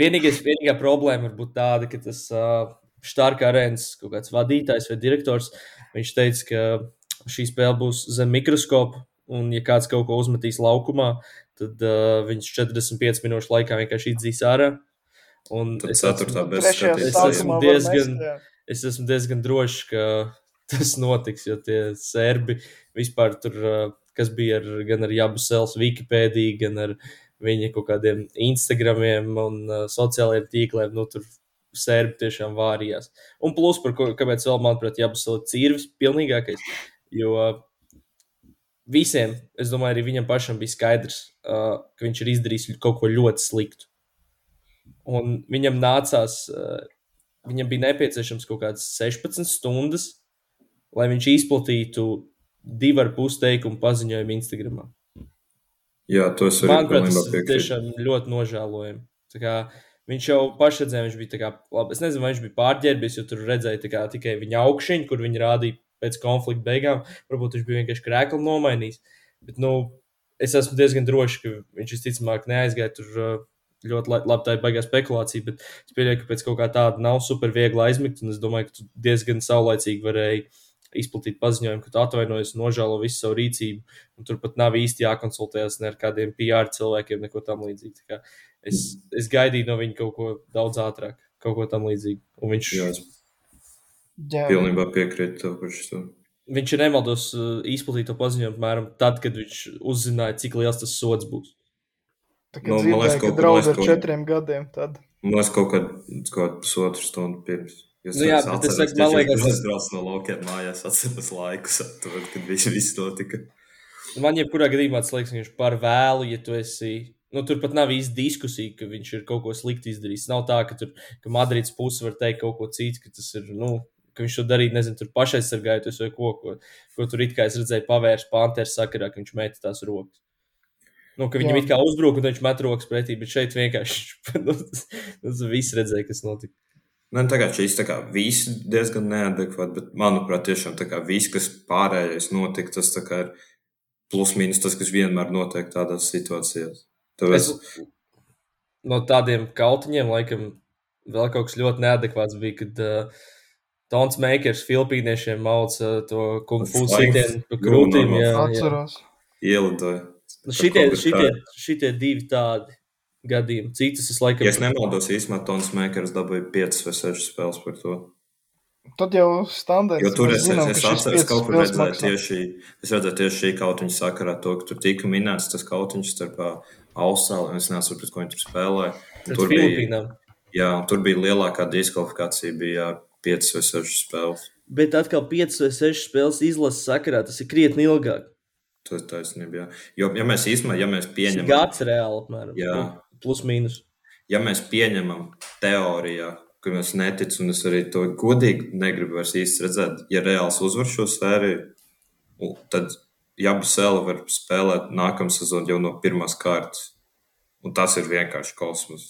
vienīgais, vienīgā problēma var būt tāda, ka tas uh, Štārka arēnas kaut kāds vadītājs vai direktors, viņš teica, ka šī spēle būs zem mikroskopa, un ja kāds kaut ko uzmetīs laukumā, tad uh, viņš 45 minūšu laikā vienkārši izdzīs ārā. Un tad es esmu, Es esmu diezgan- es esmu diezgan drošs, ka tas notiks, jo tie serbi vispār tur, kas bija ar, gan ar Jabusels Wikipēdiju, gan ar viņa kaut kādiem Instagramiem un uh, sociālajiem tīkliem, nu tur serbi tiešām vārījās. Un plus, par ko, kāpēc vēl, manuprāt, Jabusel ir cīrvis pilnīgākais, jo visiem, es domāju, arī viņam pašam bija skaidrs, uh, ka viņš ir izdarījis kaut ko ļoti sliktu. Un viņam nācās, uh, viņam bija nepieciešams kaut kādas 16 stundas, lai viņš izplatītu divu ar pus teikumu paziņojumu Instagram. Jā, to es arī pilnībā tas tiešām ļoti nožēlojami. Kā Viņš jau pašredzēja, viņš bija kā, labi, es nezinu, vai viņš bija pārģērbies, jo tur redzēja kā, tikai viņa augšņu, kur viņi rādīja pēc konflikta beigām. Varbūt viņš bija vienkārši krēklu nomainījis. Bet, nu, es esmu diezgan drošs, ka viņš visticamāk neaizgāja tur uh, ļoti la- labi. Tā ir baigā spekulācija, bet es pieļauju, ka pēc kaut kā tāda nav super viegli aizmigt. Un es domāju, ka tu diezgan saulaicīgi varēji izplatīt paziņojumu, ka tu atvainojies un nožēlo visu savu rīcību. Un tur pat nav īsti jākonsultējas ne ar kādiem PR cilvēkiem, neko tam līdzīgu. Es, es gaidīju no viņa kaut ko daudz ātrāk, kaut ko tam līdzīgu. Un viņš, Jā, pilnībā piekrītu tev par šo. viņš ir nemaldos izplatīt to paziņojumu, apmēram tad, kad viņš uzzināja, cik liels tas sods būs. tā Nu, kā man liekas, dzirdēju, kaut- ka draudz ar četriem gadiem. Tad. Man liekas, kaut kad kaut kādu pusotru stundu pirms. Jūs Nu jā, bet es saku, man liekas- tas brauc no laukiem mājās, atceros laikus, tad, kad viss, viss notika. Man jebkurā gadījumā tas liekas, ka viņš par vēlu, ja tu esi. Nu, tur pat nav īsti diskusija, ka viņš ir kaut ko slikti izdarījis. Nav tā, ka, tur, ka Madrids puse var teikt kaut ko citu, ka tas ir. Nu, Ka viņš to darīja, nezinu, tur pašaizsargājoties vai ko, ko, ko tur it kā es redzēju, pavērst pāntēru sakarā, ka viņš meta tās rokas. Nu, ka viņam it kā uzbruka, un viņš met rokas pretī, bet šeit vienkārši nu, tas, tas viss redzēja, kas notika. Nu, kā šīs kā visi diezgan neadekvāti, bet manuprāt, tiešām kā viss, kas pārējais notika, tas kā ir plus mīnus tas, kas vienmēr notiek tādās situācijās. Tāpēc, Es, no tādiem kautiņiem, laikam, vēl kaut kas ļoti neadekvāts bija, kad uh, Tons Makers Filipīniešiem mauca to kung fu Flying sitienu pa krūtīm. Jā, jā. Atceros. ielidoja. Nu, Šitie, šitie, tā. šitie divi tādi gadījumi. Citus es laikam. Ja es nemaldos, īstenībā Tons Mēkers dabūja 5 vai 6 spēles par to. Tad jau standarts. Jo tur es, zinām, es, es atceros, kaut kur redzēju tieši, es redzēju tieši šī kautiņa sakarā to, ka tur tika minēts tas kautiņš starp Austrāliju, un es nesaprotu, pret ko viņi tur spēlēja. Tur bija, Filipīnām. jā, un tur bija lielākā diskvalifikācija, bija 5 vai 6 spēles. Bet atkal 5 vai 6 spēles izlases sakarā tas ir krietni ilgāk. Tas ir taisnība. Jā. Jo, ja mēs īstenībā, ja mēs pieņemam, gads reāli, apmēram. Jā. Plus mīnus. ja mēs pieņemam teorijā, ka mēs neticam, un es arī to godīgi negribu vairs īsti redzēt, ja reāls uzvar šo sēriju, tad Jabusela var spēlēt nākamā sezonā jau no pirmās kārtas. Un tas ir vienkārši kosmos.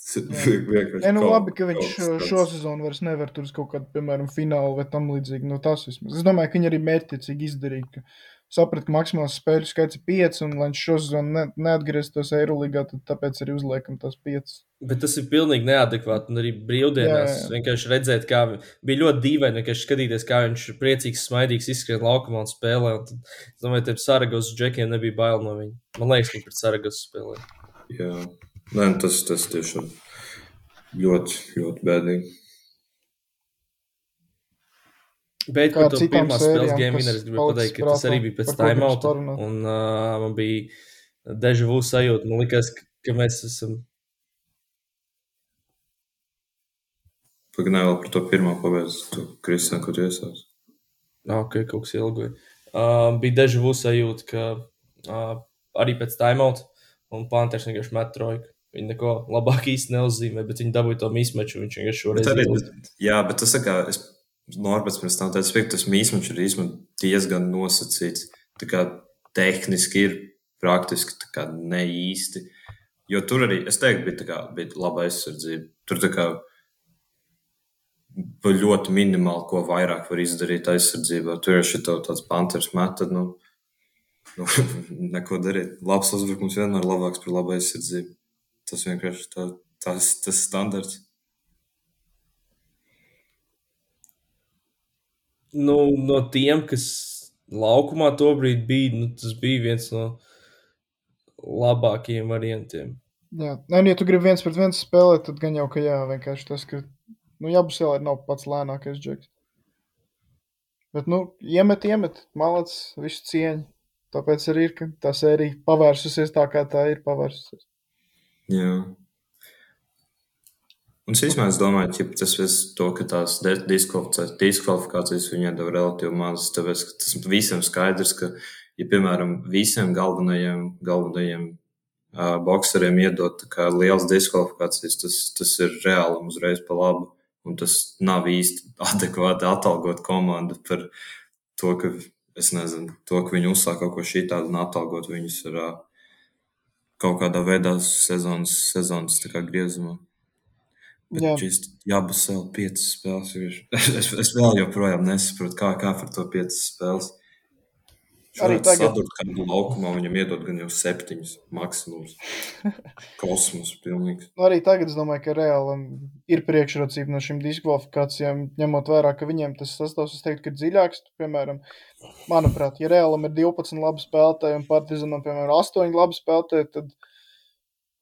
vienkārši Nē, nu kaut- labi, ka viņš šo sezonu vairs nevar tur uz kaut kādu, piemēram, finālu vai tam līdzīgi. Nu, tas vismaz. Es domāju, ka viņi arī mērķiecīgi izdarīja, ka saprata, ka maksimāls spēļu skaits ir 5, un lai viņš šo sezonu ne, neatgrieztos Eirolandā, tad tāpēc arī uzliekam tos 5. Bet tas ir pilnīgi neadekvāti. Un arī brīvdienās Jā, jā. vienkārši redzēt, kā bija ļoti dīvaini vienkārši skatīties, kā viņš ir priecīgs, smaidīgs, izskrien laukumā un spēlē. Un tad, es domāju, tiem Saragos džekiem nebija bail no viņa. Man liekas, ka pret Saragos spēlē. Jā, Nē, tas, tas tiešām ļoti, ļoti bēdīgi. Bet par ar to pirmās spēles game kas winner es gribēju pateikt, ka tas arī bija pēc parunāt? Un uh, man bija deja vu sajūta. Man liekas, ka mēs esam. Pagaidām vēl par to pirmo pabeigts, tu Kristian, ko tu iesāc. Ah, Ok, kaut kas ilgoja. Uh, bija deja vu sajūta, ka uh, arī pēc timeouta un Panthers vienkārši met trojku. Viņi neko labāk īsti neuzzīmē, bet viņi dabūja to mismeču. Viņš vienkārši šoreiz Bet arī, izlaiž. jā, bet tas tā kā, es Norbats pirms tam teica, ka tas mīsmačs ir diezgan nosacīts. Tā kā tehniski ir praktiski tā kā ne īsti. Jo tur arī, es teiktu, bija, tā kā, bija laba aizsardzība. Tur tā kā ļoti minimāli, ko vairāk var izdarīt aizsardzībā. Tur ir šī tāds panthers metod, nu, nu, neko darīt. Labs uzbrukums vienmēr ir labāks par labu aizsardzību. Tas vienkārši tā, tas, tas standarts. Nu, no tiem, kas laukumā tobrīd bija, nu, tas bija viens no labākajiem variantiem. Jā, Nē, nu, ja tu gribi viens pret viens spēlēt, tad gan jau, ka jā, vienkārši tas, ka nu, Jabusēlē nav pats lēnākais džeks. Bet, nu, iemet, iemet, malāts, visu cieņu. Tāpēc arī ir, ka tā sērija pavērsusies tā, kā tā ir pavērsusies. Jā. Un es īstenībā domāju, ka tas ir to, ka tās diskvalifikācijas, viņai deva relatīvi maz. Tāpēc tas visiem skaidrs, ka, ja, piemēram, visiem galvenajiem, galvenajiem uh, bokseriem iedot liels diskvalifikācijas, tas, tas ir reāli uzreiz pa labu. Un tas nav īsti adekvāti atalgot komandu par to, ka, nezinu, to, ka viņi uzsāk kaut ko šī tādu un atalgot viņus ar uh, kaut kādā veidā sezonas, sezonas kā griezumā. Bet Jā. šis jābūt vēl piecas spēles. Es, es, vēl joprojām nesaprotu, kā, kā par to piecas spēles. Arī Šādi tagad- sadurt kādu laukumā, viņam iedod gan jau septiņas maksimums. Kosmos pilnīgs. Nu, arī tagad es domāju, ka reālam ir priekšrocība no šīm diskvalifikācijām, ņemot vērā, ka viņiem tas sastāvs, es teiktu, ir dziļāks. Piemēram, manuprāt, ja reālam ir 12 labi spēlētāji un partizanam, piemēram, 8 labi spēlētāji, tad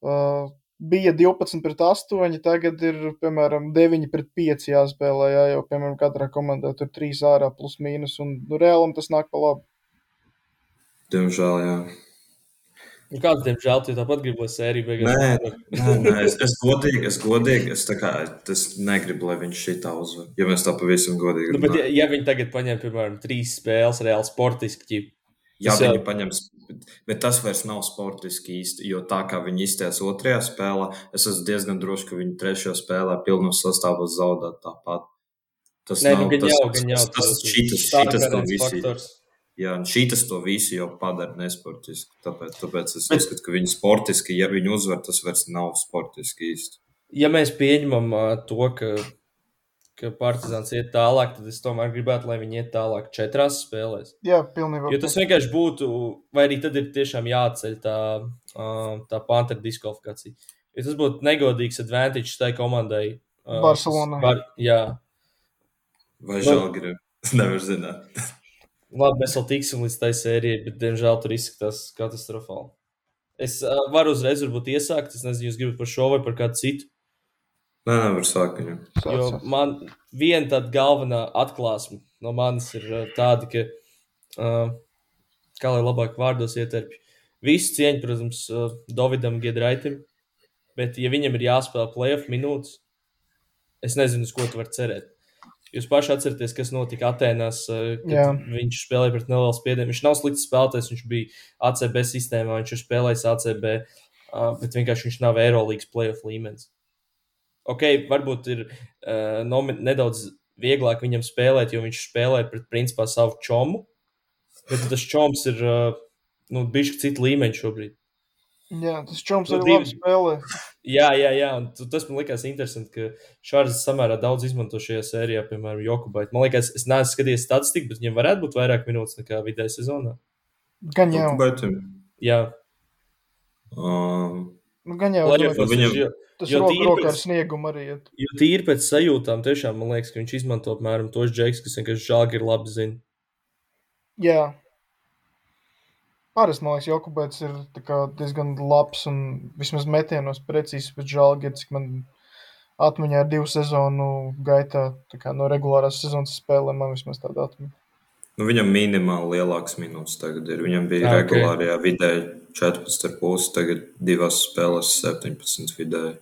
uh, bija 12 pret 8, tagad ir, piemēram, 9 pret 5 jāspēlē, jā, jo, piemēram, katrā komandā tur 3 ārā plus mīnus, un nu, reālam tas nāk pa labu. Diemžēl, jā. Nu, Kāds, diemžēl, tu tāpat gribēji sēriju beigās. Nē, nē, nē es, es godīgi, es godīgi, es tā kā, es negribu, lai viņš šitā uzvar. Ja mēs tā pavisam godīgi Nu, bet, ja, ja viņi tagad paņem, piemēram, trīs spēles reāli sportiski, jau- viņi paņems, bet tas vairs nav sportiski īsti, jo tā kā viņi izties otrajā spēlē, es esmu diezgan drošs, ka viņi trešajā spēlē pilnos sastāvos zaudēt tāpat. Tas Nē, nu, gan tas, jau, gan jau. tas, tas, tas- šitas, šitas to faktors. jā, un šitas to visu jau padara nesportiski. Tāpēc, tāpēc es uzskatu, ka viņi sportiski, ja viņi uzvar, tas vairs nav sportiski īsti. Ja mēs pieņemam to, ka, ka Partizāns iet tālāk, tad es tomēr gribētu, lai viņi iet tālāk četrās spēlēs. Jā, pilnībā. Jo tas vienkārši būtu, vai arī tad ir tiešām jāatceļ tā, tā pantera diskvalifikācija. Jo tas būtu negodīgs advantage tai komandai. Barcelonai. Var, jā, Vai Nu- žēl, nevar zināt. labi, mēs vēl tiksim līdz tai sērijai, bet diemžēl tur izskatās katastrofāli. Es uh, varu uzreiz varbūt iesākt, es nezinu, jūs gribat par šo vai par kādu citu. Nē, nevar sākt viņu. Jo man viena tāda galvenā atklāsme no manis ir uh, tāda, ka, uh, kā lai labāk vārdos ieterpju, visu cieņu, protams, uh, Davidam Giedraitam, bet, ja viņam ir jāspēlē playoff minūtes, es nezinu, uz ko tu vari cerēt. Jūs paši atceraties, kas notika Atēnās, uh, kad Jā. viņš spēlēja pret nelielu spiedienu. Viņš nav slikts spēlētājs, viņš bija ACB sistēmā, viņš ir spēlējis ACB, bet vienkārši viņš nav Eirolandes playoff līmenis. Ok, varbūt ir uh, nomi- nedaudz vieglāk viņam spēlēt, jo viņš spēlē pret principā savu čomu. Bet tas čoms ir uh, nu, bijis cits līmenis šobrīd. Jā, tas čoms Nu, arī divi- labi spēlē. Jā, jā, jā. un tu- Tas man likās interesanti, ka Šārs samērā daudz izmanto šajā sērijā, piemēram, Jokubaitu. Man liekas, es neesmu skatījies statistiku, bet viņam varētu būt vairāk minūtes nekā vidēji sezonā. Gan jau. Okubetim. Jā, Um, Nu, gan jau. Domāju, viņam- jo- jo tīri pēc- sniegumu arī iet. Jo tīri pēc sajūtām, tiešām man liekas, ka viņš izmanto apmēram tos džekus, kas vienkārši žēl ir labi zina. Jā. Parasti, man liekas, Jokubēts ir diezgan labs un vismaz metienos precīzi pēc žālgi, cik man atmiņā ir divu sezonu gaitā, tā kā no regulārās sezonas spēlēm man vismaz tāda atmiņa. Nu, viņam minimāli lielāks minūtes tagad ir. Viņam bija Ah, ah, ok. regulārajā vidē 14,5, tagad divās spēlēs 17 vidēji.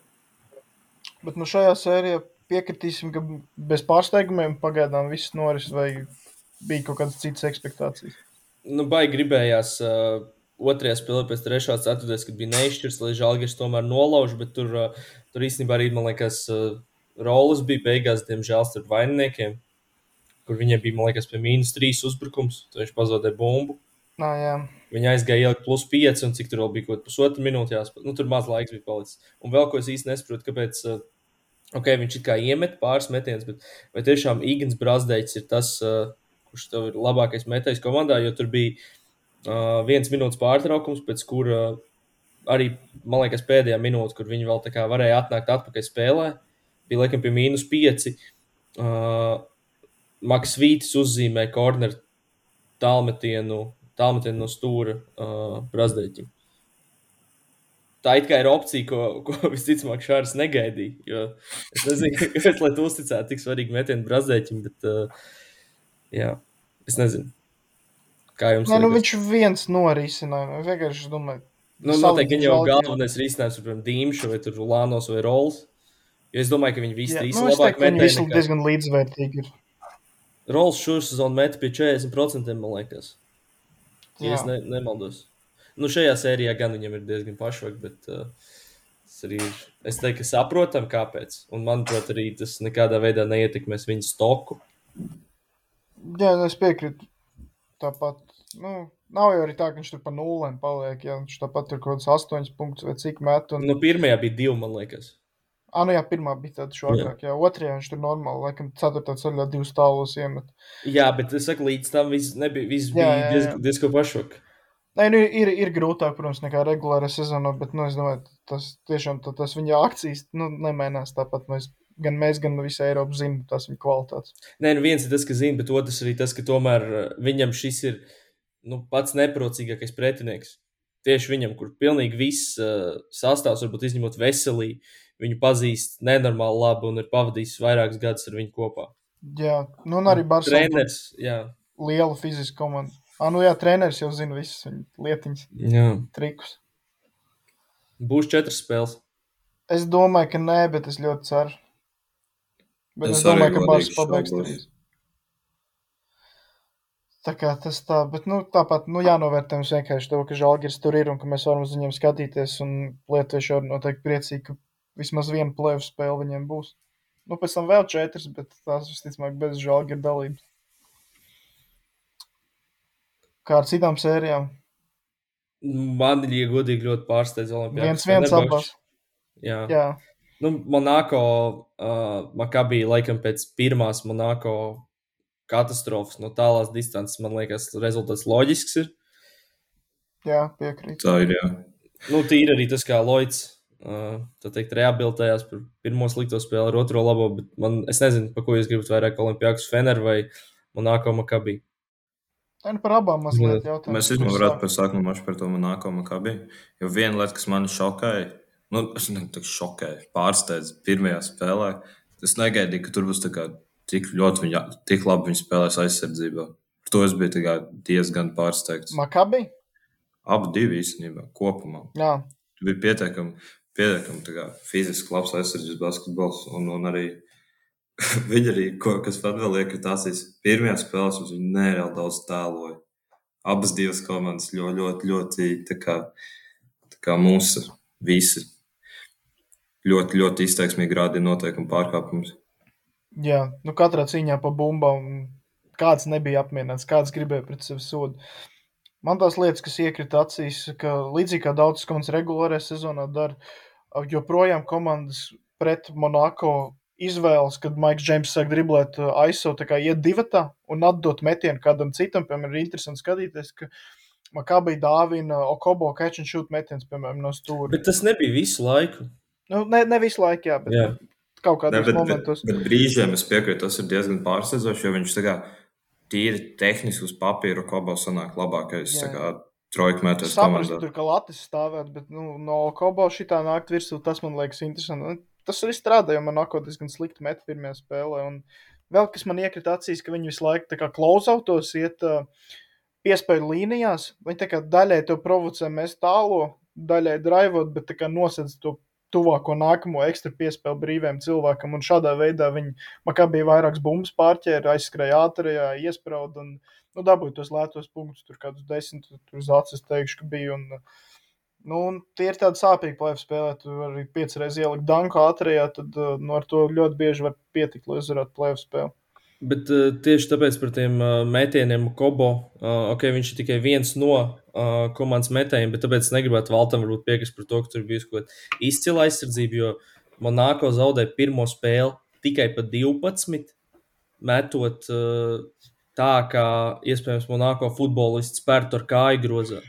Bet nu šajā sērijā piekritīsim, ka bez pārsteigumiem pagaidām viss noris vai bija kaut kādas citas expectācijas. Nu, baigi gribējās uh, otrajā spēlē pēc trešās ceturtās, kad bija neizšķirts, lai Žalgiris tomēr nolauž, bet tur, uh, tur īstenībā arī, man liekas, uh, rolas bija beigās, diemžēl, starp vaininiekiem, kur viņiem bija, man liekas, pie mīnus trīs uzbrukums, tad viņš pazaudēja bumbu. Nā, jā. Viņa aizgāja ielikt plus 5, un cik tur vēl bija kaut kāda pusotra minūte. Nu, tur maz laiks bija palicis. Un vēl ko es īsti nesaprotu, kāpēc. Uh, ok, viņš it kā iemet pāris metienus, bet vai tiešām Igants Brāzdeids ir tas, kurš tev ir labākais metējs komandā, jo tur bija uh, viens minūtes pārtraukums, pēc kura uh, arī, man liekas, pēdējā minūte, kur viņi vēl varēja atnākt atpakaļ spēlē, bija laikam pie mīnus 5. Uh, Maks Vītis uzzīmē korneru tālmetienu, tālmetienu no stūra uh, Brāzdeiķim. Tā it kā ir opcija, ko, ko visticamāk Šārs negaidīja. Es nezinu, kāpēc, lai tu uzticētu tik svarīgu metienu Brāzdeiķim, bet uh, jā, es nezinu. Kā jums Nē, nu viņš viens norisināja. Es vienkārši domāju, Nu, noteikti viņa jau galvenais risinājums ir, piemēram, Dīmšu vai Lānos vai Rols. Jo es domāju, ka viņi visi trīs nu, labāk teiktu, viņi visi diezgan līdzvērtīgi ir. Rols šosezonu met pie 40%, man liekas. Ja Jā. es ne, nemaldos. Nu, šajā sērijā gan viņam ir diezgan pašvāk, bet uh, tas arī ir. Es teiktu, ka saprotam, kāpēc. Un, manuprāt, arī tas nekādā veidā neietekmēs viņa stoku. Jā, nu, es piekrītu. Tāpat, nu, nav jau arī tā, ka viņš tur pa nulēm paliek. Jā, viņš tāpat tur kaut kāds astoņus punktus vai cik met. Un... Nu, pirmajā bija divi, man liekas. Ah, nu jā, pirmā bija tāda šokāka. Jā, otrajā viņš tur normāli, laikam, ceturtā ceļā divus tālos iemet. Jā, bet es saku, līdz tam viss nebija. Viss Jā, bija jā, jā. diezgan, diezgan pašvāk. Nē, nu, ir, ir grūtāk, protams, nekā regulārā sezonā, bet, nu, es domāju, tas tiešām tā, tas viņa akcijas, nu, nemainās tāpat. Mēs, gan mēs, gan visa Eiropa zinām tās viņa kvalitātes. Nē, nu viens ir tas, kas zina, bet otrs arī tas, ka tomēr uh, viņam šis ir nu, pats neprocīgākais pretinieks. Tieši viņam, kur pilnīgi viss uh, sastāvs, varbūt izņemot veselību, viņu pazīst nenormāli labi un ir pavadījis vairākus gadus ar viņu kopā. Jā, nu, un arī Barcelona. Treneris, jā. Liela fiziska komanda. Ah, nu jā, treneris jau zina visas viņa lietiņas, jā. trikus. Būs četras spēles. Es domāju, ka nē, bet es ļoti ceru. Bet es, Es domāju, ka Bārs pabeigs trīs. Tā kā tas tā, bet nu, tāpat nu, jānovērtē mums vienkārši to, ka Žalgiris tur ir un ka mēs varam uz viņiem skatīties. Un lietuvieši arī noteikti priecīgi, ka vismaz viena plēvu spēle viņiem būs. Nu, pēc tam vēl četras, bet tās visticamāk bez Žalgira dalības. Kā ar citām sērijām. Man, ja godīgi, ļoti pārsteidz Olimpijas. Viens viens abās. Jā. Jā, Nu, Monako, uh, Makabī, laikam pēc pirmās Monako katastrofas no tālās distances, man liekas, rezultāts loģisks ir. jā piekrīt. Tā ir. Jā. Nu, tīri arī tas, kā uh, tā teikt, rehabilitējās par pirmo slikto spēli ar otro labo, bet man, es nezinu, pa ko jūs gribat vairāk Olimpijākus Fener vai Monako Makabī. Tā ir par abām mazliet jautājums. Mēs īstenībā varētu par sākumu maču par to kā bija. Jo viena lieta, kas man šokēja, nu, es nezinu, tā šokēja, pārsteidz pirmajā spēlē. Es negaidīju, ka tur būs tā kā tik ļoti viņa, tik labi viņa spēlēs aizsardzībā. Par to es biju tā kā diezgan pārsteigts. Makabi? Abi divi īstenībā kopumā. Jā, Tur bija pietiekami, pietiekami fiziski labs aizsardzības basketbols. Un, un arī viņi arī, ko, kas pat vēl liek, ka tās ir pirmajās spēlēs, mums viņi nereāli daudz tēloja. Abas divas komandas ļoti, ļoti, ļoti tā kā, tā kā mūsu visi ļoti, ļoti izteiksmīgi rādīja noteikumu pārkāpumus. jā. Nu, katrā cīņā pa bumbām kāds nebija apmierināts, kāds gribēja pret sevi sodu. Man tās lietas, kas iekrita acīs, ka līdzīgi kā daudzas komandas regulārajā sezonā dara, joprojām komandas pret Monako izvēlas, kad Maiks Džeims sāk driblēt uh, ISO, tā kā iet divatā un atdot metienu kādam citam. Piemēram, ir interesanti skatīties, ka Makabī dāvina Okobo catch and shoot metiens, piemēram, no stūra. Bet tas nebija visu laiku. Nu, ne, ne visu laiku, jā, bet Jā. kaut Ne, kādos bet, bet, momentos. bet brīžiem es piekrītu, tas ir diezgan pārsteidzoši, jo viņš tā kā tīri tehniski uz papīra kobo sanāk labākais Jā, tā kā trojka mētājs saprotu, tur kā latis stāvēt, bet nu, no Kobo šitā nākt virsū, tas man liekas interesanti. Nu, Tas arī strādāja, jo man nākot diezgan slikti met pirmajā spēlē. Un vēl kas man iekrita acīs, ka viņi visu laiku tā kā klausautos, iet uh, piespēļu līnijās. Viņi tā kā daļai to provocē mēs tālo, daļai drivot, bet tā kā nosedz to tuvāko nākamo ekstra piespēli brīviem cilvēkam. Un šādā veidā viņi, man kā bija vairākas bumbas pārķēra, aizskrēja ātrajā, iesprauda un nu, dabūja tos lētos punktus, tur kādus desmit, tur uz acis teikšu, ka bija. Un, Nu, tie ir tādi sāpīgi plēfi spēlē. Tu arī piecas reizes ielikt danku ātrajā, tad uh, nu, ar to ļoti bieži var pietikt, lai uzvarētu plēfi spēli. Bet uh, tieši tāpēc par tiem uh, metieniem Kobo, uh, ok, viņš ir tikai viens no uh, komandas metējiem, bet tāpēc es negribētu Valtam varbūt piekrist par to, ka tur bija kaut kāda izcila aizsardzība, jo Monako zaudēja pirmo spēli tikai pa 12, metot uh, tā, kā iespējams Monako futbolists spērtu ar kāju grozā.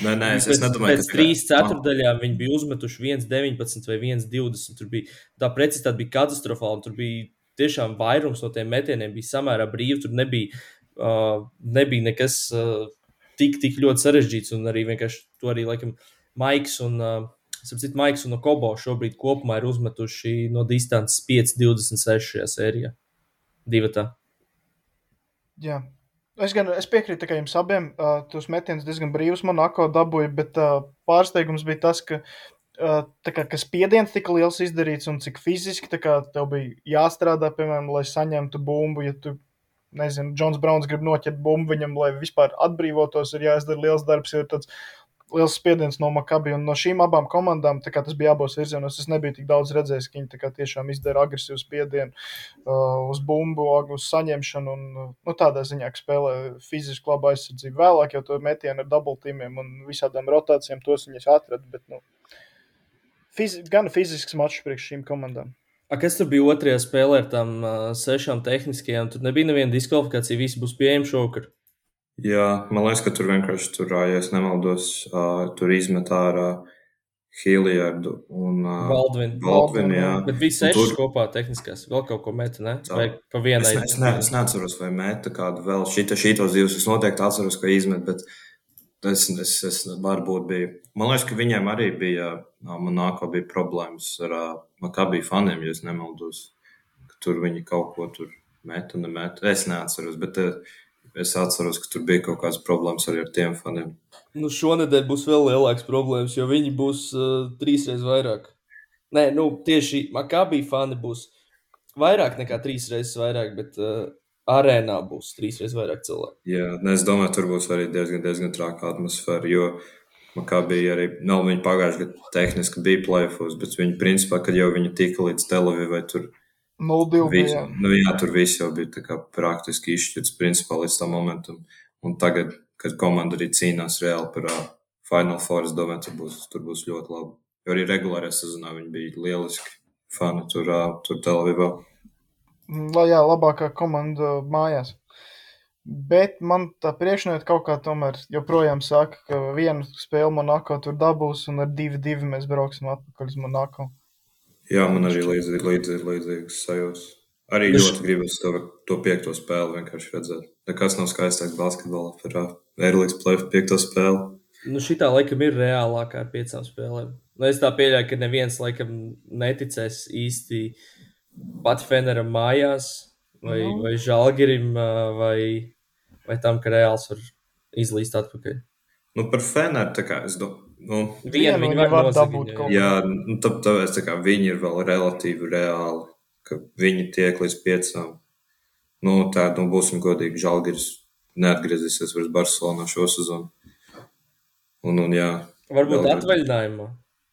Nē, nē, es, pēc, es nedomāju, pēc ka trīs ceturdaļām viņi bija uzmetuši 1,19 vai 1,20. Tur bija tā precizitāte bija katastrofāla. Tur bija tiešām vairums no tiem metieniem, bija samērā brīvi. Tur nebija, uh, nebija nekas uh, tik, tik ļoti sarežģīts. Un arī vienkārši to arī laikam Maiks un. Uh, Sapratu, Maiks un Kobo šobrīd kopumā ir uzmetuši no distances 5,26 šajā sērijā. Divi tā. Jā. Es, gan, es piekrītu tikai jums abiem. Uh, tos metienus diezgan brīvs Monako dabūja, bet uh, pārsteigums bija tas, ka, uh, kā, ka spiediens tika liels izdarīts un cik fiziski kā, tev bija jāstrādā, piemēram, lai saņemtu bumbu. Ja tu, nezinu, Džons Browns grib noķert bumbu viņam, lai vispār atbrīvotos, ir jāizdara liels darbs, jo ir tāds liels spiediens no Makabi un no šīm abām komandām. Tas bija abos virzienos. Es nebiju tik daudz redzējis, ka viņi tiešām izdara agresīvu spiedienu uh, uz bumbu, uz saņemšanu. Un, uh, nu, tādā ziņā, ka spēlē fiziski labu aizsardzību. Vēlāk jau to metienu ar dubultīmiem un visādām rotācijām tos viņas atrada. Bet, nu, fizi gan fizisks mačs priekš šīm komandām. A, kas tur bija otrajā spēlē ar tām uh, sešām tehniskajām? Tur nebija neviena diskvalifikācija, visi būs pieejami šovakar. Jā, man liekas, ka tur vienkārši tur, ja es nemaldos, uh, tur izmet ārā Hiljardu un uh, Baldvin. Baldvinu. Jā. Bet bija sešas tur- kopā tehniskās. Vēl kaut ko meta, ne? Tā. Vai pa vienai? Es, ne, es, ne, es neatceros, vai mēta kādu vēl šita, šitos divus. Es noteikti atceros, ka izmet, bet es, es, es varbūt biju. Man liekas, ka viņiem arī bija, ā, man nākā bija problēmas ar Makabī faniem, ja es nemaldos. Ka tur viņi kaut ko tur meta, nemeta. Es neatceros, bet ā, es atceros, ka tur bija kaut kādas problēmas arī ar tiem faniem. Nu, šonadēļ būs vēl lielāks problēmas, jo viņi būs uh, trīsreiz vairāk. Nē, nu, tieši Makabī fani būs vairāk nekā trīs reizes vairāk, bet uh, arēnā būs trīsreiz vairāk cilvēku. Jā, ne, es domāju, tur būs arī diezgan, diezgan trāka atmosfēra. Jo kā bija arī, nav viņa pagājušajā gadā tehniski bija plēfos, bet viņi principā, kad jau viņi tika līdz Televīvai, tur 0-2. Visi, bija. nu, jā, tur viss jau bija praktiski izšķirts principā līdz tam momentam. Un tagad, kad komanda arī cīnās reāli par uh, Final Four, es domāju, tur būs, tur būs ļoti labi. Jo arī regulārajā sezonā viņi bija lieliski fani tur, uh, tur Televīvā. La, jā, labākā komanda mājās. Bet man tā priekšnieta kaut kā tomēr joprojām saka, ka vienu spēli Monako tur dabūs, un ar 2-2 mēs brauksim atpakaļ uz Monako. Jā, man arī līdzīgi, līdzīgi, līdzīgas sajūtas. Arī Es- ļoti gribas to, to piekto spēli vienkārši redzēt. Nekas nav skaistāks basketbolā par Airlīgas plēfu piekto spēli. Nu, šī tā laikam ir reālākā ar piecām spēlēm. Nu, es tā pieļauju, ka neviens laikam neticēs īsti pat Feneram mājās, vai, Nu. vai Žalgirim, vai, vai tam, ka Reāls var izlīst atpakaļ. Nu, par Feneru, tā kā es domāju, nu, Vienu viņi var var dabūt kaut Jā, nu, tā, tāpēc tā kā viņi ir vēl relatīvi reāli, ka viņi tiek līdz piecām. Nu, tā, nu, būsim godīgi, Žalgiris neatgriezīsies vairs Barcelonā šo sezonu. Un, un jā, Varbūt Vēl- atvaļinājumā.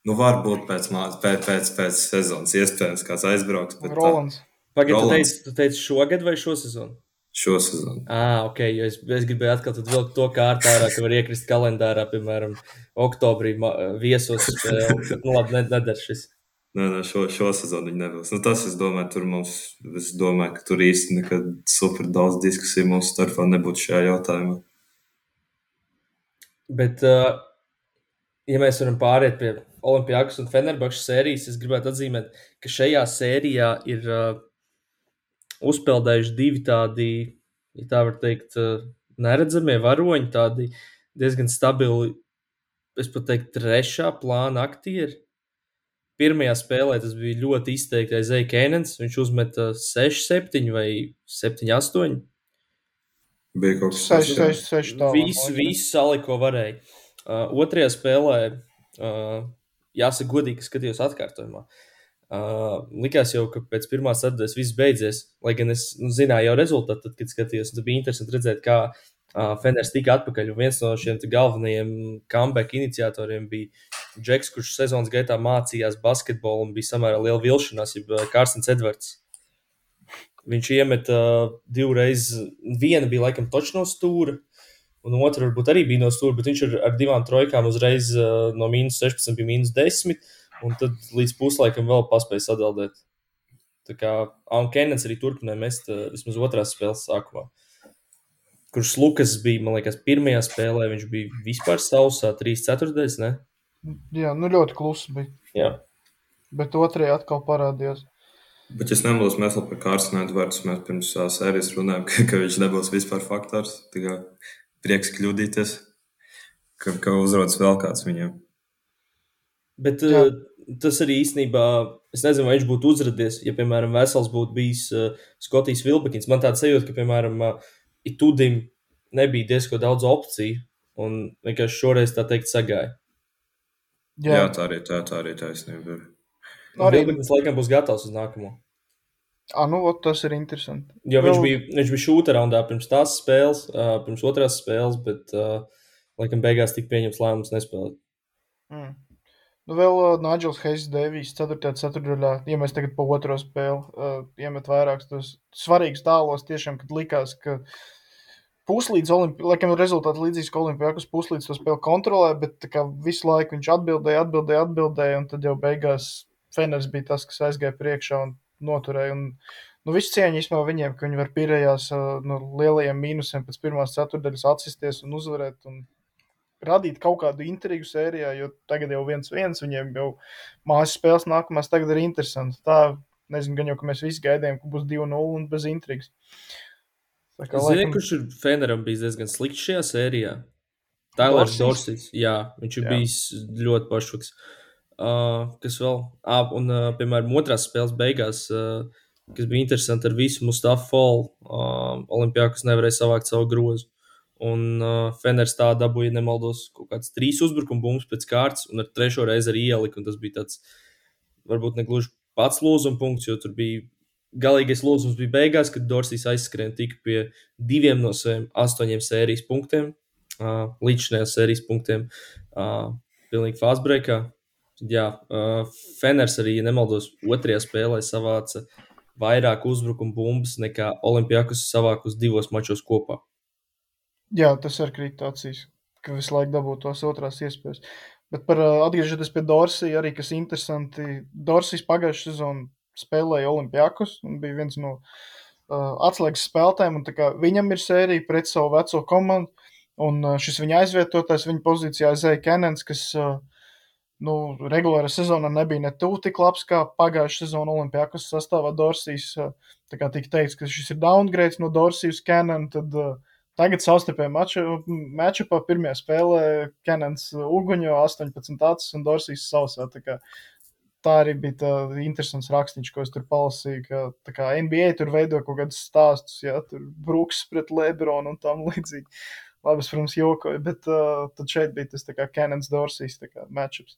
nu, varbūt pēc, pēc, pēc, pēc sezonas iespējams kāds aizbrauks, bet Rolands. Pagaidiet, tu Rolands. teici, tu teici šogad vai šo sezonu? Šo sezonu. Ah, ok, jo es, es gribēju atkal vilkt to kārtā, ka var iekrist kalendārā, piemēram, oktobrī viesos. Bet, Nu, labi, ne- nedara šis. Nē, nē, šo, šo sezonu viņi nebūs. Nu, tas, es domāju, tur mums, es domāju, ka tur īsti nekad super daudz diskusiju mūsu starpā nebūtu šajā jautājumā. Bet, uh, ja mēs varam pāriet pie Olimpijas un Fenerbahčas sērijas, es gribētu atzīmēt, ka šajā sērijā ir uh, uzpeldējuši divi tādi, ja tā var teikt, uh, neredzamie varoņi, tādi diezgan stabili, es pat teiktu, trešā plāna aktieri. Pirmajā spēlē tas bija ļoti izteikti Aizēja Kēnens. Viņš uzmeta 6, 7 vai 7, 8. Bija kaut kas 6, 6, 6. Tā, Visu, visu salika, ko varēja. Uh, otrajā spēlē, uh, jāsaka, godīgi, ka skatījos atkārtojumā. Uh, likās jau, ka pēc pirmās atbildēs viss beidzies. Lai gan es nu, zināju jau rezultātu, tad, kad skatījos, tad bija interesanti redzēt, kā uh, Fenders tika atpakaļ. Un viens no šiem galvenajiem comeback iniciatoriem bija Džeks, kurš sezonas gaitā mācījās basketbolu un bija samērā liela vilšanās, jeb Kārstens Edvards. Viņš iemeta uh, divreiz, viena bija laikam točs no stūra, un otra varbūt arī bija no stūra, bet viņš ar, ar divām trojkām uzreiz uh, no mīnus 16 bija mīnus 10, un tad līdz puslaikam vēl paspēja sadaldēt. Tā kā Aunkenens arī turpināja mest uh, vismaz otrās spēles sākumā. Kurš Lukas bija, man liekas, pirmajā spēlē, viņš bija vispār sausā, 3-4, ne? Jā, nu ļoti klusi bija. Jā. Bet otrajā atkal parādījās. Bet es nemaldos, mēs vēl par Kārsonu Edvards. Mēs pirms uh, sērijas runājām, ka, ka viņš nebūs vispār faktors. Kā prieks kļūdīties, ka, ka uzrodas vēl kāds viņam. Bet Jā. Tas arī īstenībā, es nezinu, vai viņš būtu uzrādījis, ja, piemēram, Vesels būtu bijis uh, Skotijas Vilbekins. Man tāds sajūta, ka, piemēram, uh, Itudim nebija diezgan daudz opciju, un vienkārši šoreiz tā teikt sagāja. Jā, Jā tā arī tā, tā arī taisnība. ir. Arī- Vilbekins laikam būs gatavs uz nākamo. Ah, nu, ot, tas ir interesanti. Jo viņš bija, viņš bija šūta raundā pirms tās spēles, uh, pirms otrās spēles, bet uh, laikam beigās tika pieņemts lēmums nespēlēt. Mm. Nu, vēl uh, Nigels Heis Devijs 4. ceturdaļā, ja mēs tagad pa otro spēli uh, iemet vairākus tos svarīgus tālos, tiešām, kad likās, ka puslīdz olimpijā, laikam rezultāti līdzīgs, ka olimpijākus puslīdz to spēli kontrolē, bet kā visu laiku viņš atbildēja, atbildēja, atbildēja, un tad jau beigās Feners bija tas, kas aizgāja priekšā un noturēja. Un, nu, visu cieņu īstenībā viņiem, ka viņi var pirējās uh, no lielajiem mīnusiem pēc pirmās ceturdaļas atsisties un uzvarēt. Un radīt kaut kādu intrigu sērijā, jo tagad jau viens viens, viņiem jau mājas spēles nākamās tagad ir interesanti. Tā, nezinu, gan jau, ka mēs visi gaidījām, ka būs 2-0 un bez intrigas. Zini, laikam, kurš ir Feneram bijis diezgan slikts šajā sērijā? Tailers? Dorsijs. Jā, viņš ir Jā. bijis ļoti pašvaks. Uh, kas vēl? Ah, un, uh, piemēram, otrās spēles beigās, uh, kas bija interesanti ar visu Mustafa Fallu, uh, Olimpijākus nevarēja savākt savu grozu. Un uh, Feners tā dabūja, ja nemaldos, kaut kāds trīs uzbrukuma bumbas pēc kārtas, un ar trešo reizi arī ielika. Tas bija tāds, varbūt ne gluži pats lūzuma punkts, jo tur bija galīgais lūzums bija beigās, kad Dorsijs aizskrēja tik pie diviem no saviem astoņiem sērijas punktiem, uh, līdzinājās sērijas punktiem, uh, pilnīgi fāzbreakā. Tad, jā, uh, Feners arī, ja nemaldos, otrajā spēlē savāca vairāk uzbrukuma bumbas nekā Olimpijākus savākus divos mačos kopā. Jā, tas ir krīt acīs, ka visu laiku dabūtu tos otrās iespējas. Bet par atgriežoties pie Dorsija, arī kas interesanti, Dorsijas pagājušā sezonā spēlēja Olimpijākus un bija viens no uh, atslēgas spēlētājiem. Viņam ir sērija pret savu veco komandu, un uh, šis viņa aizvietotājs viņa pozīcijā Zēja Kenens, kas uh, nu, regulārā sezonā nebija ne tuvu tik labs kā pagājušā sezona Olimpijākas sastāvā Dorsijas. uh, Tā kā tika teikts, ka šis ir downgrades no Dorsijas Kenena, tad uh, Tagad savstarpēji mačupā pirmajā spēlē Kenans uguņo 18 acis un Dorsijas sausā. Tā, kā, tā arī bija tā interesants rakstīns, ko es tur palasīju, ka tā kā NBA tur veido kaut kādus stāstus, ja tur Brooks pret Lebronu un tam līdzīgi. Labi, es, protams, jokoju, bet uh, tad šeit bija tas tā kā Kenans Dorsijas matchups.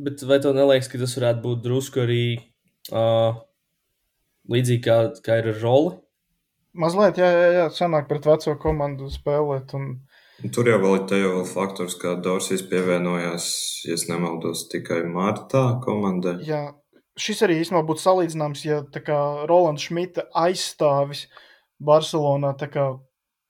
Bet vai tev neliekas, ka tas varētu būt drusku arī uh, līdzīgi kā, kā ir ar roli? Mazliet, jā, jā, jā, sanāk pret veco komandu spēlēt. Un, Tur jau vēl ir te jau vēl faktors, ka Dorsijas pievienojās, ja nemaldos, tikai martā komandai. jā, šis arī īstenībā būtu salīdzināms, ja kā Rolands Šmita aizstāvis Barcelonā kā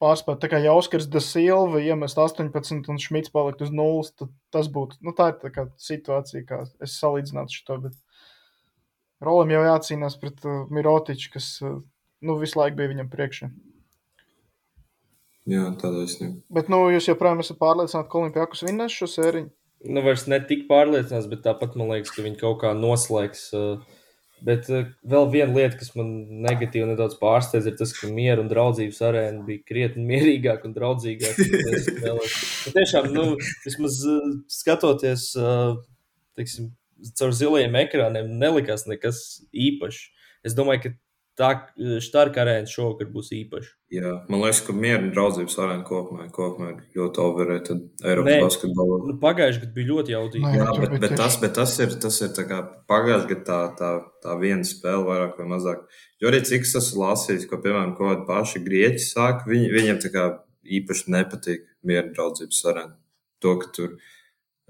pārspēt, tā kā Jauskars da Silva iemest 18 un Šmits palikt uz nulles, tad tas būtu, nu tā ir tā kā situācija, kā es salīdzinātu šo, bet Rolam jau jācīnās pret uh, Mirotiču, kas uh, nu, visu laiku bija viņam priekšā. Jā, tādā taisnība. Bet nu, jūs joprojām esat pārliecināti, ka Olimpijākus vinnēs šo sēriju? Nu, vairs ne tik pārliecināts, bet tāpat man liekas, ka viņi kaut kā noslēgs. Uh, bet uh, vēl viena lieta, kas man negatīvi nedaudz pārsteidz, ir tas, ka miera un draudzības arēna bija krietni mierīgāka un draudzīgāka. Tiešām, nu, vismaz uh, skatoties, teiksim, caur zilajiem ekrāniem, nelikās nekas īpašs. Es domāju, ka Starka arēna šovakar būs īpaša. Jā, man liekas, ka miera un draudzības arēna kopumā, kopumā ir ļoti overrated Eiropas basketbolā. Nu, Pagājušajā gadā bija ļoti jaudīgi. Jā, bet, bet, tas, bet tas ir, tas ir pagājušajā gadā tā, tā, tā viena spēle, vairāk vai mazāk. Jo arī cik es esmu lasījis, ko piemēram kaut kādi paši grieķi saka, viņi, viņiem tā kā īpaši nepatīk miera un draudzības arēna. To, ka tur,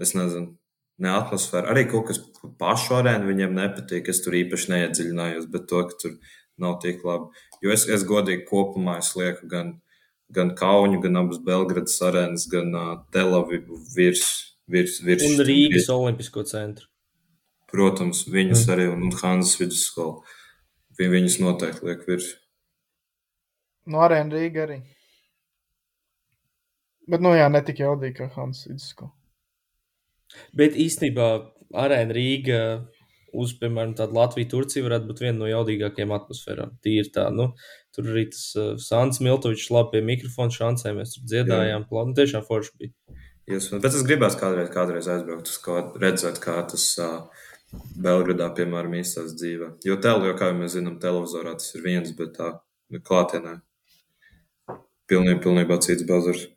es nezinu, ne atmosfēra, arī kaut kas pašu arēnu viņiem nepatīk. Es tur īpaši neiedziļinājos, bet to, ka tur nav tik labi. Jo es, es godīgi kopumā es lieku gan, gan Kaunu, gan abas Belgradas arēnas, gan uh, Telavivu virs, virs, virs. Un Rīgas virs. Olimpisko centru. Protams, viņas mm. arī un, un Hanzas vidusskola. Viņ, viņas noteikti liek virs. No arēna Rīga arī. Bet, nu jā, ne tik jaudīgi kā Hanzas vidusskola. Bet īstenībā arēna Rīga uz, piemēram, tādu Latviju, Turciju varētu būt viena no jaudīgākajām atmosfērām. Tīri tā, nu, tur arī tas uh, Sants Miltovičs labi pie mikrofona šancēm, mēs tur dziedājām, plānu, tiešām forši bija. Jūs, bet es gribētu kādreiz, kādreiz aizbraukt uz kaut ko redzēt, kā tas uh, Belgradā, piemēram, īstās dzīvē. Jo tel, jo, kā jau mēs zinām, televizorā tas ir viens, bet tā klātienē pilnībā, pilnībā cits bazars.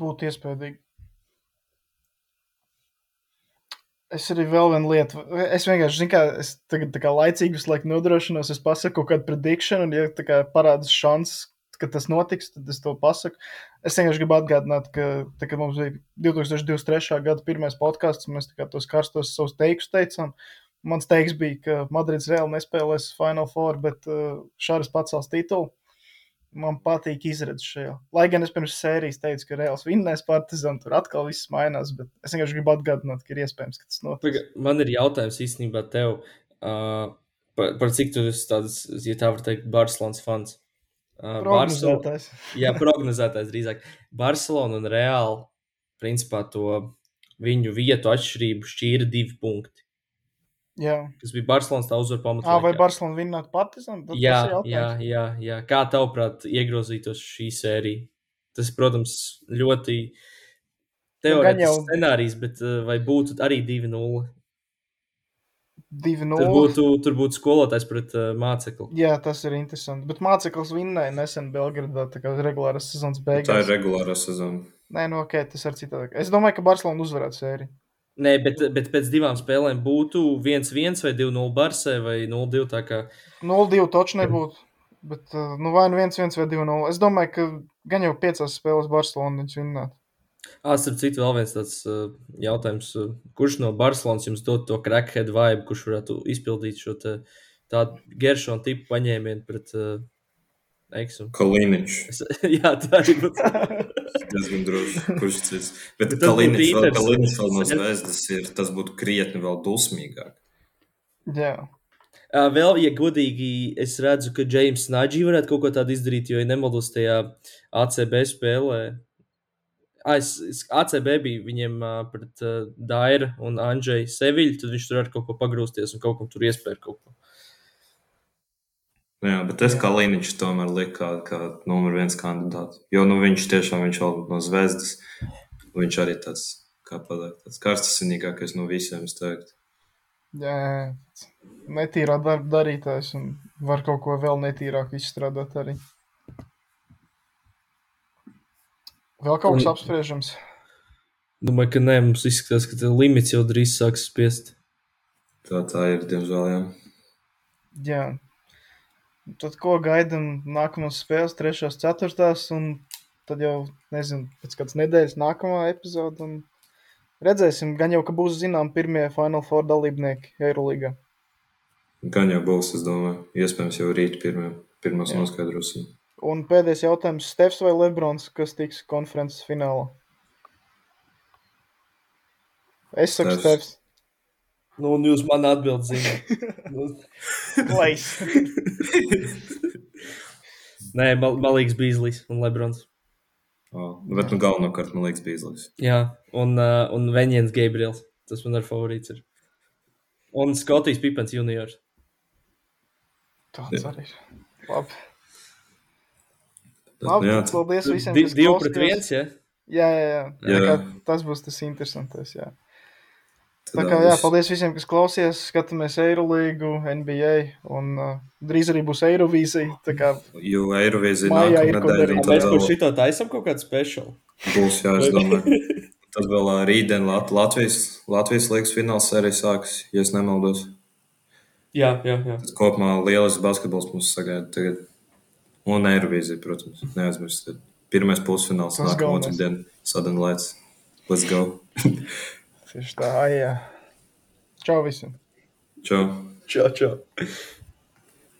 Būtu iespējams. Es arī vēl vienu lietu. Es vienkārši, zinu, kā es tagad tā kā laicīgi visu laiku nodrošinos, es pasaku kaut kādu predikšanu, un, ja tā kā parādās šansas, ka tas notiks, tad es to pasaku. Es vienkārši gribu atgādināt, ka, tā, kad mums bija 2023. gada pirmais podkāsts, mēs tos karstos savus teikus teicām. Mans teiks bija, ka Madrids reāli nespēlēs Final Four, bet uh, Šāris pacels titulu man patīk izredzes šajā. Lai gan es pirms sērijas teicu, ka Reāls vinnēs Partizānu, tur atkal viss mainās, bet es vienkārši gribu atgādināt, ka ir iespējams, ka tas notiks. Man ir jautājums īstenībā tev, uh, par, par cik tu esi tāds, ja tā var teikt, Barcelonas fans. Uh, prognozētājs. jā, prognozētājs drīzāk. Barcelona un Reāli, principā to viņu vietu atšķirību šķīra divi punkti. Jā. kas bija Barcelonas tā uzvaru pamatā. Vai Barcelona vinnētu Partizānu? Jā, jā, jā, jā. Kā tavuprāt, iegrozītos šī sērija? Tas, protams, ļoti teorētisks jau... scenārijs, bet vai būtu arī 2-0? 2-0. Tur būtu, tur būtu skolotājs pret uh, mācekli. Jā, tas ir interesanti. Bet māceklis vinnēja nesen Belgradā, tā kā regulāras sezonas beigās. Tā ir regulārā sezona. Nē, nu ok, tas ir citādi. Es domāju, ka Barcelona uzvarētu sēriju. Nē, bet, bet pēc divām spēlēm būtu 1-1 vai 2-0 Barsē vai 0-2. Kā... 0-2 taču nebūtu. Bet uh, nu, vai nu 1-1 vai 2-0. Es domāju, ka gan jau piecās spēlēs Barcelona viņš vinnētu. Starp citu, vēl viens tāds uh, jautājums. Uh, kurš no Barcelonas jums dod to crackhead vibe, kurš varētu izpildīt šo tādu Geršonu tipu paņēmienu pret uh, Eksu? Kaliniņš. Jā, tā arī būtu. diezgan droši. Kurš cits? Bet Kaliniņš vēl, Kaliniņš vēl no zvezdas ir, tas būtu krietni vēl dusmīgāk. Jā. Uh, vēl, ja godīgi, es redzu, ka James Nāģī varētu kaut ko tādu izdarīt, jo, ja nemaldos tajā ACB spēlē, ah, es, es, ACB bija viņiem uh, pret uh, Daira un Andžeju Seviļu, tad viņš tur ar kaut ko pagrūsties un kaut kam tur iespēja kaut ko. Nu jā, bet es kā Līniņš tomēr liku kā, kā numur viens kandidāts. Jo nu, viņš tiešām viņš vēl no zvezdas. Viņš arī tāds, kā pateikt, tāds karstasinīgākais no visiem, es teiktu. Jā, netīrā darba darītājs un var kaut ko vēl netīrāk izstrādāt arī. Vēl kaut kas un, apspriežams. Domāju, ka nē, mums izskatās, ka limits jau drīz sāks spiest. Tā tā ir, diemžēl, jā. Jā, Tad ko gaidām nākamās spēles, trešās, ceturtās, un tad jau, nezinu, pēc kādas nedēļas nākamā epizode. Un redzēsim, gan jau, ka būs zinām pirmie Final Four dalībnieki Eiroligā. Gan jau būs, es domāju, iespējams jau rīt pirmie, pirmās noskaidrosim. Un pēdējais jautājums - Stefs vai Lebrons, kas tiks konferences finālā? Es saku Stefs. Stefs. Nu, un jūs man atbildat, nu. Klais. Nē, mal malīgs Bīslis un Lebrons. Oh, bet nu galvenokārt man liekas Bīslis. Jā, un, uh, un Venjans Gabriels. Tas man ir favorīts. Ir. Un Skotijas Pipens juniors. Tāds arī ir. Labi. Labi, nu, jā, paldies visiem. Divi pret viens, ja? Jā, jā, jā. Jā. Tā kā Tas būs tas interesantais. Jā. Tā kā jā, paldies visiem, kas klausījās. Skatāmies Eirolīgu, NBA un uh, drīz arī būs Eirovīzija. Tā kā Jo Eirovīzija nākamā nedēļa, Un tad mēs par šito taisam kaut kādu speciālu. būs, jā, es domāju. Tad vēl ā, rītdien Lat Latvijas, Latvijas līgas fināls sērija sāks, ja es nemaldos. Jā, jā, jā. Tad kopumā lielisks basketbols mums sagaida tagad. Un Eirovīzija, protams, neaizmirstiet. Pirmais pusfināls Tas nākamā otrdien. Sudden Lights. Let's go. tieši tā, ai, jā. Čau visiem! Čau. Čau, čau.